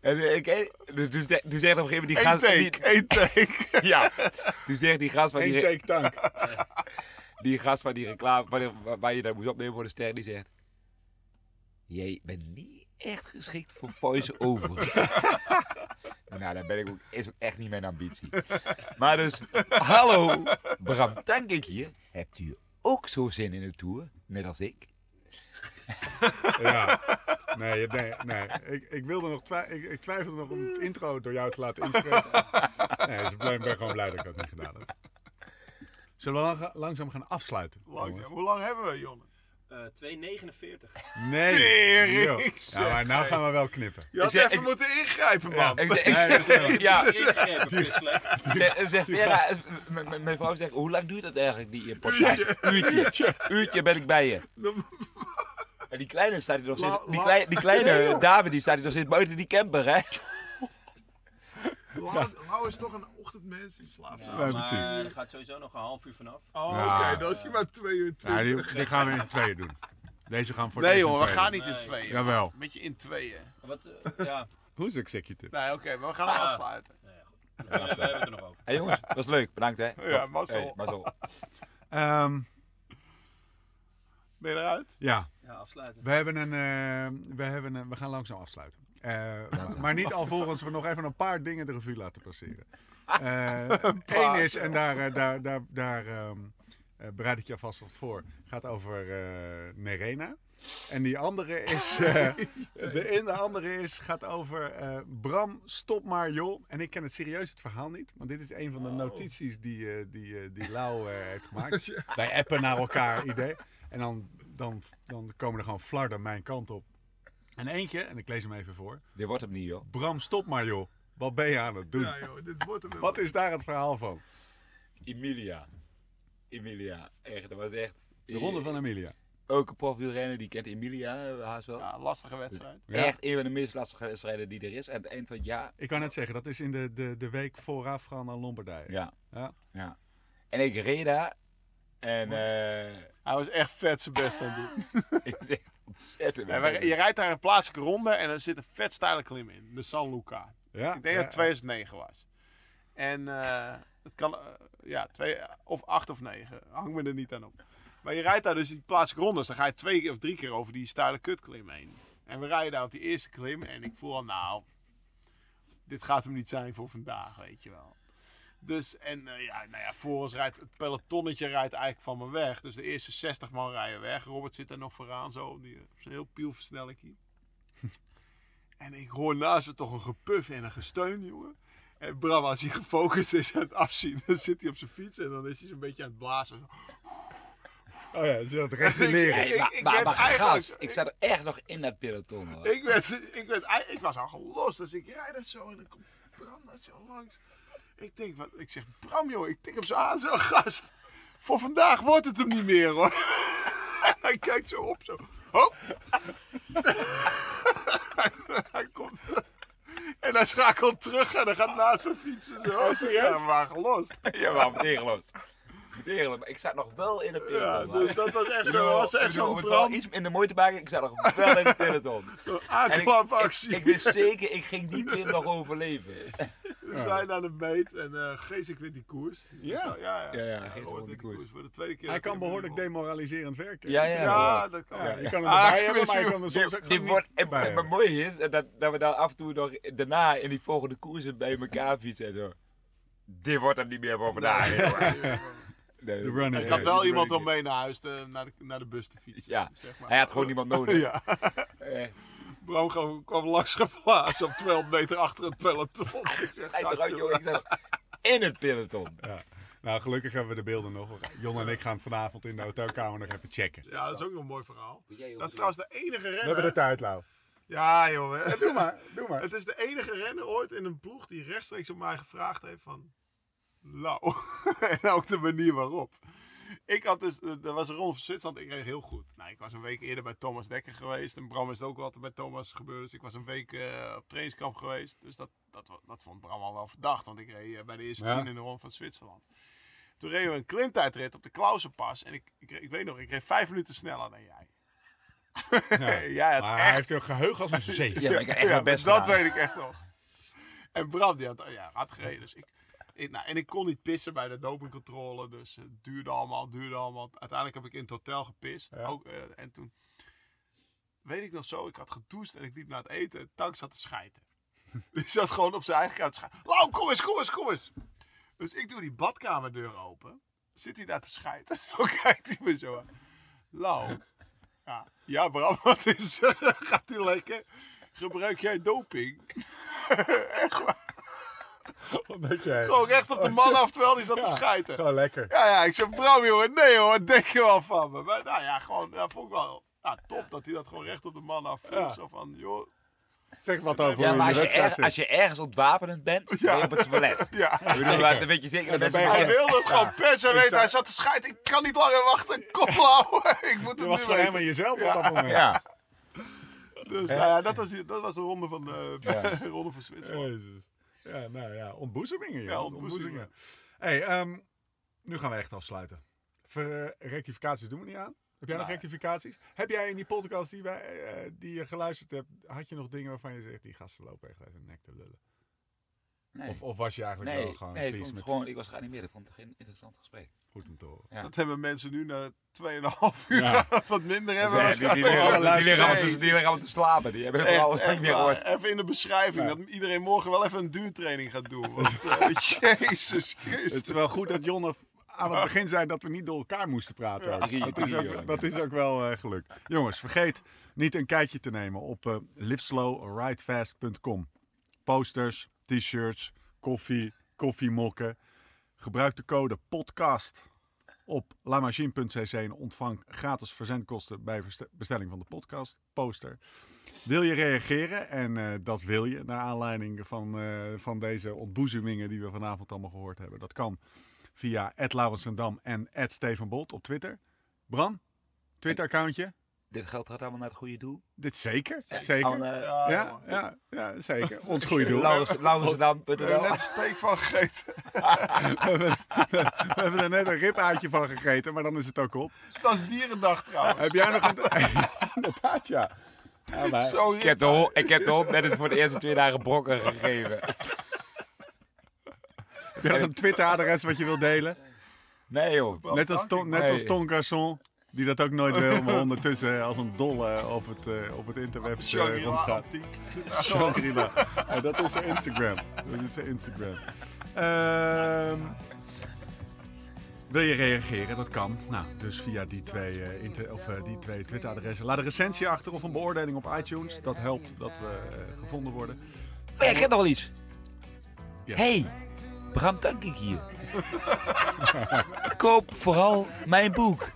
En ik, toen zegt op een gegeven moment die Eén gast... take, één take. Ja, toen zegt die gast van die, Eén take tank. die gast van die reclame, waar, waar- je dat moest opnemen voor de ster, die zegt... Jij bent niet echt geschikt voor voice-over. nou, dat ben ik ook, is ook echt niet mijn ambitie. Maar dus, hallo, Bram Tankink hier. Hebt u ook zo zin in de Tour, net als ik? Ja. Nee, je- nee, nee. Ik, ik, wilde nog twi- ik, ik twijfelde nog om het intro door jou te laten inspreken. Nee, dus ik ben, gewoon blij dat ik dat niet gedaan heb. Zullen we lang- langzaam gaan afsluiten? Langzaam. Hoe lang hebben we, Jonne? Eh 2,49. Nee. Tering, joh. Ja, maar nou gaan we wel knippen. Je had zeg- even ik- moeten ingrijpen, man. Ik, ik, Nee, dat is wel- ja. Zeg, Vera, eh, mijn vrouw zegt, hoe lang duurt dat eigenlijk, die eh, podcast? Uurtje. Uurtje ben ik bij je. En die kleine staat hier nog steeds, die, kleine, die kleine David die staat hier nog steeds buiten die camper, hè? Lau, Lau is toch een ochtendmens, die slaapt zo. Ja, Ja, maar precies. er gaat sowieso nog een half uur vanaf. Oh, Ja. oké, dan is hij maar twee uur die, twintig. die gaan we in tweeën doen. Deze gaan voor Nee in jongen, we gaan niet in Nee. tweeën. Jawel. Een beetje in tweeën. Wat, eh, ja, Hoe is executive? Nee, oké, maar we gaan hem Ah. afsluiten. we, we hebben het er nog over. Hé jongens, was leuk, bedankt hè. Ja, mazzel. Hey, mazzel. Ehm, Ben je eruit? ja, Ja, afsluiten. we, hebben een, eh, we, hebben een, we gaan langzaam afsluiten. Eh, maar- maar niet alvorens we nog even een paar dingen de revue laten passeren. Eén is, en daar, eh, daar, daar, daar ehm, eh, bereid ik je alvast wat voor, gaat over eh, Nerena. En die andere is, eh, de, en de andere is, gaat over eh, Bram, stop maar joh. En ik ken het serieus het verhaal niet, want dit is een van de notities die, eh, die, eh, die Lau eh, heeft gemaakt. Wij appen naar elkaar idee. En dan, dan, dan komen er gewoon flarden mijn kant op. En eentje, en ik lees hem even voor. Dit wordt hem niet joh. Bram, stop maar joh. Wat ben je aan het doen? Ja joh, dit wordt hem. Wat is daar het verhaal van? Emilia. Emilia, echt, dat was echt... De ronde van Emilia. Ook een profwielrenner, die kent Emilia eh, haast wel. Ja, lastige wedstrijd. Echt een van de meest lastige wedstrijden die er is. Aan het eind van het jaar. Ik kan net zeggen, dat is in de, de, de week voorafgaand aan Lombardije. Ja. Ja. ja. En ik reed daar. En eh Hij was echt vet zijn best aan het doen. ik was echt ontzettend. Ja, je rijdt daar een plaatselijke ronde en er zit een vet steile klim in. De San Luca. Ja, Ik denk dat het 2009 was. En eh, het kan, eh, ja, twee, of acht of negen. Hang me er niet aan op. Maar je rijdt daar dus die plaatselijke rondes. Dan ga je twee of drie keer over die steile kutklim heen. En we rijden daar op die eerste klim. En ik voel al, nou, dit gaat hem niet zijn voor vandaag, weet je wel. Dus, en eh, ja, nou ja, voor ons rijdt het pelotonnetje rijdt eigenlijk van me weg. Dus de eerste 60 man rijden weg. Robert zit er nog vooraan zo, die, op zijn heel pielversnelling. En ik hoor naast me toch een gepuf en een gesteun, jongen. En Bram, als hij gefocust is aan het afzien, dan zit hij op zijn fiets en dan is hij zo'n beetje aan het blazen. Oh ja, ze had reguleren. Ik- maar, ik maar, maar gas, ik zat er echt nog in dat peloton. hoor. Ik, werd, ik, werd, ik was al gelost, dus ik rijd dat zo en dan komt Bram dat zo langs. Ik denk, wat, ik zeg, Bram joh, ik tik hem zo aan, zo gast. Voor vandaag wordt het hem niet meer hoor. Hij kijkt zo op, zo. Oh! hij komt. En hij schakelt terug en hij gaat naast me fietsen. Zo. Ja, we waren gelost. ja, maar meteen gelost. Meteen gelost. Maar ik zat nog wel in het peloton. Ja, dus dat was echt zo. was echt zo'n om het wel iets minder mooi te maken, ik zat nog wel in het peloton. Zo'n En ik, ik, ik wist zeker, ik ging die klim nog overleven. Dus wij naar de meet en eh Geesik wint die koers. Ja. Zo, ja, ja. Ja, ja, wint won die koers. Voor de tweede keer. Hij kan behoorlijk demoraliserend werken. Ja, ja. Ja, dat kan. Ja, je kan hem Ah, erbij ik hebben, maar je kan er Dit, soms ook gewoon maar mooi is dat, dat we dan af en toe nog daarna in die volgende koersen bij elkaar fietsen en zo. Dit wordt hem niet meer voor vandaag. Nee, De running Ik had wel De iemand om mee naar huis, te, naar, de, naar de bus te fietsen. Ja, zeg maar. hij had gewoon niemand nodig. Ja, Eh, Bram kwam, kwam langs geblazen op 200 meter achter het peloton. In het peloton. Ja. Nou, gelukkig hebben we de beelden nog. We Jon en ik gaan vanavond in de hotelkamer nog even checken. Ja, dat is ook nog een mooi verhaal. Dat is trouwens de enige We renner. hebben de tijd, Lau. Ja, joh. Doe maar, doe maar. Het is de enige renner ooit in een ploeg die rechtstreeks op mij gevraagd heeft van... Lau. en ook de manier waarop. Ik had dus, er was een ronde van Zwitserland, ik reed heel goed. Nou, ik was een week eerder bij Thomas Dekker geweest. En Bram is ook altijd bij Thomas gebeurd. Dus ik was een week eh, op trainingskamp geweest. Dus dat, dat, dat vond Bram al wel verdacht. Want ik reed eh, bij de eerste Ja. tien in de ronde van Zwitserland. Toen reden we een klimtijdrit op de Klausenpas. En ik, ik, weet nog, ik reed vijf minuten sneller dan jij. jij had Maar echt hij heeft een geheugen als een zeef. Ja, maar ik heb echt ja, mijn best dat gedaan. weet ik echt nog. En Bram die had, ja, had gereden. Dus ik, ik, nou, en ik kon niet pissen bij de dopingcontrole. Dus het duurde allemaal, het duurde allemaal. Uiteindelijk heb ik in het hotel gepist. Ja. Ook, eh, en toen, weet ik nog zo, ik had gedoucht en ik liep naar het eten. En Tank zat te schijten. hij zat gewoon op zijn eigen kaart te schijten. Lau, kom eens, kom eens, kom eens. Dus ik doe die badkamerdeur open. Zit hij daar te schijten? Zo kijkt hij me zo aan. Lau, Ja, ja Bram, wat is? Gaat u lekker? Gebruik jij doping? Omdat jij... Gewoon recht op de man af terwijl hij zat Ja, te schijten. Gewoon lekker. Ja, ja, ik zeg, Bram jongen, nee hoor, wat denk je wel van me? Maar nou ja, gewoon, dat vond ik wel ja, top dat hij dat gewoon recht op de man af vroeg. Ja. Zo van, joh, Zeg wat over Ja, maar je als je, erg, als je ergens ontwapenend bent, ben je op het toilet. ja. Bedoel, maar dan weet je zeker dat ben je Hij wilde het gewoon persen, weet je. Hij zat te schijten, ik kan niet langer wachten, kom houden. ik moet Je het was nu gewoon weten. helemaal jezelf op dat moment. Ja. Dus nou ja, dat was, die, dat was de ronde van, de ronde van Zwitserland. Jezus. Ja, nou ja, ontboezemingen. Ja, ontboezemingen. hey, ehm, nu gaan we echt afsluiten. Ver, rectificaties doen we niet aan. Heb jij nog rectificaties? Heb jij in die podcast die, wij, eh, die je geluisterd hebt, had je nog dingen waarvan je zegt, die gasten lopen echt uit hun nek te lullen? Nee, Of, of was je eigenlijk wel nee, gewoon nee ik, vond met gewoon, ik was geanimeerd. Ik vond het geen interessant gesprek. goed om te horen? Ja. Dat hebben mensen nu na 2,5 uur Ja. wat minder hebben. Ja, die, die, die, liggen- die, liggen allemaal te- die liggen allemaal te slapen. Die hebben het Echt, echt niet gehoord. Even in de beschrijving Ja. dat iedereen morgen wel even een duurtraining gaat doen. Want, eh, Jezus Het is Christus. wel goed dat Jonne aan het begin zei dat we niet door elkaar moesten praten. ook. Drie- dat, is ook, jongen. dat is ook wel eh, gelukt. Jongens, vergeet niet een kijkje te nemen op eh liveslowridefast.com. Posters, t-shirts, koffie, koffiemokken. Gebruik de code podcast op lamachine.cc en ontvang gratis verzendkosten bij bestelling van de podcast poster. Wil je reageren? En eh, dat wil je naar aanleiding van, eh, van deze ontboezemingen die we vanavond allemaal gehoord hebben. Dat kan via @laurensendam en @stevenbolt op Twitter. Bram, Twitter-accountje? Dit geld gaat allemaal naar het goede doel. Dit zeker, zeker. eh, Ja, Ja, ja, ja, zeker. Ons goede doel. Laurens- We hebben net een steek van gegeten. We hebben, we hebben er net een ripaatje van gegeten, maar dan is het ook op. Het was dierendag trouwens. Heb jij nog een... Inderdaad, ja. ja maar, Ik heb, de hond, ik heb de hond net eens voor de eerste twee dagen brokken gegeven. heb jij nog een Twitter-adres wat je wilt delen? Nee joh. Net als, Ton, je. net als Ton Garçon, die dat ook nooit wil, maar ondertussen als een dolle op het, eh, op het interweb Shangri-La rondgaat. Shangri-La. Ja, dat is zijn Instagram. Dat is zijn Instagram. Ehm, wil je reageren? Dat kan. Nou, dus via die twee, eh, inter- of, eh, die twee Twitter-adressen. Laat een recensie achter of een beoordeling op iTunes. Dat helpt dat we eh, gevonden worden. Oh ja, ik heb nog wel iets. Ja. Hey, Bram Tankink hier. Koop vooral mijn boek.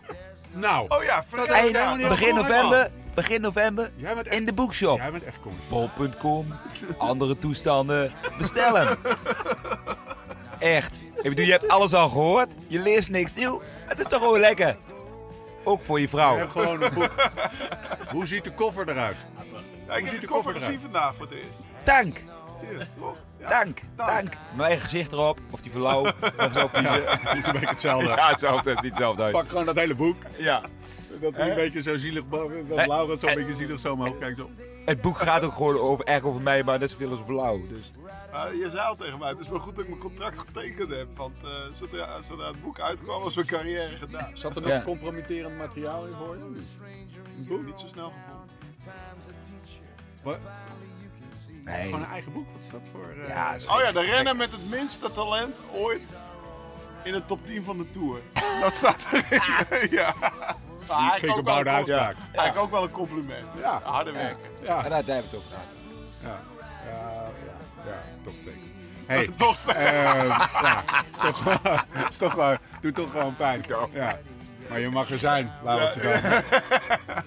Nou, Oh ja, vertel Hey, ja, begin november, begin november jij bent echt, in de boekshop. jij bent echt commercieel. Andere toestanden, bestel hem. Echt. Ik bedoel, je hebt alles al gehoord. Je leest niks nieuw. Het is toch gewoon lekker. Ook voor je vrouw. hebt gewoon een boek. Hoe ziet de koffer eruit? Ja, ik ziet heb de de koffer koffer gezien vandaag voor het eerst. Dank, Hier, dank, dank. Mijn gezicht erop, of die verlauw. Dat zou kiezen. Het is een beetje hetzelfde. Ja, hetzelfde. Het ziet hetzelfde uit. Pak gewoon dat hele boek. Ja. Dat hij een beetje zo zielig, dat Eh, Laura zo een eh, beetje zielig zo omhoog kijkt. Zo. Het boek gaat ook gewoon over, echt over mij, maar net zoveel als Blauw. Dus. Ah, je zei al tegen mij, het is wel goed dat ik mijn contract getekend heb. Want eh, zodra, zodra het boek uitkwam, was mijn carrière gedaan. Zat er nog Ja. compromitterend materiaal in voor je? Een boek niet zo snel gevonden. Nee. Gewoon een eigen boek? Wat is dat voor... eh, Ja, is Oh ja, de renner met het minste talent ooit in de top 10 van de Tour. Dat staat erin. ja. Maar eigenlijk Vind ik een ook, wel bouwde een, uitspraak. eigenlijk ook wel een compliment. Ja. Harde werken. Ja, Ja, daar hebben we het over gehad. ja, ja, ja, ja, toch steek. Hey, Toch steeds. ehm, ja, is toch, wel- is toch wel, doet toch gewoon pijn. Ja. Maar je mag er zijn, Laurens Sedam.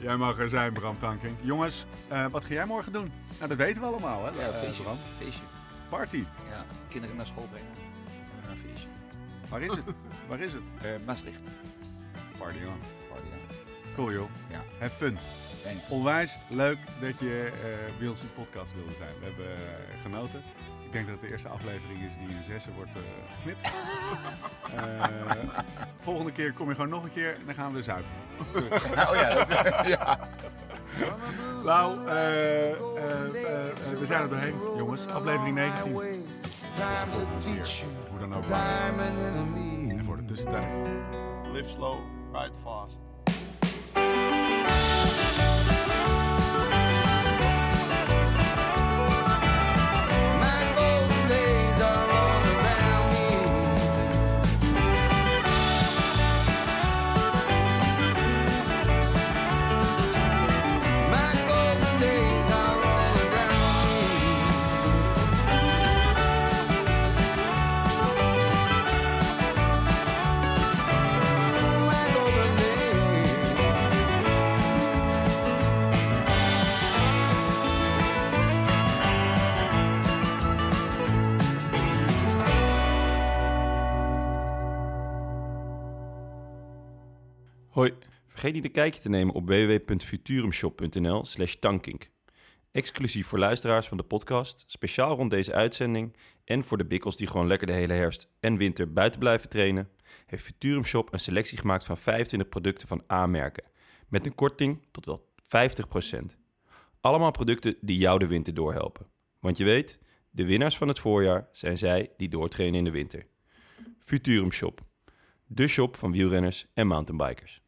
Jij mag er zijn, Bram Tanking. Jongens, eh, wat ga jij morgen doen? Nou, dat weten we allemaal, hè, Ja, eh, feestje. Bram. Feestje. Party. Ja, kinderen naar school brengen. En een feestje. Waar is het? Waar is het? Eh, Maastricht. Party, hoor. Party, ja. Cool, joh. Ja. Have fun. Thanks. Onwijs leuk dat je eh, bij ons in de podcast wilde zijn. We hebben genoten. Ik denk dat het de eerste aflevering is die in zessen wordt eh, geknipt. Eh, volgende keer kom je gewoon nog een keer en dan gaan we weer zuipen. Oh ja, dat is, ja. Lau, eh, eh, eh, eh, we zijn er doorheen, jongens. Aflevering 19. Hoe dan ook. En voor de tussentijd. Live slow, ride fast. Hoi, vergeet niet een kijkje te nemen op www.futurumshop.nl slash tankink. Exclusief voor luisteraars van de podcast, speciaal rond deze uitzending en voor de bikkels die gewoon lekker de hele herfst en winter buiten blijven trainen, heeft Futurum Shop een selectie gemaakt van 25 producten van A-merken. Met een korting tot wel 50%. Allemaal producten die jou de winter doorhelpen. Want je weet, de winnaars van het voorjaar zijn zij die doortrainen in de winter. Futurum Shop. De shop van wielrenners en mountainbikers.